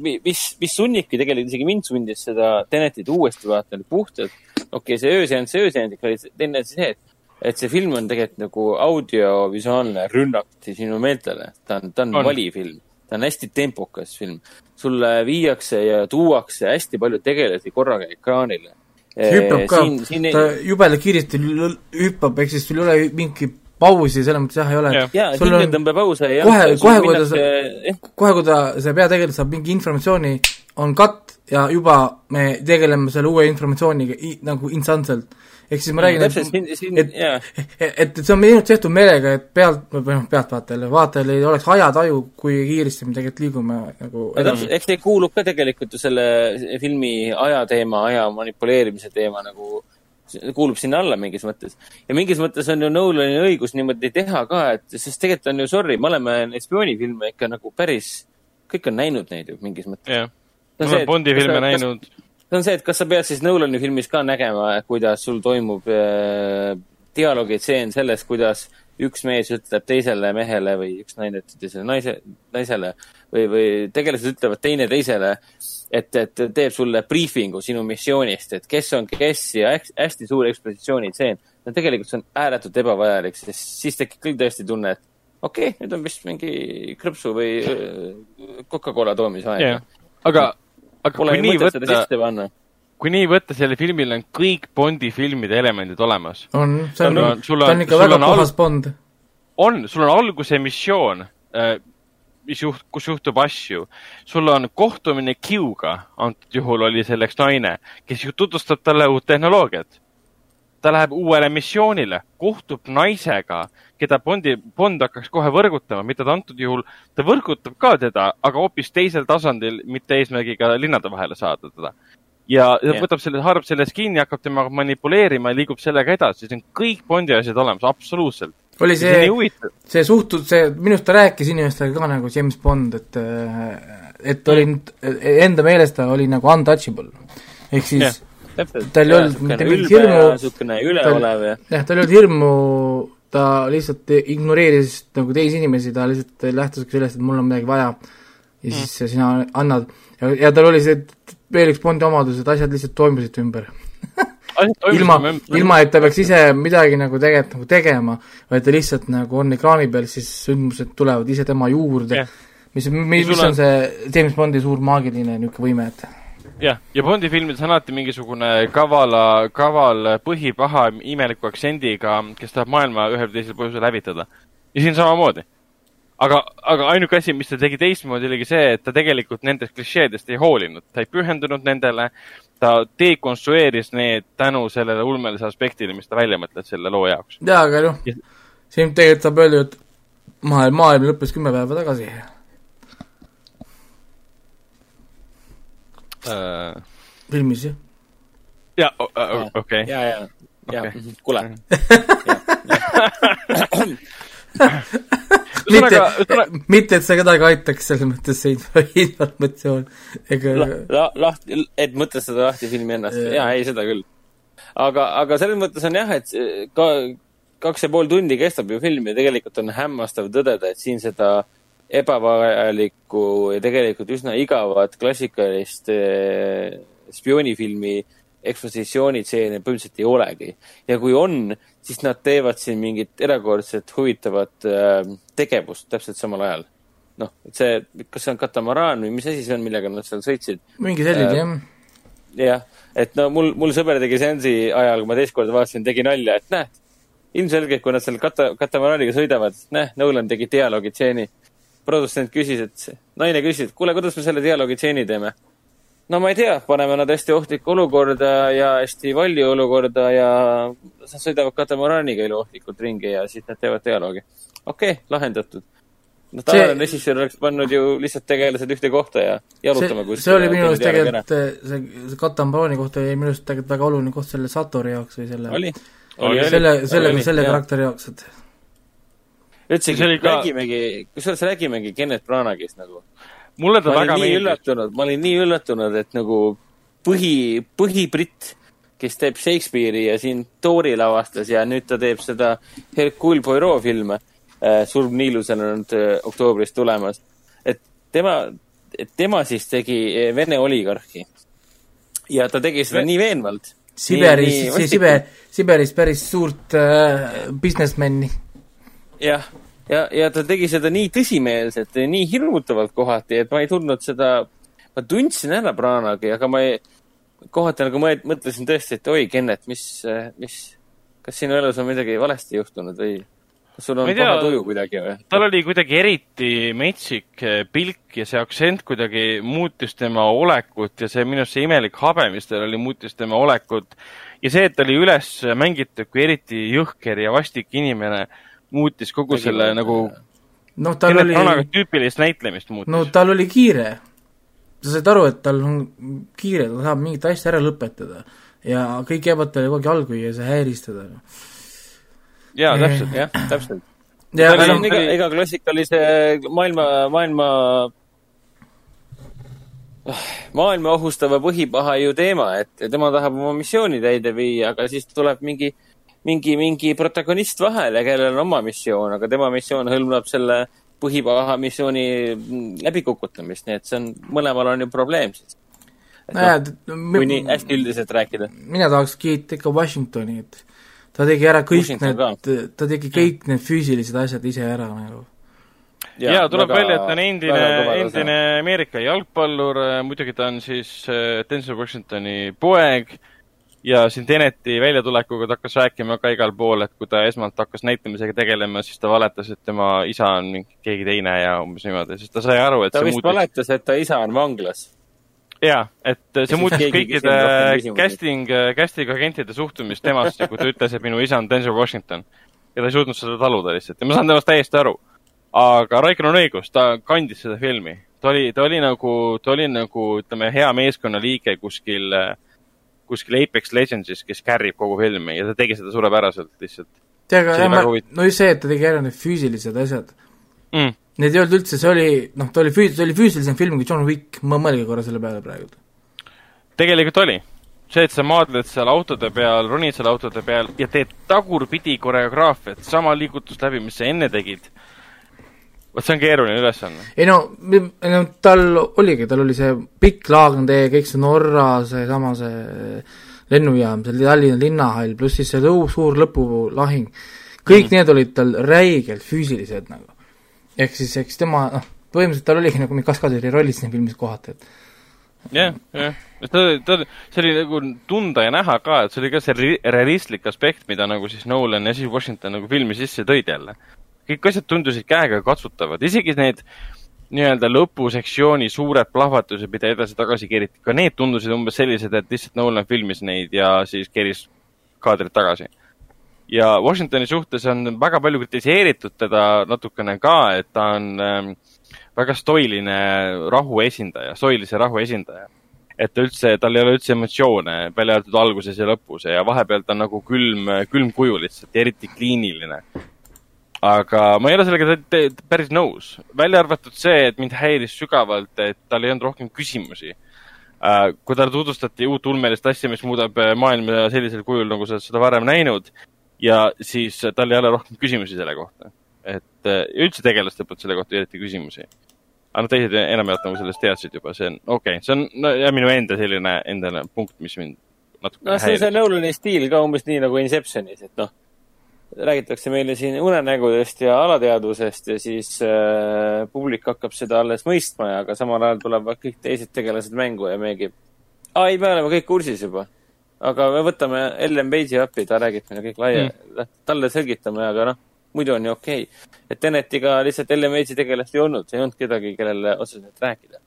mis, mis sunnibki tegelikult, isegi mind sundis seda Tenetit uuesti vaatama, puhtalt, okei okay,, see ööseanss ööseansiks oli teine asi see, et et see film on tegelikult nagu audiovisuaalne rünnak sinu meeltele. ta on, ta on, on. vali film, ta on hästi tempokas film. sulle viiakse ja tuuakse hästi palju tegelasi korraga ekraanile hüppab ka, ta jubedalt kiiresti hüppab, ehk siis sul ei ole mingi pausi, selles mõttes jah, ei ole. jaa, hingetõmbepause ei kohe, kohe, kui ta saab, kohe, kui ta, see peategelane saab mingi informatsiooni, on cut ja juba me tegeleme selle uue informatsiooniga i, nagu instantselt. Ehk siis ma räägin, et, et, et, et see on minu arust tehtud meelega, et pealt, või noh, pealtvaatajale, vaatajal ei oleks ajataju, kui kiiresti me tegelikult liigume nagu täpselt, eks see kuulub ka tegelikult ju selle filmi ajateema, aja manipuleerimise teema nagu kuulub sinna alla mingis mõttes. ja mingis mõttes on ju Nolani õigus niimoodi teha ka, et sest tegelikult on ju sorry, me oleme neid spioonifilme ikka nagu päris, kõik on näinud neid ju mingis mõttes. jah, me oleme Bondi filme näinud see on see, et kas sa pead siis Nolani filmis ka nägema, kuidas sul toimub äh, dialoogitseen sellest, kuidas üks mees ütleb teisele mehele või üks naine ütleb teisele naise, naisele või, või tegelased ütlevad teine teisele, et, et teeb sulle briifingu sinu missioonist, et kes on kes ja hästi suur ekspositsioonitseen. no tegelikult see on ääretult ebavajalik, sest siis tekib küll tõesti tunne, et okei okay,, nüüd on vist mingi krõpsu või äh, Coca-Cola toomise aeg yeah.. aga aga Pole kui nii võtta, kui nii võtta, sellel filmil on kõik Bondi filmide elemendid olemas. on, see on, ta on ikka väga puhas Bond. on, sul on alguse missioon, äh, mis juht-, kus juhtub asju. sul on kohtumine Q-ga, antud juhul oli selleks naine, kes ju tutvustab talle uut tehnoloogiat. ta läheb uuele missioonile, kohtub naisega, keda Bondi, Bond hakkaks kohe võrgutama, mitte ta antud juhul, ta võrgutab ka teda, aga hoopis teisel tasandil, mitte eesmärgiga linnade vahele saada teda. ja yeah. võtab selle, haarab sellest kinni, hakkab temaga manipuleerima ja liigub sellega edasi, see on kõik Bondi asjad olemas, absoluutselt. Oli see, see, see suhtud, see, minu arust ta rääkis inimestega ka nagu James Bond, et et oli enda meelest ta oli nagu untouchable. ehk siis yeah. tal ei olnud mitte mingit hirmu, ja jah, tal ei olnud hirmu ta lihtsalt ignoreeris nagu teisi inimesi, ta lihtsalt lähtus sellest, et mul on midagi vaja ja mm. siis mm. sina annad. ja, ja tal oli see veel üks Bondi omadus, et asjad lihtsalt toimusid ümber *laughs* ilma, ilma et ta peaks ise midagi nagu tegelikult nagu tegema, vaid ta lihtsalt nagu on ekraani peal, siis sündmused tulevad ise tema juurde. Yeah.. mis, mis, mis on see James Bondi suur maagiline niisugune võime, et jah, ja Bondi filmides on alati mingisugune kavala, kaval põhipaha imeliku aktsendiga, kes tahab maailma ühel või teisel põhjusel hävitada. ja siin samamoodi. aga, aga ainuke asi, mis ta tegi teistmoodi, oligi see, et ta tegelikult nendest klišeedest ei hoolinud, ta ei pühendunud nendele, ta dekonstrueeris need tänu sellele ulmelisele aspektile, mis ta välja mõtles selle loo jaoks. jaa, aga noh, siin tegelikult saab öelda, et maailm, maailm lõppes kümme päeva tagasi uh.... filmis, jah? jaa, okei. jaa, jaa, jaa, kuule. *laughs* mitte, mitte, et see kedagi aitaks, selles mõttes see *laughs* informatsioon, ega la, la, lahti, et mõtestada lahti filmi ennast, jaa, ei, seda küll. aga, aga selles mõttes on jah, et ka kaks ja pool tundi kestab ju film ja tegelikult on hämmastav tõdeda, et siin seda ebavajalikku ja tegelikult üsna igavat klassikalist eh, spioonifilmi ekspositsioonitseene põhimõtteliselt ei olegi. ja kui on, siis nad teevad siin mingit erakordset huvitavat äh, tegevust täpselt samal ajal. noh, et see, kas see on katamaraan või mis asi see on, millega nad seal sõitsid? mingi selline äh,, jah. jah, et no mul, mul sõber tegi seansi ajal, kui ma teist korda vaatasin, tegi nalja, et näed, ilmselgelt, kui nad seal kata-, katamaraaniga sõidavad, näe, Nolan tegi dialoogitseeni. produtsent küsis, et, naine küsis, et kuule, kuidas me selle dialoogitseeni teeme no ma ei tea, paneme nad hästi ohtlikku olukorda ja hästi valju olukorda ja nad sõidavad katamaraaniga eluohtlikult ringi ja siis nad teevad dialoogi. okei okay,, lahendatud. noh, tavaline režissöör oleks pannud ju lihtsalt tegelased ühte kohta ja jalutame kuskile. see oli minu arust tegelikult, see, see katamaraani kohta oli minu arust tegelikult väga oluline koht selle Satori jaoks või selle oli, oli, selle, selle, selle karakteri jaoks, et üldsegi räägimegi, kusjuures räägimegi Kennet Branaghist nagu mulle ta väga meeldis. ma olin nii üllatunud, et nagu põhi, põhibritt, kes teeb Shakespeare'i ja siin Tori lavastas ja nüüd ta teeb seda Hercule Poirot filme äh,. surm Niilusel on nüüd äh, oktoobris tulemas. et tema, tema siis tegi äh, Vene oligarhi. ja ta tegi seda nii veenvalt. Siberis, Siber, Siberis päris suurt äh, businessman'i. jah ja, ja ta tegi seda nii tõsimeelselt ja nii hirmutavalt kohati, et ma ei tundnud seda, ma tundsin ära Branagi, aga ma ei, kohati nagu mõtlesin tõesti, et oi, Kennet, mis, mis, kas sinu elus on midagi valesti juhtunud või kas sul on paha tuju kuidagi või? tal oli kuidagi eriti metsik eh, pilk ja see aktsent kuidagi muutis tema olekut ja see minu arust see imelik habe, mis tal oli, muutis tema olekut. ja see, et ta oli üles mängitud kui eriti jõhker ja vastik inimene muutis kogu Tegi selle nagu noh, tal oli tüüpilist näitlemist muutis. no tal oli kiire. sa said aru, et tal on kiire, ta tahab mingit asja ära lõpetada ja kõik jäävad talle kogu aeg jalgu ja see häiris teda. jaa, täpselt, jah, täpselt. ja ta oli ega, ega klassikalise maailma, maailma maailma ohustava põhipaha ju teema, et tema tahab oma missiooni täide viia, aga siis tuleb mingi äh, mingi, mingi protagonist vahele, kellel on oma missioon, aga tema missioon hõlmab selle põhipaha missiooni läbikukutamist, nii et see on, mõlemal on ju probleem siis. nojah, kui nii hästi üldiselt rääkida. mina tahaks kiita ikka Washingtoni, et ta tegi ära kõik Washington need, ta tegi kõik need füüsilised asjad ise ära nagu ja, ja tuleb väga, välja, et ta on endine, endine Ameerika jalgpallur, muidugi ta on siis äh, Denzel Washingtoni poeg ja siin Teneti väljatulekuga ta hakkas rääkima ka igal pool, et kui ta esmalt hakkas näitlemisega tegelema, siis ta valetas, et tema isa on mingi keegi teine ja umbes niimoodi, siis ta sai aru, et ta vist muutis... valetas, et ta isa on vanglas. jaa, et see muutis kõikide casting, casting agentide suhtumist temasse, kui ta ütles, et minu isa on Denzel Washington. ja ta ei suutnud seda taluda lihtsalt ja ma saan temast täiesti aru. aga Raikon on õigus, ta kandis seda filmi. ta oli, ta oli nagu, ta oli nagu, ütleme, hea meeskonnaliige kuskil äh, kuskil Apex Legendsis, kes carry ib kogu filmi ja ta tegi seda suurepäraselt lihtsalt. tead, aga ma, no just see, et ta tegi ära need füüsilised asjad mm.. Need ei olnud üldse, see oli, noh, ta oli füüs-, see oli füüsilisem film kui John Wick, ma mõelge korra selle peale praegu. tegelikult oli. see, et sa maadled seal autode peal, ronid seal autode peal ja teed tagurpidi koreograafiat, sama liigutust läbi, mis sa enne tegid vot see on keeruline ülesanne. ei no, no tal oligi, tal oli see pikk laagntee, kõik see Norra, seesama see lennujaam, see Tallinna linnahall, pluss siis see lõu, suur lõpulahing, kõik mm. need olid tal räigelt füüsilised nagu. ehk siis, eks tema, noh, põhimõtteliselt tal oligi nagu mingi kaskadööri rollis siin filmis kohati, et jah, jah, ta, ta, see oli nagu tunda ja näha ka, et see oli ka see realistlik aspekt, mida nagu siis Nolan ja siis Washington nagu filmi sisse tõid jälle kõik asjad tundusid käega katsutavad, isegi need nii-öelda lõpusektsiooni suured plahvatused, mida edasi-tagasi keeriti, ka need tundusid umbes sellised, et lihtsalt Nolan filmis neid ja siis keeris kaadrit tagasi. ja Washingtoni suhtes on väga palju kritiseeritud teda natukene ka, et ta on ähm, väga stoiline rahu esindaja, stoilise rahu esindaja. et üldse, tal ei ole üldse emotsioone, välja arvatud alguses ja lõpus ja vahepeal ta on nagu külm, külm kuju lihtsalt eriti kliiniline aga ma ei ole sellega päris nõus, välja arvatud see, et mind häiris sügavalt, et tal ei olnud rohkem küsimusi uh,. kui talle tutvustati uut ulmelist asja, mis muudab äh, maailma sellisel kujul, nagu sa oled seda varem näinud ja siis tal ei ole rohkem küsimusi selle kohta. et uh, üldse tegelastel polnud selle kohta eriti küsimusi. aga noh, teised enamjaolt nagu sellest teadsid juba, see on okei okay., see on no, ja minu enda selline, endane punkt, mis mind natuke no see on see Nolani stiil ka umbes nii nagu Inceptionis, et noh, räägitakse meile siin unenägudest ja alateadvusest ja siis äh, publik hakkab seda alles mõistma ja aga samal ajal tulevad kõik teised tegelased mängu ja meiegi, aa ei, me oleme kõik kursis juba. aga me võtame Ellen Page'i appi, ta räägib meile kõik laia mm., talle selgitame, aga noh, muidu on ju okei okay.. et Tenetiga lihtsalt Ellen Page'i tegelast ei olnud, ei olnud kedagi, kellele otseselt rääkida.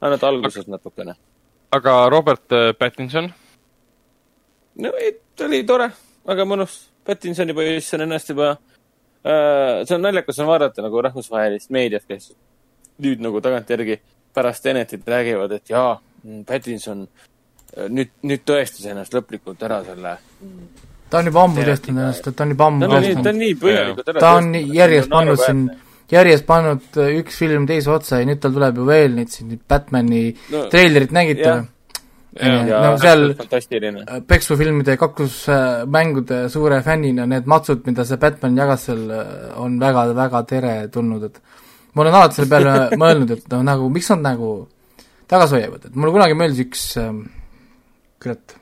ainult alguses natukene. aga Robert äh, Pattinson? no ei, ta oli tore, väga mõnus Pattinsoni poiss on ennast juba äh,, see on naljakas on vaadata nagu rahvusvahelist meediat, kes nüüd nagu tagantjärgi pärast Tenetit räägivad, et jaa, Pattinson äh, nüüd, nüüd tõestas ennast lõplikult ära selle ta on juba ammu tõestanud ennast, et ta on juba ammu nii, ta on nii põhjalikult ära ta on järjest pannud siin, järjest pannud äh, üks film teise otsa ja nüüd tal tuleb ju veel neid siin Batman'i No, treilerit nägite või? Ja no seal fantastiline. peksufilmide kaklusmängude suure fännina need matsud, mida see Batman jagas seal, on väga-väga teretulnud, et ma olen alati selle peale *laughs* mõelnud, et noh, nagu miks nad nagu tagasi hoiavad, et mulle kunagi meeldis üks ähm, kurat,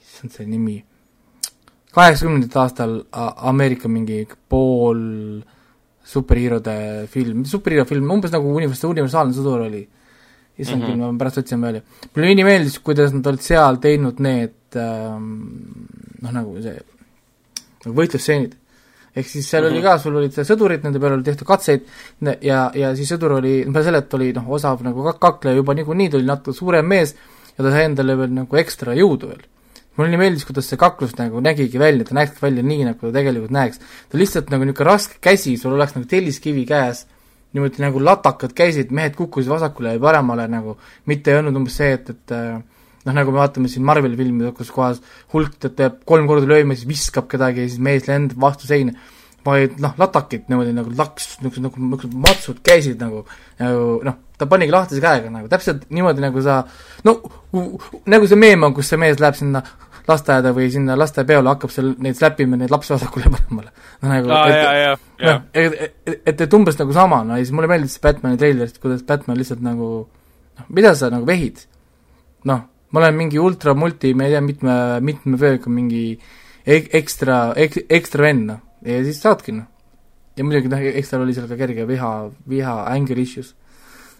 issand see nimi, kaheksakümnendatel aastal Ameerika mingi pool superhiirode film, superhiiro film, umbes nagu univers-, universaalne sõdur oli issand mm -hmm. küll, ma pärast otsin välja. mulle nii meeldis, kuidas nad olid seal teinud need ähm, noh, nagu see, nagu võitlusstseenid. ehk siis seal mm -hmm. oli ka, sul olid sõdurid, nende peale oli tehtud katseid ja, ja siis sõdur oli, peale selle, et oli noh, osav nagu kak-, kakleja juba niikuinii, ta oli natuke suurem mees ja ta sai endale veel nagu ekstra jõudu veel. mulle nii meeldis, kuidas see kaklus nagu nägigi välja, ta näeks välja nii, nagu ta tegelikult näeks. ta lihtsalt nagu niisugune raske käsi, sul oleks nagu telliskivi käes niimoodi nagu latakad käisid, mehed kukkusid vasakule ja paremale nagu, mitte ei olnud umbes see, et, et äh, noh, nagu me vaatame siin Marveli filmides, kus kohas hulk teeb kolm korda lööma, siis viskab kedagi ja siis mees lendab vastu seina, vaid noh, latakid niimoodi nagu laks, niisugused nagu, niisugused matsud käisid nagu, nagu noh, ta panigi lahtise käega nagu, täpselt niimoodi, nagu sa no nagu see meem on, kus see mees läheb sinna lasteaeda või sinna lastepeole, hakkab seal neid släppima, neid lapsi vasakule *laughs* ja paremale. no nagu aa, jaa, jaa, jaa. noh, et, et, et, et umbes nagu sama, no ja siis mulle meeldis Batman'i treilerist, kuidas Batman lihtsalt nagu noh, mida sa nagu vehid? noh, ma olen mingi ultra multi, ma ei tea, mitme, mitme vööga mingi ek, ekstra ek,, ekstra vend, noh. ja siis saadki, noh. ja muidugi noh, ekstra oli seal ka kerge viha, viha, anger issues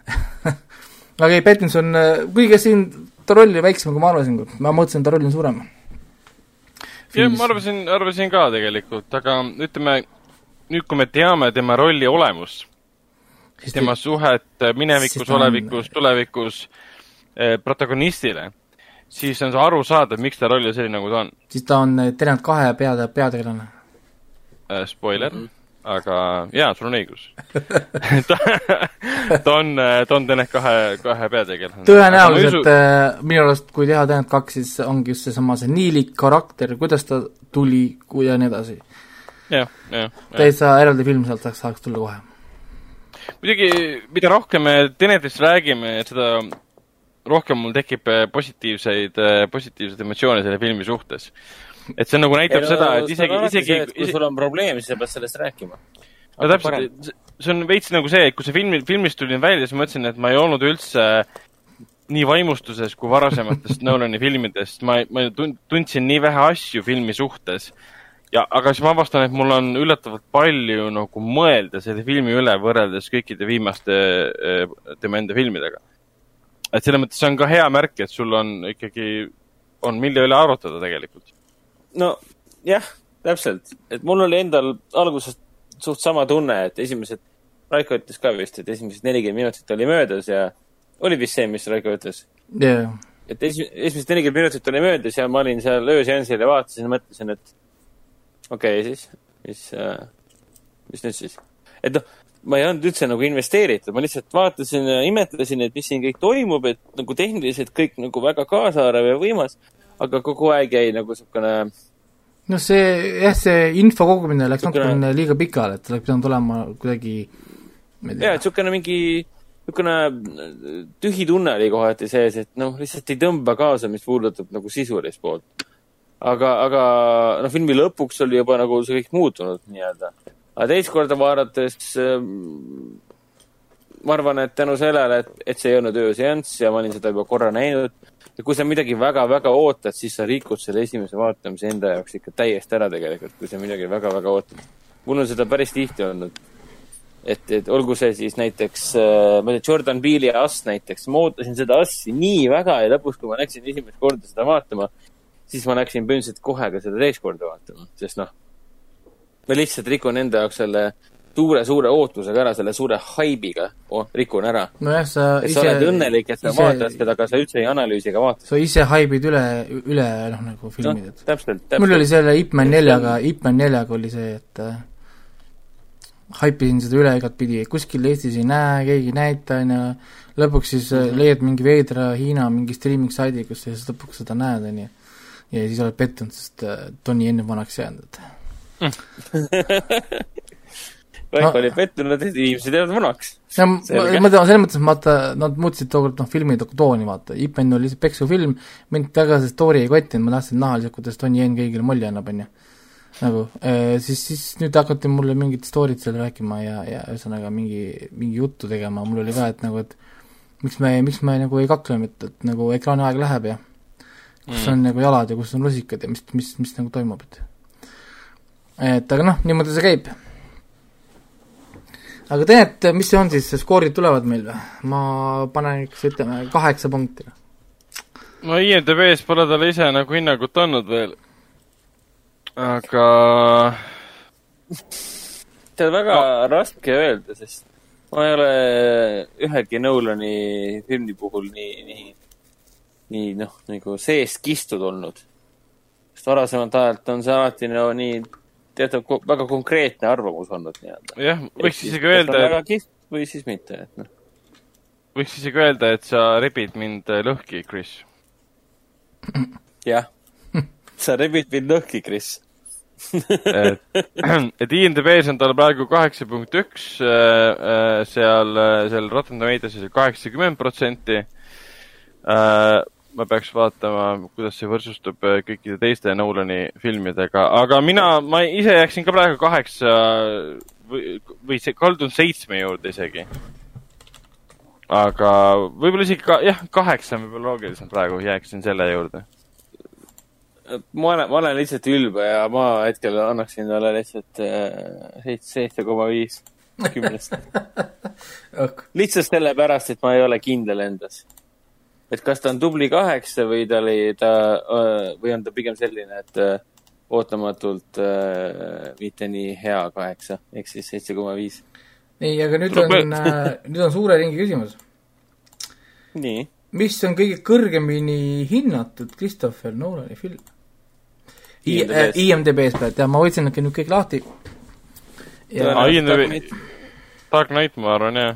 *laughs* aga ei, Pattinson, kuigi siin ta roll oli väiksem, kui ma arvasin, ma mõtlesin, et ta roll on suurem. Jah, ma arvasin, arvasin ka tegelikult, aga ütleme, nüüd kui me teame tema rolli olemust, tema suhet minevikus, siis ta on- olevikus, tulevikus eh, protagonistile, siis on see arusaadav, miks ta roll on selline, nagu ta on. siis ta on Tenet kahe peade, peategelane. Eh, spoiler mm, -hmm. Aga jaa, sul on õigus *laughs* ta, ta on, ta on Tenet kahe, kahe peategelane. tõenäoliselt äh, minu arust, kui teha Tenet kaks, siis ongi just seesama see Neili karakter, kuidas ta tuli kui ja nii edasi. jah, jah. täitsa eraldi film sealt saaks, saaks tulla kohe. muidugi, mida rohkem me Tenetist räägime, seda rohkem mul tekib eh, positiivseid, positiivseid emotsioone selle filmi suhtes. Et see nagu näitab seda, et isegi, isegi kui sul on probleem, siis sa pead sellest rääkima. no täpselt, see on veits nagu see, et kui see film, filmist tuli välja, siis ma mõtlesin, et ma ei olnud üldse nii vaimustuses kui varasematest *laughs* Nolani filmidest, ma, ma tun-, tundsin nii vähe asju filmi suhtes. ja, aga siis ma avastan, et mul on üllatavalt palju nagu mõelda selle filmi üle võrreldes kõikide viimaste eh, tema enda filmidega. et selles mõttes see on ka hea märk, et sul on ikkagi, on mille üle arutada tegelikult. No jah, täpselt, et mul oli endal algusest suht sama tunne, et esimesed, Raiko ütles ka vist, et esimesed nelikümmend minutit oli möödas ja oli vist see, mis Raiko ütles? jaa. et esi-, esimesed nelikümmend minutit oli möödas ja ma olin seal ööseansil ja vaatasin ja mõtlesin, et okei okay, siis, mis äh,, mis nüüd siis? et noh, ma ei olnud üldse nagu investeeritud, ma lihtsalt vaatasin ja imetlesin, et mis siin kõik toimub, et nagu tehniliselt kõik nagu väga kaasaarv ja võimas, aga kogu aeg jäi nagu niisugune noh, see jah, see info kogumine läks natukene liiga pikale, et oleks pidanud olema kuidagi jaa, et niisugune mingi niisugune äh, tühi tunne oli kohati sees, et noh, lihtsalt ei tõmba kaasa, mis puudutab nagu sisulist poolt. aga, aga noh, filmi lõpuks oli juba nagu see kõik muutunud nii-öelda. aga teist korda vaadates ähm, ma arvan, et tänu sellele, et, et see ei olnud ööseanss ja ma olin seda juba korra näinud, ja kui sa midagi väga-väga ootad, siis sa rikud selle esimese vaatamise enda jaoks ikka täiesti ära tegelikult, kui sa midagi väga-väga ootad. mul on seda päris tihti olnud. et, et olgu see siis näiteks äh,, ma ei tea, Jordan Peele'i Us näiteks, ma ootasin seda Us'i nii väga ja lõpuks, kui ma läksin esimest korda seda vaatama, siis ma läksin põhimõtteliselt kohe ka seda teist korda vaatama, sest noh, ma lihtsalt rikun enda jaoks selle suure-suure ootusega ära, selle suure haibiga oh, rikun ära. nojah, sa et ise sa oled õnnelik, et sa ise, vaatad seda, aga sa üldse ei analüüsi ega vaata. sa ise haibid üle, üle noh, nagu filmid, et no, täpselt, täpselt. mul oli selle Ip Man neljaga, Ip Man neljaga oli see, et äh, haipisin seda üle igatpidi, kuskil Eestis ei näe, keegi ei näita, on ju, lõpuks siis mm -hmm. leiad mingi veidra Hiina mingi streaming saidi, kus sa siis lõpuks seda näed, on ju. ja siis oled pettunud, sest äh, Tony enne vanaks jäänud, et *laughs* kõik no, oli pettunud, et inimesed jäävad vanaks. ja ma, tean, selles mõttes, vaata, nad muutsid tookord noh, filmi tooni, vaata, Ipen oli lihtsalt peksufilm, mind väga see story ei kottinud, ma tahtsin näha lihtsalt, kuidas Tony Yen kõigile molli annab, on ju. nagu eh,, siis, siis nüüd hakati mulle mingit story't seal rääkima ja, ja ühesõnaga mingi, mingi juttu tegema, mul oli ka, et nagu, et miks me, miks me nagu ei kakle, et, et nagu ekraaniaeg läheb ja kus mm. on nagu jalad ja kus on rusikad ja mis, mis, mis nagu toimub, et et aga noh, niimoodi see käib aga Tenet, mis see on siis, skoorid tulevad meil või? ma paneks, ütleme, kaheksa punkti. no IMDB-s pole talle ise nagu hinnangut andnud veel. aga see on väga no. raske öelda, sest ma ei ole ühegi Nolani filmi puhul nii, nii, nii noh, nagu seest kistud olnud. sest varasemalt ajalt on see alati no nii teatav väga konkreetne arvamus olnud nii-öelda. jah, võiks isegi öelda, et väga kihvt või siis mitte, et noh. võiks isegi öelda, et sa rebid mind äh, lõhki, Chris. jah, sa rebid mind lõhki, Chris et, *clears throat* et IMDB-s on tal praegu kaheksa punkt üks, äh, äh, seal, seal Rotten Tomatoes'is kaheksakümmend protsenti ma peaks vaatama, kuidas see võrdsustub äh, kõikide teiste Nolani filmidega, aga mina, ma ise jääksin ka praegu kaheksa või, või see, kaldun seitsme juurde isegi. aga võib-olla isegi ka, jah, kaheksa on võib-olla loogilisem praegu, jääksin selle juurde. ma olen, ma olen lihtsalt ülbe ja ma hetkel annaksin talle lihtsalt äh, seitse, seitse koma viis kümnest *laughs* lihtsalt sellepärast, et ma ei ole kindel endas et kas ta on tubli kaheksa või ta oli, ta, või on ta pigem selline, et ootamatult mitte nii hea kaheksa, ehk siis seitse koma viis. nii, aga nüüd on, nüüd on suure ringi küsimus. nii? mis on kõige kõrgemini hinnatud Christopher Nolani film? IMDB-s, IMDB-s praegu, jah, ma võtsin nüüd kõik lahti. Dark Knight, ma arvan, jah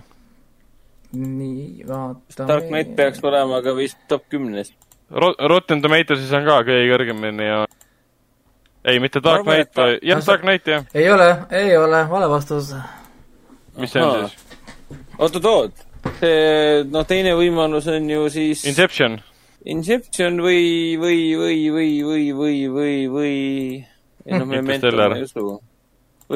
nii, vaatame. Dark Knight peaks olema ka vist top kümnes Rot-, Rotten Tomatoes'is on ka kõige kõrgemini ja ei, mitte Dark Knight, jah, Dark Knight, jah. ei ole, ei ole, vale vastus. mis see on siis? oot-oot-oot, see, noh, teine võimalus on ju siis Inception. Inception või, või, või, või, või, või, või, või ei noh, me mentama ei usu või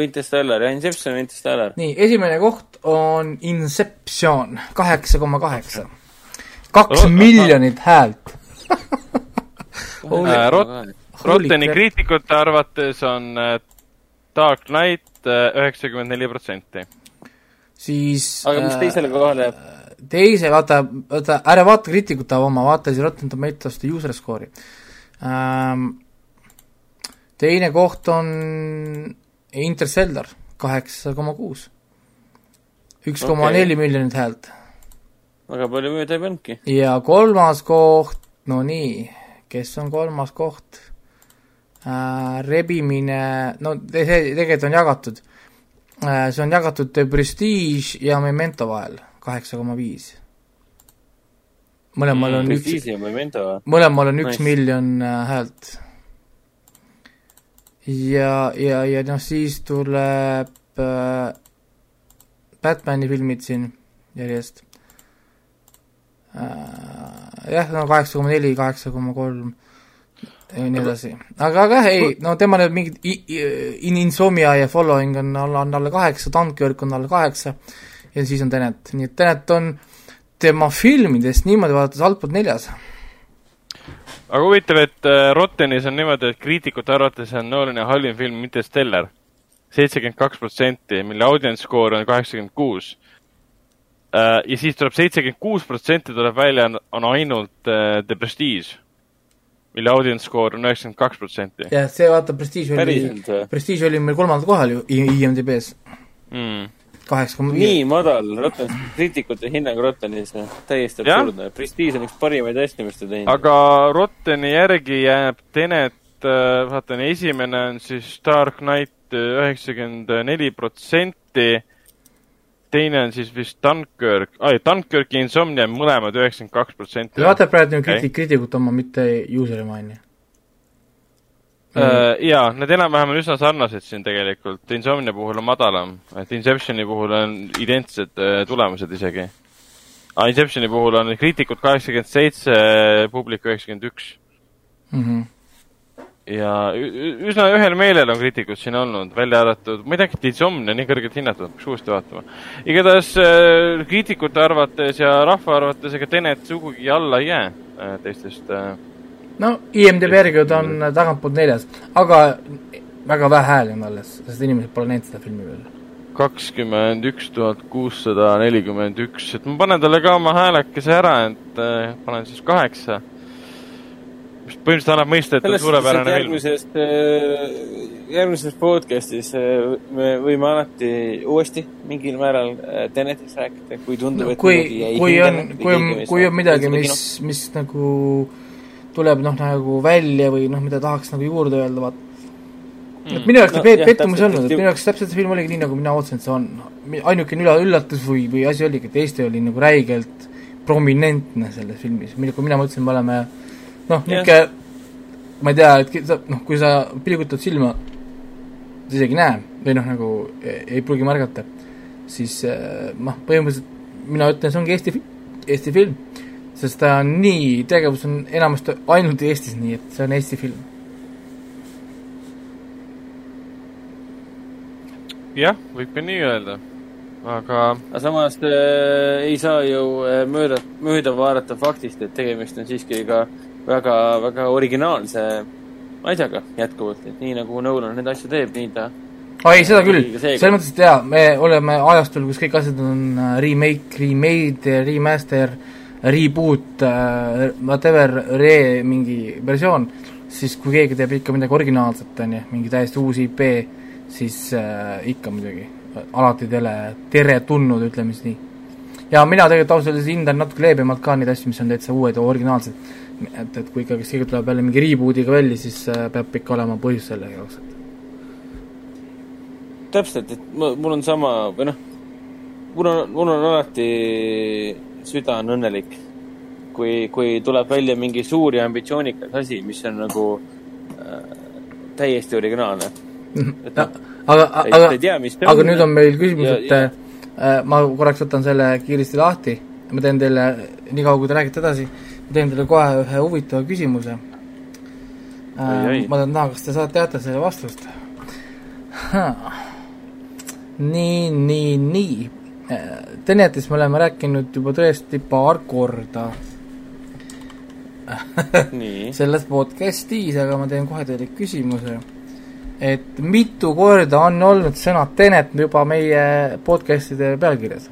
Interstellar, jah, Inception Interstellar. nii, esimene koht on Inception, kaheksa koma kaheksa. kaks miljonit häält *laughs* äh, Rot-, Rotteni kriitikute arvates on äh, Dark Knight äh, üheksakümmend neli protsenti. siis aga mis teisele kohale jääb? teise, vaata, vaata, ära vaata kriitikute oma, vaata siis Rotten Tomatoes'te user score'i ähm,. teine koht on Interstellar kaheksa koma kuus. üks koma neli miljonit häält. väga palju mööda ei pannudki. ja kolmas koht, no nii, kes on kolmas koht äh,? rebimine, no see tegelikult on jagatud äh,. see on jagatud Prestige ja Memento vahel, kaheksa koma viis mõlemal on mm, üks, mõlemal on üks nice. miljon äh, häält ja, ja, ja noh, siis tuleb äh, Batmani filmid siin järjest äh,. jah, no kaheksa koma neli, kaheksa koma kolm ja nii edasi. aga, aga ei, no tema need mingid In Insomnia ja Following on alla, on alla kaheksa, Dunkirk on alla kaheksa ja siis on Tenet, nii et Tenet on tema filmidest niimoodi vaadates altpoolt neljas aga huvitav, et äh, Rottenis on niimoodi, et kriitikute arvates on Nolani halvim film Interstellar. seitsekümmend kaks protsenti, mille audience score on kaheksakümmend kuus. Äh, ja siis tuleb seitsekümmend kuus protsenti tuleb välja, on ainult äh, The Prestige, mille audience score on üheksakümmend kaks protsenti. jah, see vaata, Prestige oli, Prestige oli meil kolmandal kohal ju IMDB-s mm kaheksa koma viis. nii madal Rotten, kriitikute hinnang Rottenis, täiesti absurdne. Prestige on üks parimaid asju, mis ta teinud. aga Rotteni järgi jääb Tenet, äh, vaatan, esimene on siis Dark Knight äh, üheksakümmend neli protsenti, teine on siis vist Dunkirk, ai, Dunkirk ja Insomnia mõlemad üheksakümmend kaks protsenti. vaata praegu kriitik, kriitikut oma, mitte user'i maini Uh, jaa, need enam-vähem on üsna sarnased siin tegelikult. Insomnia puhul on madalam, et Inceptioni puhul on identsed uh, tulemused isegi. aga Inceptioni puhul on kriitikud kaheksakümmend seitse, publik üheksakümmend üks. Mhm. ja üsna ühel meelel on kriitikud siin olnud, välja arvatud, ma ei tea, et Insomnia nii kõrgelt hinnatud, peaks uuesti vaatama. igatahes uh, kriitikute arvates ja rahva arvates ega Tenet sugugi alla ei jää teistest no IMDB järgi ta on tagantpoolt neljas, aga väga vähe hääli on alles, sest inimesed pole näinud seda filmi veel. kakskümmend üks tuhat kuussada nelikümmend üks, et ma panen talle ka oma häälekese ära, et äh, panen siis kaheksa. mis põhimõtteliselt annab mõista, et ta on suurepärane film. järgmisest äh,, järgmises podcast'is äh, me võime alati uuesti mingil määral Tenetist rääkida, kui tundub no,, et kui, kui on, kui on, kui on midagi, mis, mis nagu äh, tuleb noh, nagu välja või noh, mida tahaks nagu juurde öelda, vaat. Mm.. et minu jaoks ta no, pettumus ei olnud, et minu jaoks täpselt see film oligi nii, nagu mina ootasin, et see on. ainukene üle, üllatus või, või asi oligi, et Eesti oli nagu räigelt prominentne selles filmis, mille, kui mina mõtlesin, me oleme noh, niisugune ma ei tea, et noh, kui sa pilgutad silma, sa isegi ei näe või noh, nagu ei, ei pruugi märgata, siis eh, noh, põhimõtteliselt mina ütlen, see ongi Eesti, Eesti film sest ta on nii, tegevus on enamasti ainult Eestis nii, et see on Eesti film. jah, võib ka nii öelda, aga aga samas äh, ei saa ju äh, mööda, mööda vaadata faktist, et tegemist on siiski ka väga, väga originaalse asjaga jätkuvalt, et nii nagu Nolan neid asju teeb, nii ta aa ei, seda küll, selles mõttes, et jaa, me oleme ajastul, kus kõik asjad on äh, remake, remade, remaster äh,, reboot äh,, whatever, re mingi versioon, siis kui keegi teeb ikka midagi originaalset, on ju, mingi täiesti uus IP, siis äh, ikka muidugi, alati tele, teretulnud, ütleme siis nii. ja mina tegelikult ausalt öeldes hindan natuke leebemalt ka neid asju, mis on täitsa uued ja originaalsed. et, et kui ikkagi keegi tuleb jälle mingi reboot'iga välja, siis äh, peab ikka olema põhjus selle jaoks, et täpselt, et mul on sama, või noh, mul on, mul on alati süda on õnnelik, kui, kui tuleb välja mingi suur ja ambitsioonikas asi, mis on nagu äh, täiesti originaalne. Mhm. No, aga, aga, aga nüüd on meil küsimus, et ja. Äh, ma korraks võtan selle kiiresti lahti, ma teen teile, niikaua kui te räägite edasi, ma teen teile kohe ühe huvitava küsimuse. Äh, ma tahan näha, kas te saate teada selle vastust. nii, nii, nii Tenetist me oleme rääkinud juba tõesti paar korda *laughs* selles podcastis, aga ma teen kohe teile küsimuse. et mitu korda on olnud sõna Tenet juba meie podcastide pealkirjas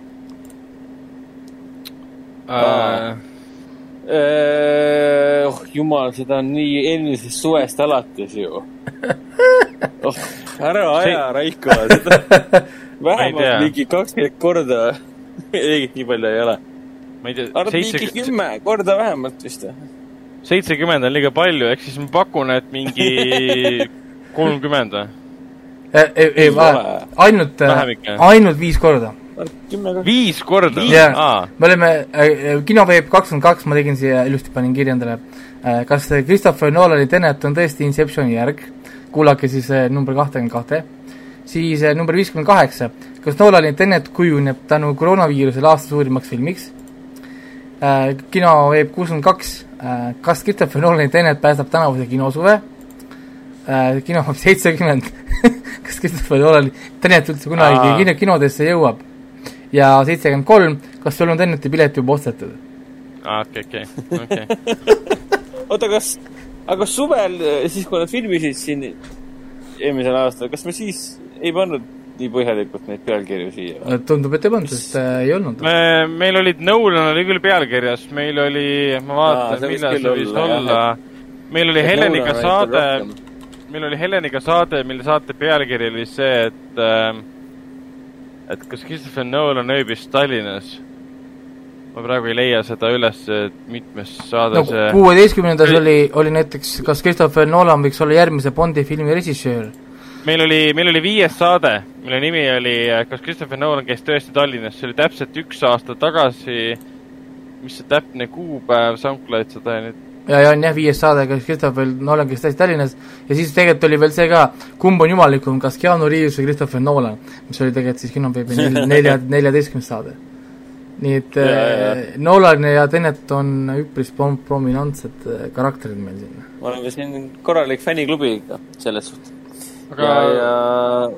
äh.? Äh, oh jumal, seda on nii eelmisest suvest alates ju *laughs* oh, ära aja, Raiko, seda *laughs* vähemalt mingi kakskümmend korda *laughs* ei, nii palju ei ole. ma ei tea. arvad mingi kümme korda vähemalt vist või? seitsekümmend on liiga palju, ehk siis ma pakun, et mingi *laughs* kolmkümmend või? ei, ei, ainult, ainult viis korda. viis korda? jah, me olime äh, kinoveeb kakskümmend kaks, ma tegin siia ilusti, panin kirja endale äh,. kas Christopher Nolani Tenet on tõesti Inceptioni järg? Kuulake siis äh, number kahtekümmend kahte. siis äh, number viiskümmend kaheksa, kas Nolani Tenet kujuneb tänu koroonaviirusele aasta suurimaks filmiks? kino veeb kuuskümmend kaks, kas Christopher Nolani Tenet päästab tänavuse kinosuve? kino veeb *laughs* seitsekümmend kas Christopher Nolan Tenet üldse kunagi kino, kinodesse jõuab? ja seitsekümmend kolm, kas sul on Teneti pilet juba ostetud? aa, okei, okei, okei. *laughs* oota, kas, aga suvel, siis kui nad filmisid siin eelmisel aastal, kas me siis ei pannud nii põhjalikult neid pealkirju siia? tundub, et ei pannud, sest äh, ei olnud. me, meil olid, Nolan oli küll pealkirjas, meil oli, ma vaatan, millal see võis olla, meil oli Heleniga saade, meil oli Heleniga saade, mille saate pealkiri oli see, et äh, et kas Christopher Nolan ööbis Tallinnas ma praegu ei leia seda üles, et mitmes saade no, see kuueteistkümnendas oli, oli näiteks, kas Christopher Nolan võiks olla järgmise Bondi filmi režissöör? meil oli, meil oli viies saade, mille nimi oli Kas Christopher Nolan käis tõesti Tallinnas, see oli täpselt üks aasta tagasi, mis see täpne kuupäev, SoundCloud seda nüüd ja, ja on jah, viies saade, kas Christopher Nolan käis tõesti Tallinnas. Ja siis tegelikult oli veel see ka, kumb on jumalikum, kas Keanu Reaves või Christopher Nolan, mis oli tegelikult siis kinoveebi nelja, neljateistkümnes saade nii et ja, ja. Äh, Nolan ja Tenet on üpris prom-, prominentsed äh, karakterid meil siin. me oleme siin korralik fänniklubi ikka, selles suhtes aga.... ja, ja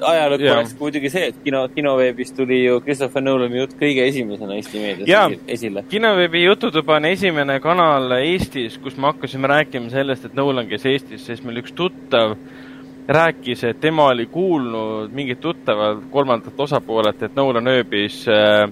ajalukku oleks muidugi see, et kino, kinoveebis tuli ju Christopher Nolani jutt kõige esimesena Eesti meedias esile. kinoveebi Jututuba on esimene kanal Eestis, kus me hakkasime rääkima sellest, et Nolan käis Eestis, sest meil üks tuttav rääkis, et tema oli kuulnud mingit tuttavat kolmandalt osapoolelt, et Nolan ööbis äh,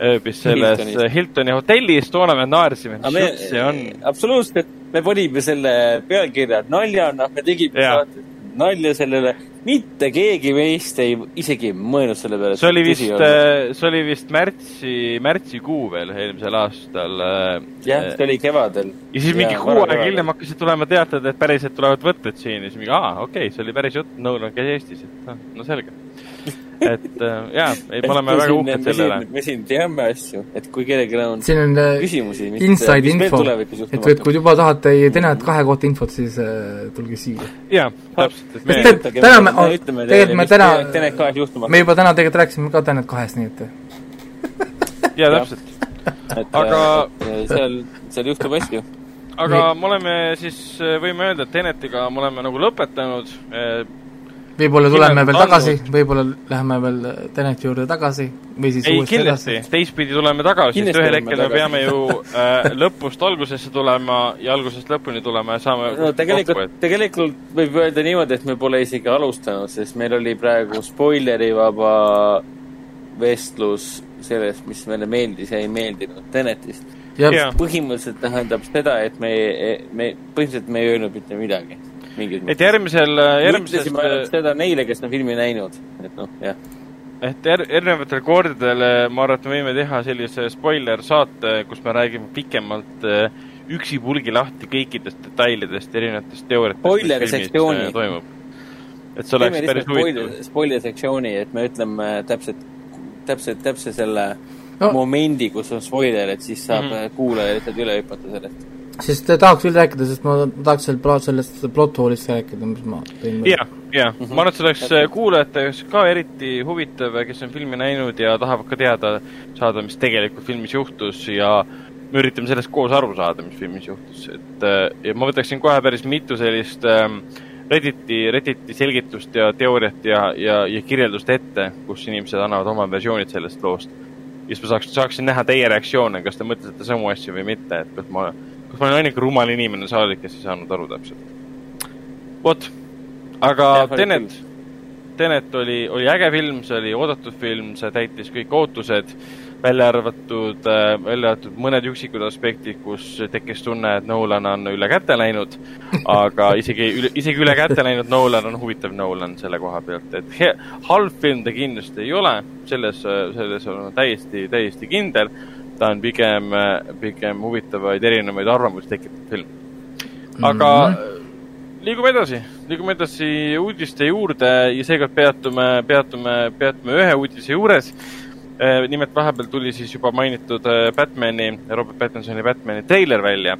ööbis selles Hiltoni, Hiltoni hotellis, toona me naersime, mis jutt see on. absoluutselt, me panime selle pealkirja naljana, me tegime saates nalja sellele, mitte keegi meist ei isegi mõelnud selle peale. see oli vist, äh, see oli vist märtsi, märtsikuu veel eelmisel aastal. Äh, jah, see oli kevadel. ja siis mingi kuu aega hiljem hakkasid tulema teated, et päriselt tulevad võtted siin ja siis mingi, aa, okei okay,, see oli päris jutt, Nolan käis Eestis, et noh, no selge et äh, jaa, ei, me oleme väga uhked selle üle. me siin teame asju, et kui kellelgi on siin on küsimusi, inside info, et, et kui juba tahate Tenet kahe kohta infot, siis äh, tulge siia. jaa, täpselt, et me täna me, tegelikult me täna, me juba täna tegelikult rääkisime ka Tenet kahest, nii et jaa, täpselt. aga seal, seal juhtub asju aga me oleme siis, võime öelda, et Tenetiga me oleme nagu lõpetanud võib-olla tuleme veel tagasi, võib-olla läheme veel Teneti juurde tagasi või siis ei, kindlasti, teistpidi tuleme tagasi, sest ühel hetkel me peame ju äh, lõpust algusesse tulema ja algusest lõpuni tulema ja saame no tegelikult, et... tegelikult võib öelda niimoodi, et me pole isegi alustanud, sest meil oli praegu spoilerivaba vestlus sellest, mis meile meeldis ja ei meeldinud Tenetist. põhimõtteliselt tähendab seda, et me, me, põhimõtteliselt me ei öelnud mitte midagi et järgmisel, järgmisest seda neile, kes on filmi näinud, et noh, jah. et er, erinevatel kordadel ma arvan, et me võime teha sellise spoiler-saate, kus me räägime pikemalt äh, üksipulgi lahti kõikidest detailidest, erinevatest teooriatest. spoiler-sektsiooni. Äh, toimub. et see oleks päris huvitav. spoiler-sektsiooni, et me ütleme täpselt, täpselt, täpselt selle no. momendi, kus on spoiler, et siis saab mm -hmm. kuulaja lihtsalt üle hüpata sellest sest tahaks küll rääkida, sest ma tahaks seal plot, sellest plot hole'ist rääkida, mis ma tõin. jah, jah, mhm. ma arvan, et see oleks äh, kuulajate jaoks ka eriti huvitav, kes on filmi näinud ja tahavad ka teada saada, mis tegelikult filmis juhtus ja me üritame sellest koos aru saada, mis filmis juhtus, et äh, ja ma võtaksin kohe päris mitu sellist ähm, Redditi, Redditi selgitust ja teooriat ja, ja, ja kirjeldust ette, kus inimesed annavad oma versioonid sellest loost. ja siis ma saaks, saaksin näha teie reaktsioone, kas te mõtlete samu asju või mitte, et kas ma kas ma olen ainuke rumal inimene saalis, kes ei saanud aru täpselt? vot, aga Tenet, Tenet oli, oli äge film, see oli oodatud film, see täitis kõik ootused, välja arvatud äh,, välja arvatud mõned üksikud aspektid, kus tekkis tunne, et Nolan on üle käte läinud, *laughs* aga isegi üle, isegi üle käte läinud Nolan on huvitav Nolan selle koha pealt, et he, halb film ta kindlasti ei ole, selles, selles olen täiesti, täiesti kindel ta on pigem, pigem huvitavaid erinevaid arvamusi tekitav film. aga mm -hmm. liigume edasi, liigume edasi uudiste juurde ja seekord peatume, peatume, peatume ühe uudise juures. Eh, nimelt vahepeal tuli siis juba mainitud eh, Batman'i, Robert Pattinsoni Batman'i treiler välja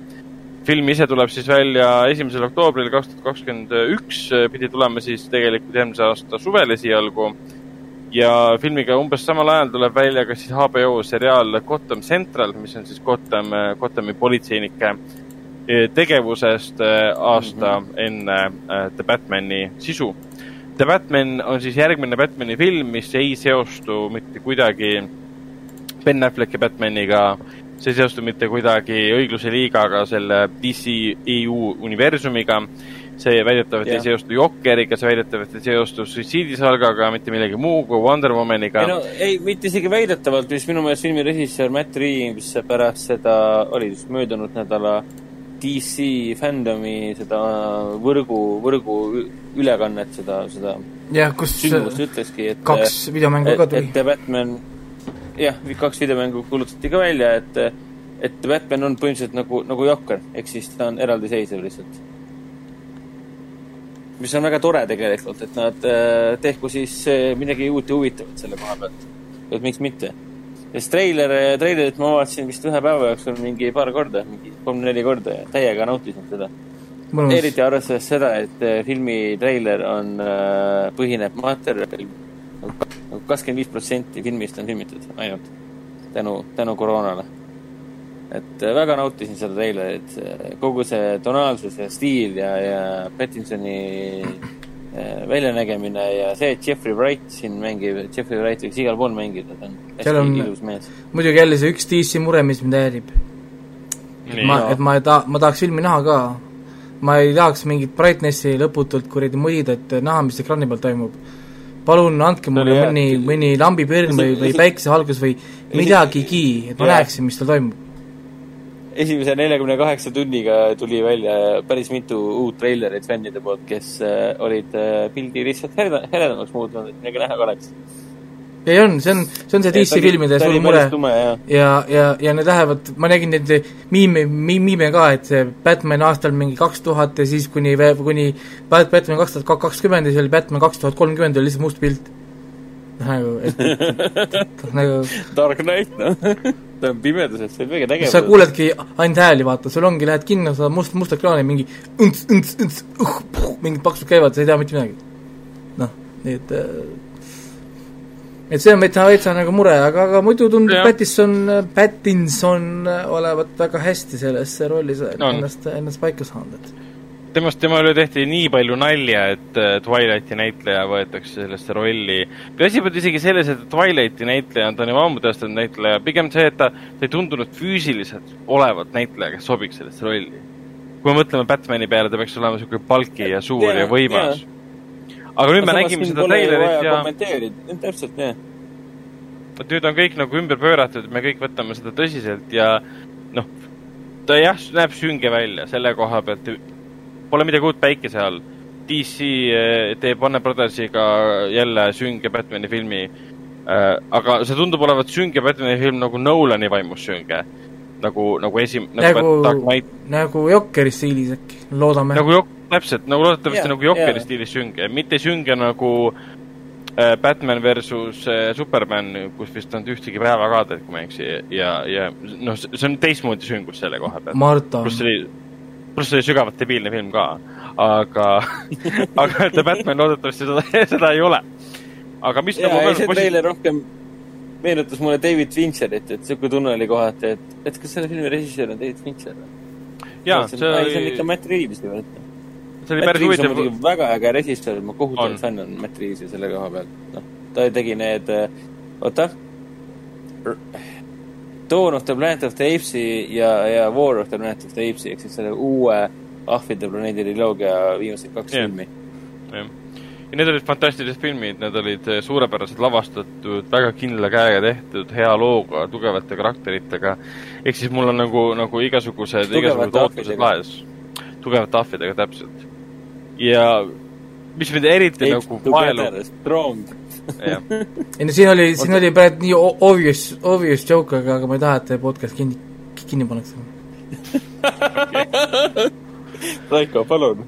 film ise tuleb siis välja esimesel oktoobril kaks tuhat kakskümmend üks, pidi tulema siis tegelikult järgmise aasta suvel esialgu. Ja filmiga umbes samal ajal tuleb välja ka siis HBO seriaal Gotham Central, mis on siis Gotham, Gothami politseinike tegevusest aasta mm -hmm. enne The Batmani sisu. The Batman on siis järgmine Batmani film, mis ei seostu mitte kuidagi Ben Afflecki Batmaniga see ei seostu mitte kuidagi õigluse liigaga, selle DCEU universumiga. See väidetavalt yeah. ei seostu Jokkeriga, see väidetavalt ei seostu suitsiidisalgaga, mitte millegi muu kui Wonder Womaniga. ei no ei, mitte isegi väidetavalt, mis minu meelest filmi režissöör Matt Reaves pärast seda, oli vist möödunud nädala DC fandomi seda võrgu, võrgu ülekannet, seda, seda jah, kus sündmust ütleski, et kaks videomängu ka tuli. et Batman jah, kaks videomängu kuulutati ka välja, et, et Batman on põhimõtteliselt nagu, nagu Jokker, ehk siis ta on eraldiseisev lihtsalt. Mis on väga tore tegelikult, et nad äh, tehku siis äh, midagi uut ja huvitavat selle koha pealt. et miks mitte. sest treiler, treilerit ma vaatasin vist ühe päeva jooksul mingi paar korda, mingi kolm-neli korda ja täiega nautisin seda. eriti arvestades seda, et äh, filmi treiler on, põhineb materjalil kakskümmend viis protsenti filmist on filmitud ainult tänu, tänu koroonale. Et äh, väga nautisin seda treilerit, kogu see tonaalsus ja stiil ja, ja Pattinsoni äh, väljanägemine ja see, et Jeffrey Wright siin mängib, Jeffrey Wright võiks igal pool mängida, ta on hästi on, ilus mees. muidugi jälle see üks DC mure, mis mind häirib. et ma, et ma ei taha, ma tahaks filmi näha ka. ma ei tahaks mingit brightnessi lõputult kuradi mõõda, et näha, mis ekraani peal toimub palun andke mulle mõni, mõni lambipirn või, või päikesevalgus või midagigi, et ma näeksin, mis seal toimub. Esimese neljakümne kaheksa tunniga tuli välja päris mitu uut treilerit fännide poolt, kes äh, olid äh, pildi lihtsalt heledamaks muutnud, et midagi näha ka oleks. Ei on, see on, see on see DC filmide suur mure. ja, ja, ja, ja need lähevad, ma nägin neid miime, miime ka, et see Batman aastal mingi kaks tuhat ja siis kuni, kuni Batman kaks tuhat kakskümmend ja siis oli Batman kaks tuhat kolmkümmend oli lihtsalt must pilt. nagu, et *laughs* nagu Dark Knight, noh on pimeduses, see on kõige tegevam. sa kuuledki ainult hääli, vaata, sul ongi, lähed kinno, sa must, must ekraani, mingi õnts, õnts, õnts, uh, mingid paksud käivad, sa ei tea mitte midagi. noh, nii et äh, et see on täitsa, täitsa nagu mure, aga, aga muidu tundub Pattinson, Pattinson olevat väga hästi sellesse rolli no. ennast, ennast paika saanud, et temast, tema üle tehti nii palju nalja, et äh, Twilighti näitleja võetakse sellesse rolli. asi pole isegi selles, et Twilighti näitleja on, ta on juba ammu tõestanud näitleja, pigem see, et ta, ta ei tundunud füüsiliselt olevat näitleja, kes sobiks sellesse rolli. kui me mõtleme Batman'i peale, ta peaks olema niisugune palki ja suur ja, ja võimas aga nüüd me nägime seda treilerit ja. täpselt, jah. vot nüüd on kõik nagu ümber pööratud, me kõik võtame seda tõsiselt ja noh, ta jah, näeb sünge välja selle koha pealt. Pole midagi uut päikese all. DC eh, teeb Warner Brothersiga jälle sünge Batman'i filmi. Eh, aga see tundub olevat sünge Batman'i film nagu Nolani vaimus sünge nagu, nagu esim-, nagu, nagu, nagu Jokeri stiilis äkki, loodame. nagu Jok-, täpselt, nagu loodetavasti yeah, nagu Jokeri yeah. stiilis sünge, mitte sünge nagu äh, Batman versus Superman, kus vist on ühtegi päevakaadet, kui ma ei eksi, ja, ja noh, see on teistmoodi süngus selle koha pealt. pluss oli, pluss oli sügavalt debiilne film ka, aga *laughs* aga The Batman loodetavasti seda, seda ei ole. aga mis nagu see treiler rohkem meenutas mulle David Fincherit, et sihuke tunne oli kohati, et, et kas selle filmi režissöör on David Fincher või? jaa, see oli. see on ikka Matt Reaves ju, et see oli päris huvitav. väga äge režissöör, ma kohutavalt fänn on Matt Reavesi selle koha pealt. noh, ta tegi need, äh, oota, Dawn of the Planet of the Apes'i ja, ja War of the Planet of the Apes'i ehk siis selle uue ahvide planeedi triloogia viimased kaks yeah. filmi. jah ja need olid fantastilised filmid, need olid äh, suurepäraselt lavastatud, väga kindla käega tehtud, hea looga, tugevate karakteritega. ehk siis mul on nagu, nagu igasugused, igasugused ootused laes. tugevate ahvidega, täpselt ja mis mind eriti Eight nagu vaelub. Ei no siin oli, siin oli praegu nii obvious, obvious joke, aga, aga ma ei taha, et podcast kinni, kinni pannakse *laughs* Raiko, palun.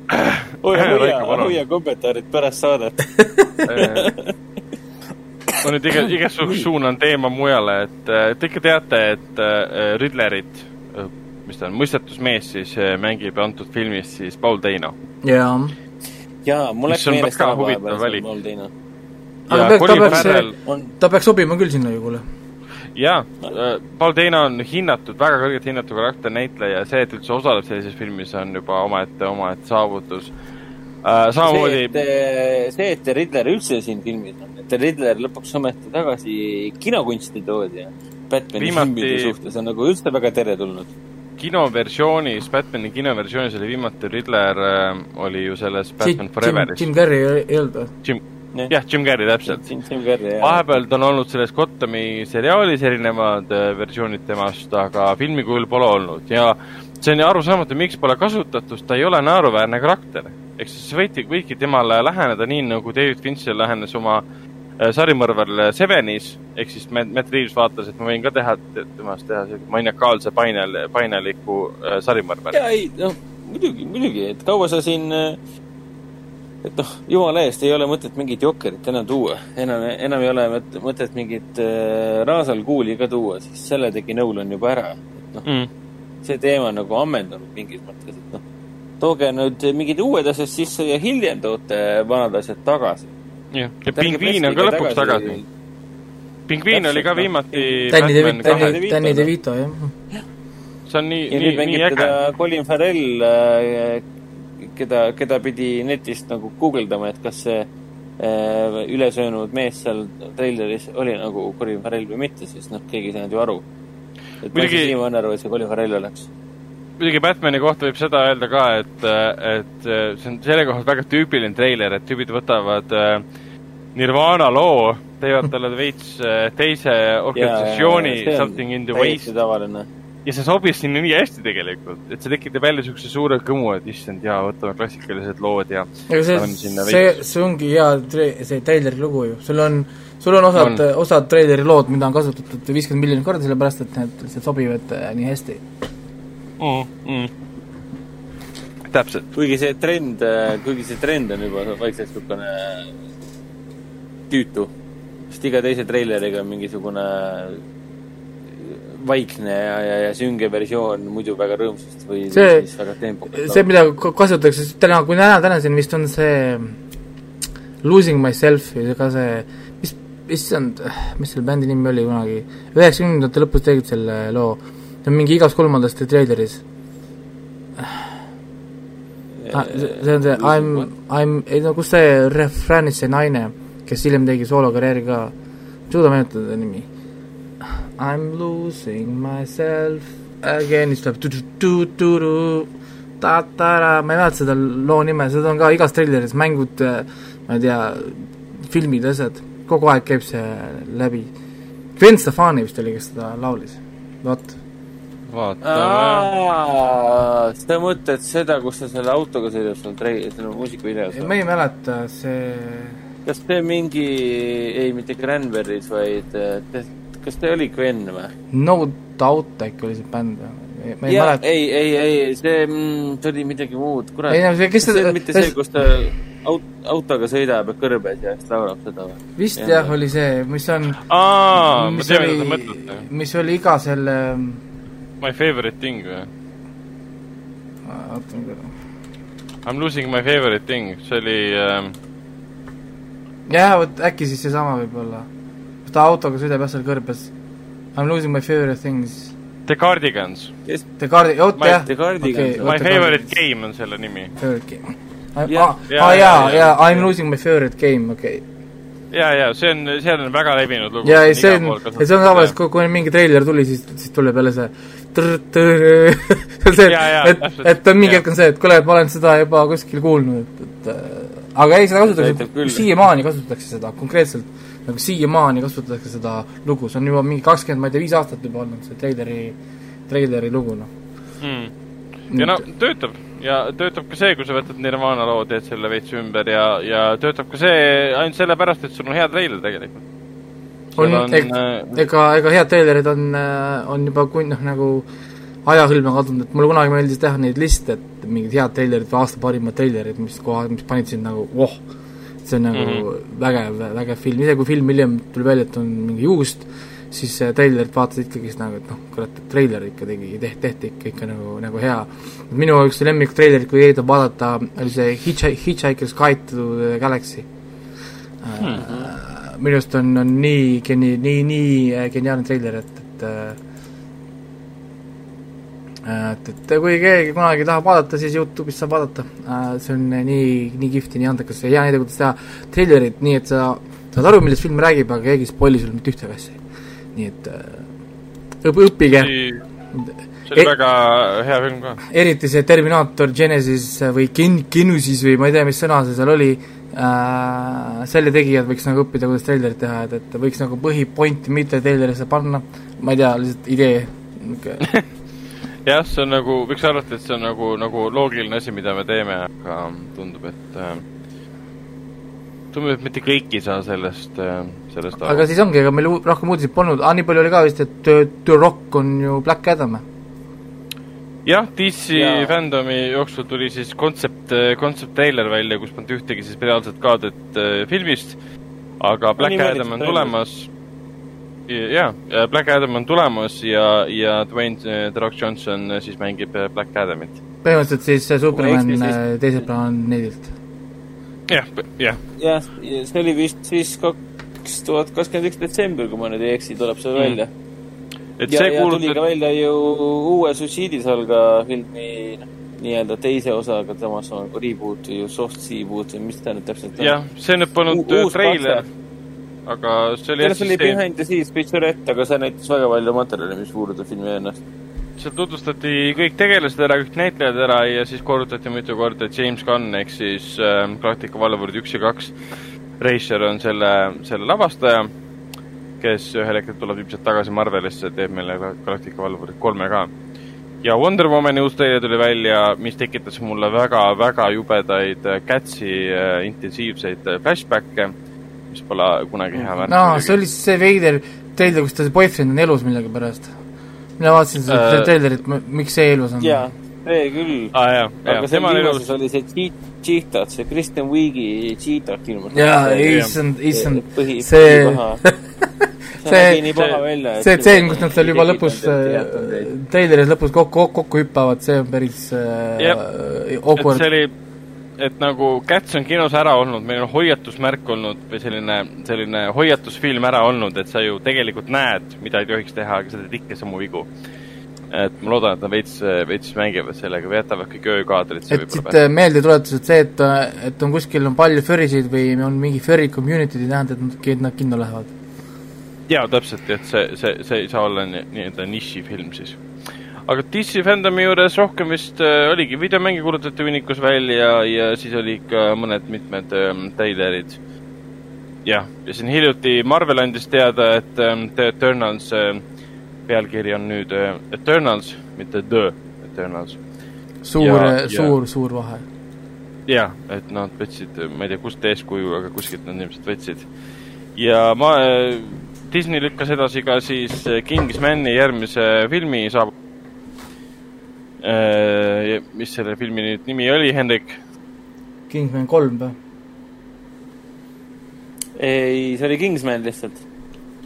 hoia, hoia, hoia kommentaarid pärast saadet ma nüüd iga, igas suunas suunan teema mujale, et te ikka teate, et äh, Riddlerit äh, mis ta on, mõistetusmees siis äh, mängib antud filmis siis Paul Dano. jaa. jaa, mul läks on meelest väga ära huvitav vahepeal see Moldina. Aga peaks- ta peaks- on, ta peaks sobima küll sinna ju, kuule. jaa, Paul Dano on hinnatud, väga kõrgelt hinnatud karakternäitleja ja see, et üldse osaleb sellises filmis, on juba omaette, omaette saavutus uh,. see, samamoodi et, see, et The Riddler üldse siin filmis on, et Riddler lõpuks ometi tagasi kinokunsti toodi ja Batman'i Viimati- filmide suhtes on nagu üldse väga teretulnud. kinoversioonis, Batman'i kinoversioonis oli viimati Riddler äh, oli ju selles Batman Foreveris. Jim Carrey ei- ei olnud või? Jim, jah, Jim Carrey täpselt. Jim Carrey, jah. vahepeal ta on olnud selles Gothami seriaalis erinevad äh, versioonid temast, aga filmi kujul pole olnud ja see on ju arusaamatu, miks pole kasutatud, ta ei ole naeruväärne karakter. ehk siis võiti, võidki temale läheneda nii, nagu David Fincher lähenes oma äh, sarimõrvarle Sevenis, ehk siis Matt Matt Reaves vaatas, et ma võin ka teha te- temast teha sellise maniakaalse painel, paineliku äh, sarimõrvari. jaa, ei, noh, muidugi, muidugi, et kaua sa siin, et noh, jumala eest ei ole mõtet mingit Jokkerit enam tuua. enam, enam ei ole mõt- mõtet mingit äh, Raasal Kuuli ka tuua, sest selle tegi Nolan juba ära. et noh, Mm. see teema on nagu ammendunud mingis mõttes, et noh, tooge nüüd mingid uued asjad sisse ja hiljem toote vanad asjad tagasi. jah, ja pingviin on ka lõpuks tagasi. pingviin oli ka noh. viimati Danny DeVito, Danny, DeVito, jah. see on nii, ja nii nii äge. Colin Farrell, keda, keda pidi netist nagu guugeldama, et kas see äh, ülesöönud mees seal treileris oli nagu Colin Farrell või mitte, siis noh, keegi ei saanud ju aru. et ma Muidugi- siis siiamaani aru, et see Colin Farrell oleks. muidugi Batman'i kohta võib seda öelda ka, et, et see on selle kohta väga tüüpiline treiler, et tüübid võtavad äh, Nirvana loo, teevad talle veits äh, teise *laughs* orkestratsiooni, Something in the Waste tavaline. Ja see sobis sinna nii hästi tegelikult, et see tekitab jälle niisuguse suure kõmu, et issand jaa, võtame klassikalised lood ja aga see see, see ongi hea tre-, see treileri lugu ju, sul on, sul on osad osad treileri lood, mida on kasutatud viiskümmend miljonit korda, sellepärast et need lihtsalt sobivad äh, nii hästi. Mm, mm. täpselt, kuigi see trend, kuigi see trend on juba vaikselt niisugune tüütu, sest iga teise treileriga on mingisugune vaikne ja, ja, ja sünge versioon muidu väga rõõmsast või See- siis väga tempokat. see, mida ka- kasutatakse täna, kui täna, tänaseni vist on see Losing Myself ja ka see, mis, issand, mis selle bändi nimi oli kunagi, üheksakümnendate lõpus tegid selle loo, see on mingi igast kolmandast treileris. see on see I m, I m, ei no kus see refräänis see naine, kes hiljem tegi soolokarjääri ka, ei suuda meenutada ta nimi. I m losing myself again, siis tuleb ta-ta-ra, ma ei mäleta seda loo nime, seda on ka igas treileris, mängud, ma ei tea, filmid, asjad, kogu aeg käib see läbi. Gwen Stefani vist oli, kes seda laulis, vot. sa mõtled seda, kus ta selle autoga sõidab seal trei-, selle muusikavideos? ma ei mäleta, see kas see mingi, ei mitte Cranberries, vaid eh, kas see oli Gwen või? No Doubt äkki oli see bänd, ma ei jaa, mäleta. ei, ei, ei, see mm,, see oli midagi muud, kurat ei. no see, kes see seda on mitte see, kus ta aut-, autoga sõidab ja kõrbes ja siis laulab seda või? vist Jah. jah, oli see, mis on aa, ma mis tean, mida te oli mõtlete., mis oli iga selle My favorite thing või? oota, I m losing my favorite thing, see oli ähm, jah, vot äkki siis seesama võib-olla. Ta autoga sõidab jah seal kõrbes. I m losing my favorite things. The Cardigans. The Guardi-, oot My- jah. The Cardigans. My favorite game on selle nimi. Favorite game. aa. Jaa, aa jaa, jaa, I m losing my favorite game, okei okay.. ja, ja see on, see on väga levinud lugu. ja, ja see on, see on tavaliselt, kui, kui mingi treiler tuli, siis, siis tuleb jälle see trrr-trrr- see, *laughs* et, et on mingi hetk on see, et kuule, ma olen seda juba kuskil kuulnud, et, et aga ei, seda kasutatakse siiamaani kasutatakse seda konkreetselt, nagu siiamaani kasutatakse seda lugu, see on juba mingi kakskümmend, ma ei tea, viis aastat juba olnud see treileri, treileri lugu, noh. mm.. ja no töötab ja töötab ka see, kui sa võtad Nirvana loo, teed selle veits ümber ja, ja töötab ka see ainult sellepärast, et sul on hea treiler tegelikult. on, on, ega, ega head treilerid on, on juba kun-, noh nagu ajahõlma kadunud, et mulle kunagi meeldis teha neid liste, et mingid head treilerid või aasta parimad treilerid, mis koha, mis panid sind nagu voh, see on nagu mm -hmm. vägev, vägev film, isegi kui film hiljem tuli välja, et on mingi juust, siis treilerit vaatasid ikkagist nagu, et noh, kurat, et treiler ikka tegi, tehti, tehti ikka, ikka nagu, nagu hea. minu üks lemmiktreilerit, kui jääda vaadata, oli see Hitch-, Hitchhiker's Guide to the Galaxy hmm.. minu arust on, on nii geni-, nii, nii geniaalne treiler, et, et et, et kui keegi kunagi tahab vaadata, siis Youtube'ist saab vaadata. see on nii, nii kihvt ja nii andekas ja hea näide, kuidas teha treilerit nii, et sa saad aru, millest film räägib, aga keegi ei spoil'i sulle mitte ühtegi asja. nii et õp-, õppige. see oli e väga hea film ka. eriti see Terminaator Genesis või Gen-, Genusis või ma ei tea, mis sõna see seal oli äh,, selle tegijad võiks nagu õppida, kuidas treilerit teha, et, et võiks nagu põhipointi mitte treilerisse panna, ma ei tea, lihtsalt idee *laughs* jah, see on nagu, võiks arvata, et see on nagu, nagu loogiline asi, mida me teeme, aga tundub, et äh, tundub, et mitte kõik ei saa sellest äh,, sellest aru. aga siis ongi, ega meil rohkem uudiseid polnud, aa, nii palju oli ka vist, et The Rock on ju Black Adam. jah, DC ja. fandomi jooksul tuli siis kontsept, kontsept trailer välja, kus polnud ühtegi siis reaalset kaadrit äh, filmist, aga Black no, Adam on tulemas jaa, Black Adam on tulemas ja, ja Dwayne The Rock Johnson äh, siis mängib äh, Black Adamit. põhimõtteliselt siis äh, Superman siis... teiselt planeedilt. jah, jah. jah, see oli vist siis kaks tuhat kakskümmend üks detsember, kui ma nüüd ei eksi, tuleb see mm. välja. ja, ja kuulutab... tuli ka välja ju uue suitsiidisalga filmi noh, nii-öelda teise osaga, samas on reboot või soft reboot või mis ta nüüd täpselt on. jah, see nüüd polnud treiler aga see oli sellest oli Behind the Scenes featurette, aga see näitas väga palju materjali, mis puudutab filmi ennast. seal tutvustati kõik tegelased ära, kõik näitlejad ära ja siis korrutati mitu korda James Gunn ehk siis äh, Galactica valvurid üks ja kaks. Reischer on selle, selle lavastaja, kes ühel hetkel tuleb ilmselt tagasi Marvelisse, teeb meile Galactica valvurid kolme ka ja Wonder Womani uus teine tuli välja, mis tekitas mulle väga-väga jubedaid Catsi äh, intensiivseid äh, flashback'e mis pole kunagi hea värk. aa, see oli see veider treiler, kus ta boyfriend on elus millegipärast. mina vaatasin seda uh, treilerit, miks see elus on. jaa, see küll ah,. Aga seal viimases oli see Cheetah, see Kristen Wiigi Cheetah ilmus. jaa, issand, issand, see see, see tseen, kus nad seal juba lõpus, treileris lõpus kokku, kokku hüppavad, see on päris äh, awkward. see oli et nagu Cats on kinos ära olnud, meil on hoiatusmärk olnud või selline, selline hoiatusfilm ära olnud, et sa ju tegelikult näed, mida ei tohiks teha, aga sa teed ikka samu vigu. et ma loodan, et nad veits, veits mängivad sellega või jätavad kõik öökaadrid. et siit äh, meeldetuletused see, et, et on kuskil on palju furrysid või on mingi furry community, ei tähenda, et nad kinno lähevad. jaa, täpselt, et see, see, see ei saa olla nii-öelda nišifilm siis aga DC fandomi juures rohkem vist äh, oligi, videomänge kuulutati hunnikus välja ja siis oli ka mõned mitmed ähm, treilerid. jah, ja siin hiljuti Marvel andis teada, et ähm, The Eternals äh, pealkiri on nüüd äh, Eternals, mitte The Eternals. suur, suur, suur vahe. jah, et nad võtsid, ma ei tea, kust eeskuju, aga kuskilt nad ilmselt võtsid. ja ma äh, Disney lükkas edasi ka siis äh, Kingsmani järgmise filmi saab Äh, mis selle filmi nüüd nimi oli, Hendrik? Kingsman kolm või? ei, see oli Kingsman lihtsalt.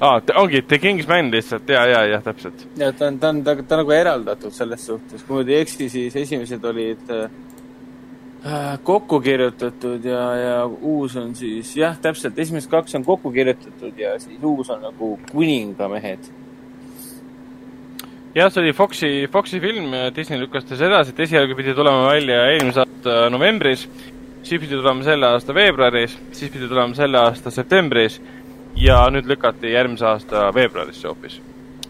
aa ah,, ongi The Kingsman lihtsalt ja, ja, jah, täpselt. ja ta on, ta on, ta, ta nagu eraldatud selles suhtes, kui ma ei eksi, siis esimesed olid äh, kokku kirjutatud ja, ja uus on siis jah, täpselt, esimesed kaks on kokku kirjutatud ja siis uus on nagu kuningamehed jah, see oli Foxi, Foxi film, Disney lükkas ta edasi, et esialgu pidi tulema välja eelmise aasta novembris, siis pidi tulema selle aasta veebruaris, siis pidi tulema selle aasta septembris ja nüüd lükati järgmise aasta veebruarisse hoopis.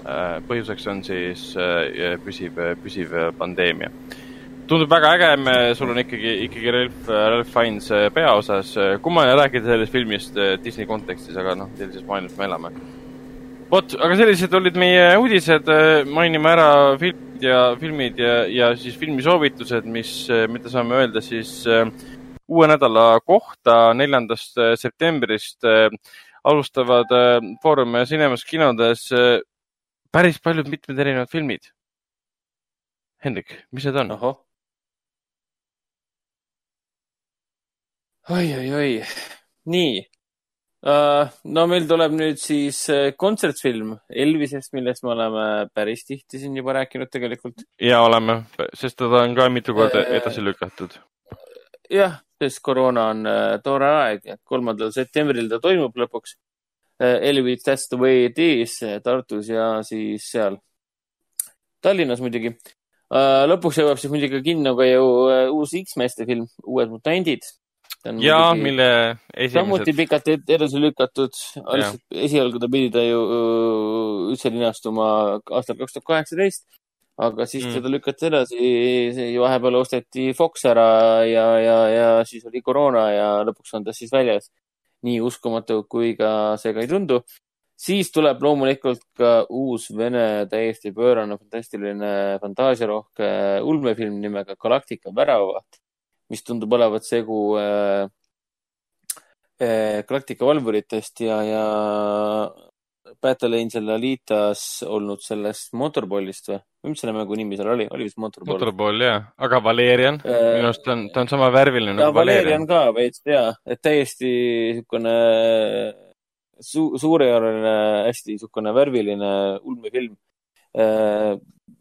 Äh, põhjuseks on siis äh, püsiv, püsiv pandeemia. tundub väga äge, sul on ikkagi, ikkagi Ralph, Ralph Fiennes peaosas. kummaline rääkida sellest filmist Disney kontekstis, aga noh, sellises maailmas me elame vot, aga sellised olid meie uudised, mainime ära filmid ja filmid ja, ja siis filmisoovitused, mis, mida saame öelda siis äh, uue nädala kohta, neljandast äh, septembrist äh, alustavad Foorum Cinemas kinodes päris paljud mitmed erinevad filmid. Hendrik, mis need on? oi, oi, oi. nii? No meil tuleb nüüd siis uh, kontsertfilm Elvisest, millest me oleme päris tihti siin juba rääkinud tegelikult. ja oleme, sest teda on ka mitu korda uh, edasi lükatud. jah, sest koroona on tore aeg kolmandal septembril ta toimub lõpuks. Elvis, That's the way it is Tartus ja siis seal Tallinnas muidugi lõpuks jõuab siis muidugi kinno ka ju uus X-meeste film, Uued mutandid ja mille esimesed. samuti pikalt edasi lükatud. esialgu ta pidi ta ju üldse linastuma aastal kaks tuhat kaheksateist, aga siis mm. teda lükati edasi. vahepeal osteti Fox ära ja, ja, ja siis oli koroona ja lõpuks on ta siis väljas. nii uskumatu, kui ka see ka ei tundu. siis tuleb loomulikult ka uus vene täiesti pöörane, fantastiline, fantaasiarohke ulmefilm nimega Galactica väravaht mis tundub olevat segu äh, äh, Galactica valvuritest ja, ja Battle Angel Alitas olnud sellest Motorballist või? või mis selle mängu nimi seal oli, oli vist Motorball? Motorball jah, aga Valerian äh,, minu arust on, ta on sama värviline nagu Valerian. Valerian ka veits ja, et täiesti niisugune su suurejooneline, hästi niisugune värviline ulmefilm äh,,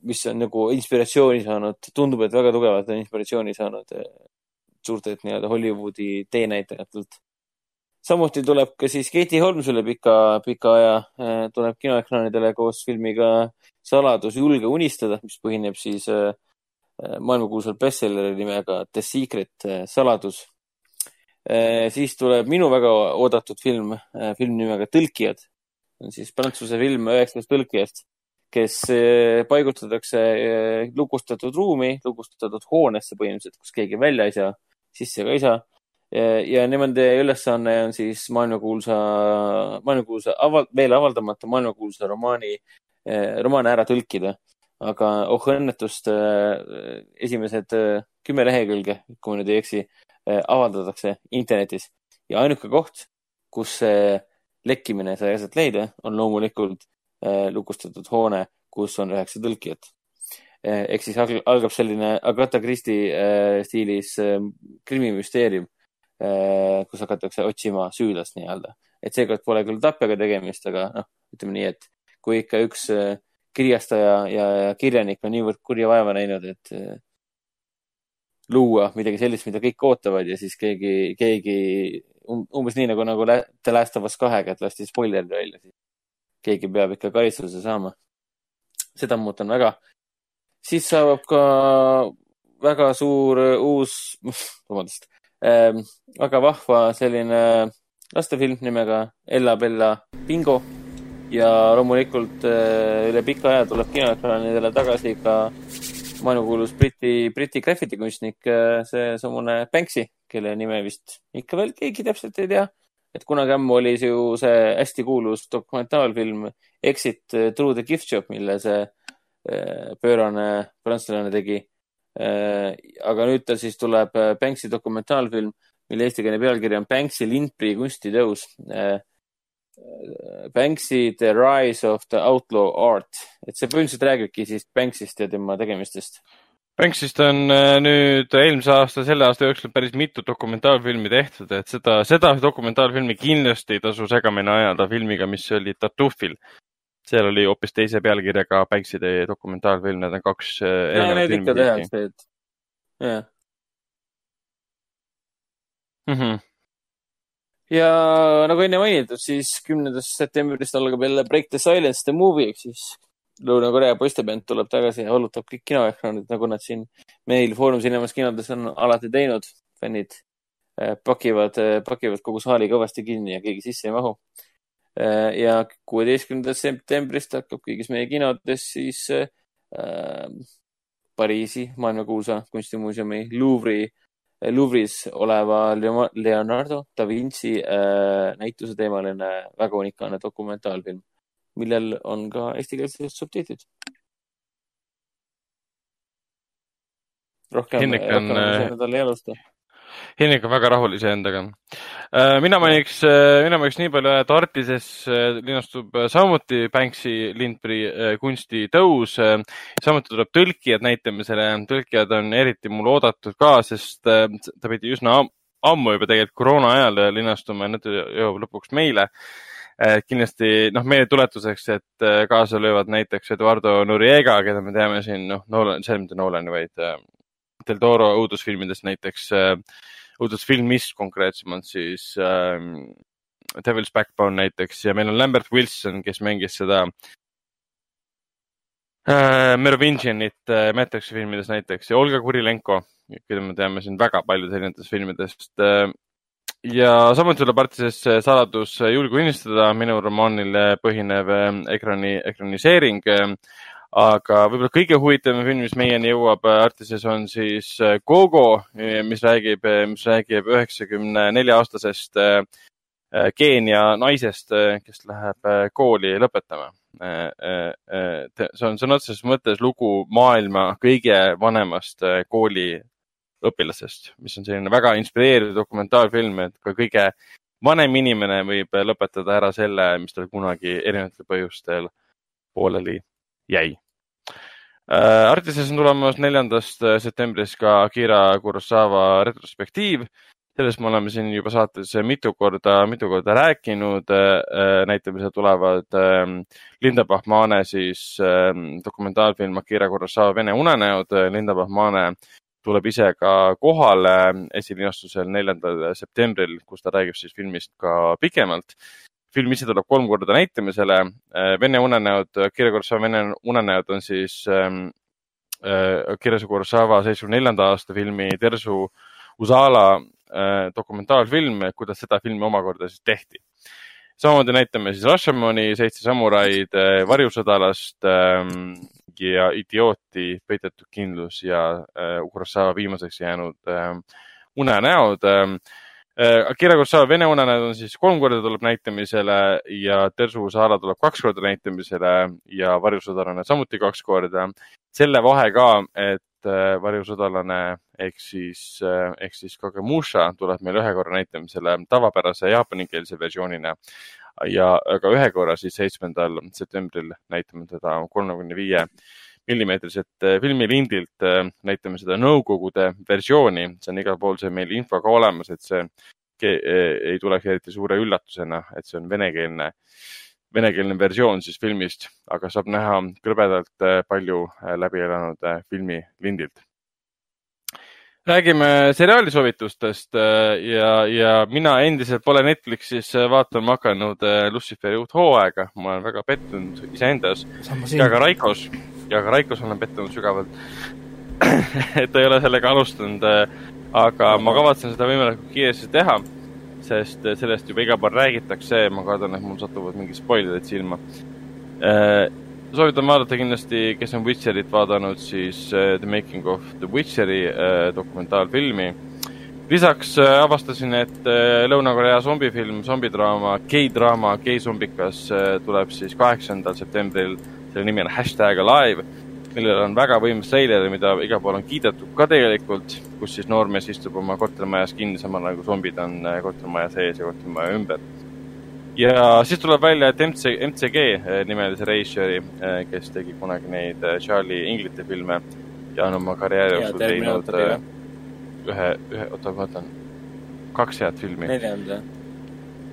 mis on nagu inspiratsiooni saanud, tundub, et väga tugevalt on inspiratsiooni saanud äh, suurtelt nii-öelda Hollywoodi teenäitajatelt. samuti tuleb ka siis Katie Holmes üle pika, pika aja, äh, tuleb kinoekraanidele koos filmiga Saladus julge unistada, mis põhineb siis äh, äh, maailmakuulsal bestselleri nimega The Secret saladus. siis tuleb minu väga oodatud film, film nimega Tõlkijad. on siis prantsuse film üheksast tõlkijast, kes paigutatakse lukustatud ruumi, lukustatud hoonesse põhimõtteliselt, kus keegi välja ei saa sisse ka ei saa. ja nemade ülesanne on siis maailmakuulsa, maailmakuulsa aval-, veel avaldamata maailmakuulsa romaani, eh, romaane ära tõlkida. aga oh õnnetust, eh, esimesed eh, kümme lehekülge, kui ma nüüd ei eksi, avaldatakse internetis ja ainuke koht, kus see lekkimine sai aset leida, on loomulikult lukustatud hoone, kus on üheksa tõlkijat ehk siis algab selline Agatha Christie äh, stiilis äh, krimimüsteerium äh,, kus hakatakse otsima süüdlast nii-öelda. et seekord pole küll tapjaga tegemist, aga noh, ütleme nii, et kui ikka üks äh, kirjastaja ja, ja kirjanik on niivõrd kurja vaeva näinud, et äh, luua midagi sellist, mida kõik ootavad ja siis keegi, keegi um, umbes nii nagu, nagu The Last of Us kahega, et lasti spoilerid välja, siis keegi peab ikka karistuse saama. seda ma ootan väga siis saabub ka väga suur äh, uus, *laughs* vabandust ähm,, väga vahva selline lastefilm nimega Ella Bella Bingo ja loomulikult äh, üle pika aja tuleb kinoekraanidele tagasi ka maailmakuulus Briti, Briti graffitikunstnik, äh, seesamune Banksy, kelle nime vist ikka veel keegi täpselt ei tea. et kunagi ammu oli ju see hästi kuulus dokumentaalfilm Exit Through the Gift Shop, mille see pöörane prantslane tegi. Äh, aga nüüd tal siis tuleb äh, Banksy dokumentaalfilm, mille eestikeelne pealkiri on Banksy lindprii kunstitõus. Banksy The Rise of the Outlaw Art, et see põhimõtteliselt räägibki siis Banksist ja tema tegemistest. Banksist on nüüd eelmise aasta, selle aasta jooksul päris mitu dokumentaalfilmi tehtud, et seda, seda dokumentaalfilmi kindlasti ei tasu segamini ajada filmiga, mis oli Tartufil seal oli hoopis teise pealkirjaga Bankside dokumentaalfilm, need on kaks äh, no, need ikka tehakse, et jah mm. -hmm. ja nagu enne mainitud, siis kümnendast septembrist algab jälle Break the Silence the movie ehk siis Lõuna-Korea poistebänd tuleb tagasi ja vallutab kõik kinoekraanid, nagu nad siin meil Foorum Cinemas kinodes on alati teinud. fännid äh, pakivad, äh, pakivad kogu saali kõvasti kinni ja keegi sisse ei mahu ja kuueteistkümnendast septembrist hakkab kõigis meie kinodes siis äh, Pariisi maailmakuulsa kunstimuuseumi Louvre'i, äh, Louvre'is oleva Leonardo da Vinci äh, näituse teemaline väga unikaalne dokumentaalfilm, millel on ka eestikeelsed subtiitrid. rohkem, rohkem ma selle nädala ei alusta Henrik on väga rahul iseendaga. Äh, mina mainiks, äh, mina mainiks nii palju, et Artises äh, linastub samuti Banksy lindprii kunstitõus. samuti tuleb tõlkijad näitamisele. tõlkijad on eriti mul oodatud ka, sest ta pidi üsna ammu juba tegelikult koroona ajal linastume ja nüüd jõuab lõpuks meile. kindlasti noh, meeldetuletuseks, et kaasa löövad näiteks Eduardo Noriega, keda me teame siin, noh, Nolan, see mitte Nolani, vaid Del Toro õudusfilmidest näiteks äh, õudusfilmist konkreetsemalt siis äh, Devil's Backbone näiteks ja meil on Lambert Wilson, kes mängis seda äh, Merovingianit äh, Matrixi filmides näiteks ja Olga Kurilenko, keda me teame siin väga paljudes erinevatest filmidest äh,. ja samuti tuleb Artisesse saladus julgu unistada, minu romaanile põhinev äh, ekrani, ekraniseering äh, aga võib-olla kõige huvitavam film, mis meieni jõuab äh, Artises, on siis äh, Gogo, mis räägib, äh, mis räägib üheksakümne nelja aastasest Keenia naisest, kes läheb kooli lõpetama. see on sõna otseses mõttes lugu maailma kõige vanemast kooliõpilasest, mis on selline väga inspireeriv dokumentaalfilm, et ka kõige vanem inimene võib lõpetada ära selle, mis tal kunagi erinevatel põhjustel pooleli jäi. Äh, Artises on tulemas neljandast äh, septembrist ka Akira Kurosawa retrospektiiv. sellest me oleme siin juba saates mitu korda, mitu korda rääkinud. Äh, näitamisele tulevad ähm, Linda Pahmane siis ähm, dokumentaalfilm Akira Kurosawa Vene unenäod. Linda Pahmane tuleb ise ka kohale esilinastusel neljandal septembril, kus ta räägib siis filmist ka pikemalt film ise tuleb kolm korda näitamisele. Äh, Vene unenäod, Akira Kurosawa Vene unenäod on siis ähm, äh, Akira Kurosawa seitsmekümne neljanda aasta filmi Tersu Usala äh, dokumentaalfilm, kuidas seda filmi omakorda siis tehti. samamoodi näitame siis Rashomoni, Seitse samuraid, Varjusõdalast ähm, ja Idiooti, Peidetud kindlus ja Kurosawa viimaseks jäänud äh, unenäod Akira Kurosawa Vene unenäod on siis kolm korda tuleb näitamisele ja Tersu Saara tuleb kaks korda näitamisele ja Varjusõdalane samuti kaks korda. selle vahe ka, et äh, Varjusõdalane ehk siis, äh, ehk siis Kagemusha tuleb meil ühe korra näitamisele tavapärase jaapanikeelse versioonina ja ka ühe korra siis seitsmendal septembril näitame teda kolmekümne viie millimeetriselt filmilindilt näitame seda Nõukogude versiooni, see on igal pool see meil info ka olemas, et see ei tuleks eriti suure üllatusena, et see on venekeelne, venekeelne versioon siis filmist, aga saab näha krõbedalt palju läbi elanud filmilindilt räägime seriaali soovitustest ja, ja mina endiselt pole Netflixis vaatama hakanud Lussiferi uut hooaega. ma olen väga pettunud iseendas. Ja ka Raikos ja ka Raikos olen pettunud sügavalt *clears throat* et ta ei ole sellega alustanud. aga ma kavatsen seda võimalikult kiiresti teha, sest sellest juba iga päev räägitakse. ma kardan, et mul satuvad mingid spoilerid silma. soovitan vaadata kindlasti, kes on Witcherit vaadanud, siis The Making of the Witcheri dokumentaalfilmi lisaks avastasin, et Lõuna-Korea zombifilm, zombidraama, gei-draama, geizombikas tuleb siis kaheksandal septembril selle nimi on hashtag alive, millel on väga võimas treiler, mida igal pool on kiidetud ka tegelikult, kus siis noormees istub oma kortermajas kinni, samal ajal kui zombid on äh, kortermaja sees ja kortermaja ümber. ja siis tuleb välja, et MC, MCG äh, nimelise režissööri, äh, kes tegi kunagi neid Charlie Inglite filme ja on oma karjääri jooksul teinud ühe, ühe, oota, ma vaatan, kaks head filmi. neljanda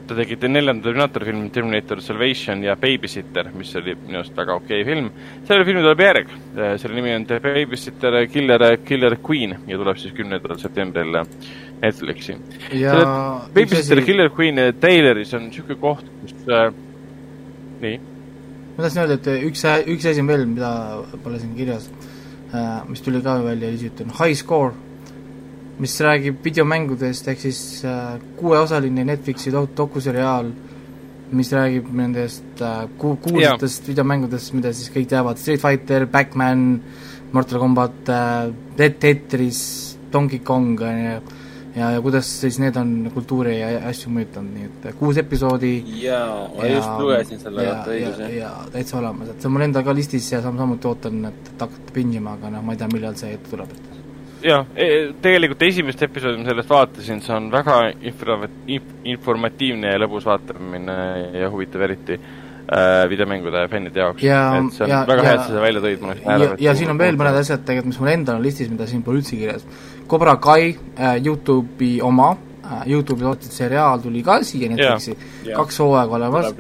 ta tegi neljanda Terminaatori filmi Terminator Salvation ja Babysitter, mis oli minu arust väga okei okay film. sellele filmile tuleb järg, selle nimi on The Babysitter Killer, Killer Queen ja tuleb siis kümnendal septembril Netflixi. Babysitter asi... Killer Queen Tayloris on niisugune koht, kus äh,, nii. ma tahtsin öelda, et üks, üks asi on veel, mida pole siin kirjas mis tuli ka välja hiljuti, on High Score mis räägib videomängudest, ehk siis äh, kuueosaline Netflixi dokuseriaal, mis räägib nendest äh, ku-, kuulsatest videomängudest, mida siis kõik teavad, Street Fighter, Backman, Mortal Combat äh,, Tetris, Donkey Kong, on ju, ja, ja kuidas siis need on kultuuri ja asju mõjutanud, nii et äh, kuus episoodi. Jaa, ma ja, just lugesin selle kohta õigus, jah. ja täitsa olemas, et see on mul endal ka listis ja sam-, samuti ootan, et, et hakata pingima, aga noh, ma ei tea, millal see tuleb, et jah, e, tegelikult esimest episoodi ma sellest vaatasin, see on väga infra-, informatiivne ja lõbus vaatamine ja huvitav eriti äh, videomängude fännide jaoks. et see on ja, väga hea, et sa selle välja tõid, ma oleks ja, ja siin on veel mõned asjad tegelikult, mis mul endal on listis, mida siin pole üldse kirjas. Cobra Kai äh, Youtube'i oma äh, Youtube'i otsitud seriaal tuli ka siia Netflixi. Kaks hooaega olemas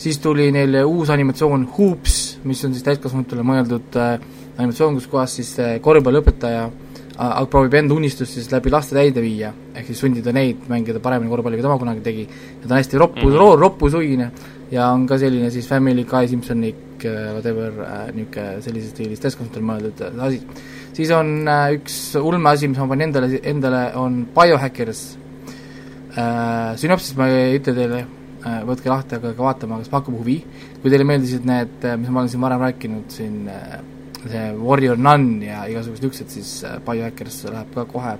siis tuli neil uus animatsioon Hoops, mis on siis täiskasvanutele mõeldud äh, animatsioon, kus kohas siis äh, korvpalliõpetaja äh, proovib enda unistust siis läbi laste täide viia, ehk siis sundida neid mängida paremini korvpalli, kui tema kunagi tegi. ja ta on hästi roppu mm, -hmm. roppusuine ja on ka selline siis Family Guy Simpsonik äh, whatever äh, niisugune sellises stiilis täiskasvanutele mõeldud äh, asi. siis on äh, üks ulmeasi, mis ma panin endale, endale on Biohackers äh,. sünopsis ma ei ütle teile äh,, võtke lahti, hakake vaatama, kas pakub huvi. kui teile meeldisid need, mis ma olen siin varem rääkinud, siin äh, see Warrior Nun ja igasugused niisugused, siis äh, Biohackers läheb ka kohe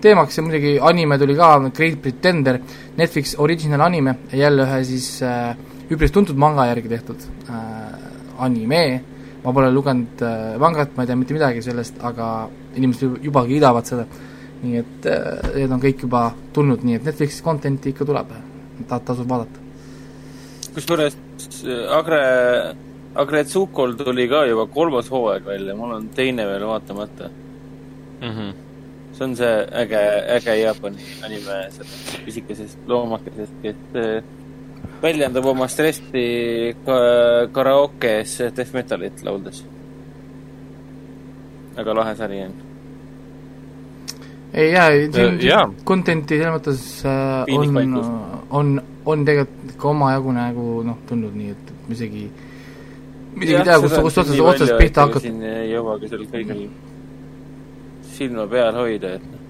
teemaks ja muidugi anime tuli ka, Great Pretender, Netflix original anime, jälle ühe siis äh, üpris tuntud manga järgi tehtud äh, anime, ma pole lugenud äh, mangat, ma ei tea mitte midagi sellest, aga inimesed ju- juba kiidavad seda, nii et äh, need on kõik juba tulnud, nii et Netflixi content'i ikka tuleb, ta-, tasub vaadata. kusjuures äh, Agre, Agretsukol tuli ka juba kolmas hooaeg välja, mul on teine veel vaatamata. mm. -hmm. see on see äge, äge Jaapani anime sellest pisikesest loomakesest, kes äh, väljendab oma stressi ka karaokes death metalit lauldes. väga lahe sari on. ei jaa, siin Äh, jaa. content'i selles mõttes äh, on on, on tegelikult ka omajagu nagu noh, tulnud nii, et isegi ma isegi ei tea, kust, kust otsast, pihta hakata. siin ei jõuagi seal kõigil silma peal hoida, et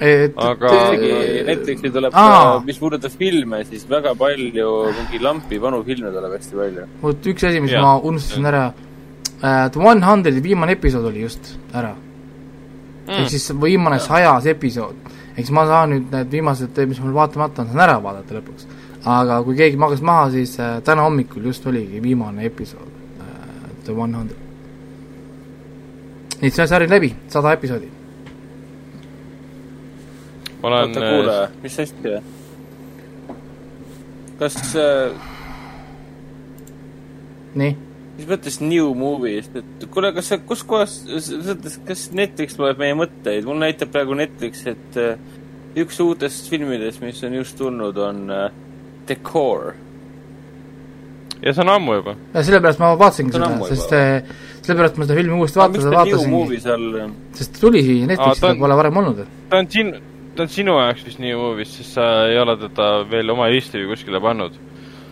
et, Aga- isegi Netflixi tuleb ka mis puudutab filme, siis väga palju mingi lampi vanu filme tuleb hästi palju. vot üks asi, mis Jaa. ma unustasin ära äh,, The One Hundred'i viimane episood oli just ära mm.. ehk siis viimane sajas episood. ehk siis ma saan nüüd need viimased, mis mul vaatamata on, saan ära vaadata lõpuks. Aga kui keegi magas maha, siis äh, täna hommikul just oligi viimane episood äh,, The One Hundred. nii et see sari on läbi, sada episoodi. ma olen oota, kuule, mis asja? kas äh,, nii, mis mõttes new movie'st, et kuule, kas sa, kus kohas, kas Netflix loeb meie mõtteid? mul näitab praegu Netflix, et äh, üks uutest filmidest, mis on just tulnud, on äh, The Core. ja see on ammu juba. ja sellepärast ma vaatasingi seda sest juba. äh, sellepärast ma seda filmi uuesti miks vaatasin, ta new vaatasingi, movie seal, sest ta tuli siia Netflixi, on- pole varem olnud. ta on sinu, ta on sinu jaoks vist New Movies, sest sa ei ole teda veel oma listi või kuskile pannud.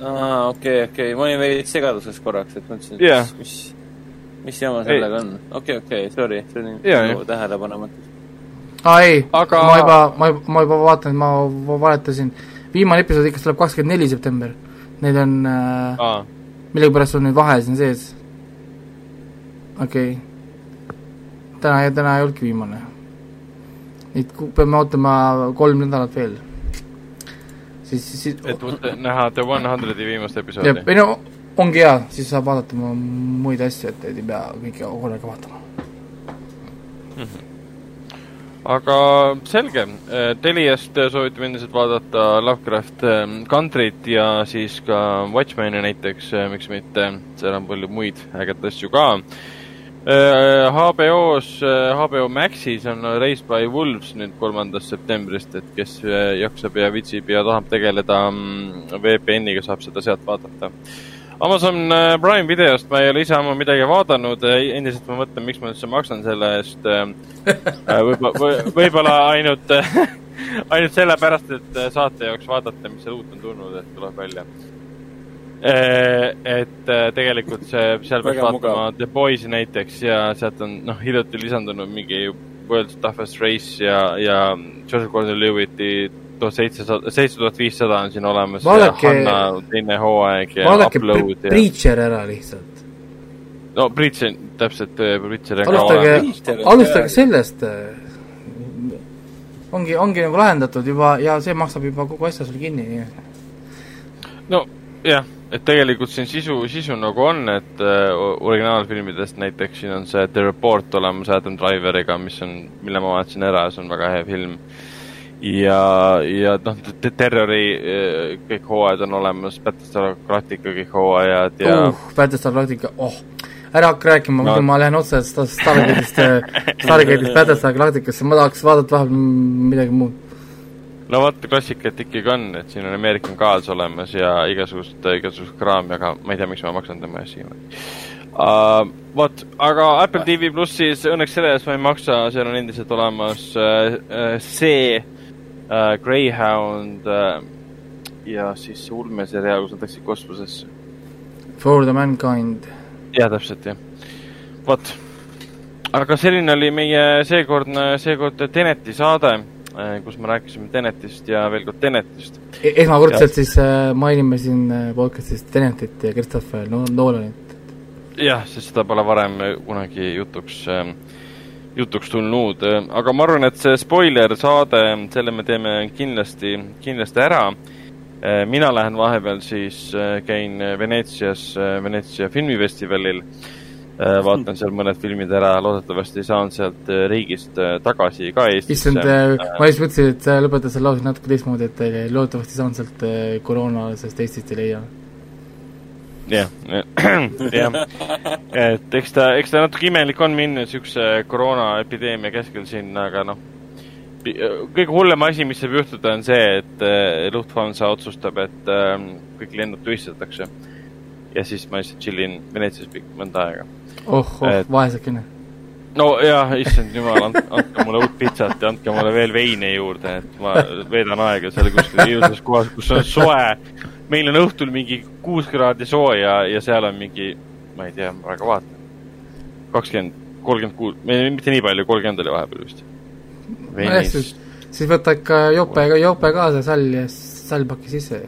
aa, okei, okei, ma olin veits segaduses korraks, et mõtlesin, et Jah. mis, mis, jama Ei. sellega on. okei, okei, sorry, see oli Jaa, minu jah. tähelepanematu. aa ei Aga- ma juba, ma, ma juba vaatan, ma va- valetasin, viimane episood ikka tuleb kakskümmend neli september. Need on äh,, aa, millegipärast on nüüd vahe siin sees. okei okay.. täna, täna ei olnudki viimane. nüüd peame ootama kolm nädalat veel. siis, siis, et võtta- näha The One Hundred'i viimast episoodi. ei no ongi hea, siis saab vaadata mu muid asju, et ei pea kõike korraga vaatama. Aga selge, Teliast soovitame endiselt vaadata Lovecraft ähm, Country't ja siis ka Watchmeni näiteks, miks mitte, seal on palju muid ägedaid asju ka. HBO-s, HBO Maxis on Raised by Wolves nüüd kolmandast septembrist, et kes jaksab ja viitsib ja tahab tegeleda mm, VPN-iga, saab seda sealt vaadata Amazon äh, Prime videost ma ei ole ise ammu midagi vaadanud, endiselt ma mõtlen, miks ma üldse maksan selle eest. *laughs* võib-olla, võib-olla ainult, *laughs* ainult sellepärast, et äh, saate jaoks vaadata, mis seal uut on tulnud, et tuleb välja. et äh, tegelikult see, seal peaks vaatama. The Boys'i näiteks ja sealt on noh, hiljuti lisandunud mingi World's Toughest Race ja, ja Joseph Gordon-Levitti tuhat seitsesada, seitse tuhat viissada on siin olemas. Vaadake- Hanna teine hooaeg ja vaadake Upload ja. Preacher ära lihtsalt. no Preacher, täpselt, Preacher on ka alustage olemas., alustage sellest. ongi, ongi nagu lahendatud juba ja see maksab juba kogu asja sul kinni, nii et no jah, et tegelikult siin sisu, sisu nagu on, et äh, originaalfilmidest näiteks siin on see The Report olemas Adam Driveriga, mis on, mille ma vaatasin ära, see on väga hea film. ja, ja noh, Terrori äh, kõik hooajad on olemas, Battlestar Galactica kõik hooajad ja uh, Battlestar Galactica, oh, ära hakka rääkima no., muidu ma lähen otse Stargate'ist, Stargate'ist Battlestar Galacticasse, ma tahaks vaadata vahepeal midagi muud no vot, klassikat ikkagi on, et siin on American Gods olemas ja igasugust, igasugust kraami, aga ma ei tea, miks ma maksan tema eest siiamaani uh,. vot, aga Apple TV plussis õnneks selle eest ma ei maksa, seal on endiselt olemas uh, see Greyhound uh, ja siis see ulmeseriaal, kus nad läksid kosmosesse. For the mankind. jah, täpselt, jah. vot, aga selline oli meie seekordne, seekord Teneti saade Äh, kus me rääkisime Tenetist ja veel kord Tenetist e. esmakordselt siis äh, mainime siin äh, podcastis Tenetit ja Christopher Nolanit. jah, sest seda pole varem kunagi jutuks äh, jutuks tulnud, aga ma arvan, et see spoiler saade, selle me teeme kindlasti, kindlasti ära. mina lähen vahepeal siis, käin Veneetsias, Veneetsia filmifestivalil vaatan seal mõned filmid ära, loodetavasti saan sealt riigist tagasi ka Eestisse. issand, ma just mõtlesin, et sa lõpetad selle lause natuke teistmoodi, et loodetavasti saan sealt koroona, sest Eestist ei leia. Jah, *clears throat* jah, et eks ta, eks ta natuke imelik on minna niisuguse koroonaepideemia keskel sinna, aga noh, kõige hullem asi, mis saab juhtuda, on see, et Lufthansa otsustab, et kõik lennud tühistatakse. ja siis ma lihtsalt chillin Veneetsias mõnda aega oh, oh et... vaesekene. no jah, issand jumal, andke mulle uut pitsat ja andke mulle veel veini juurde, et ma veedan aega seal kuskil ilusas kohas, kus on soe. Meil on õhtul mingi kuus kraadi sooja ja seal on mingi, ma ei tea, ma väga vaatan. kakskümmend, kolmkümmend kuus, mitte nii palju, kolmkümmend oli vahepeal vist. Siis, siis võta ikka jope, jope kaasa sall ja sallpaki sisse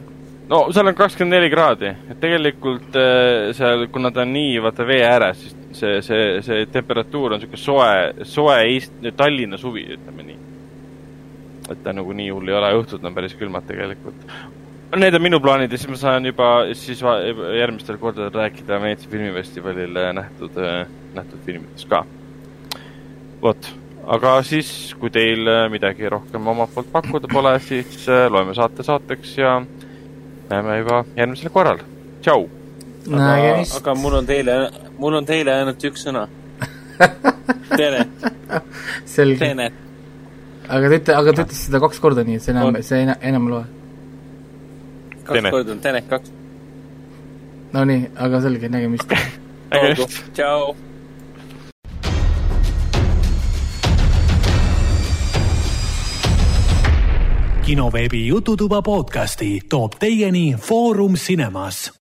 no seal on kakskümmend neli kraadi, et tegelikult äh, seal, kuna ta on nii, vaata vee ääres, siis see, see, see temperatuur on niisugune soe, soe Eest-, Tallinna suvi, ütleme nii. et ta nagu nii hull ei ole, õhtud on päris külmad tegelikult. Need on minu plaanid ja siis ma saan juba siis järgmistel kordadel rääkida Veneetsia filmifestivalil nähtud, nähtud filmidest ka. vot, aga siis, kui teil midagi rohkem omalt poolt pakkuda pole, siis loeme saate saateks ja näeme juba järgmisel korral. tšau! aga, aga mul on teile, mul on teile ainult üks sõna Tenet. *laughs* selge. aga te ütle, aga ta ütles seda kaks korda, nii et see enam, see enam, enam ei loe. Kaks korda on Tenet kaks. Nonii, aga selge, nägemist *laughs* nägemist. tšau. kinoveebi Jututuba podcasti toob teieni Foorum Cinemas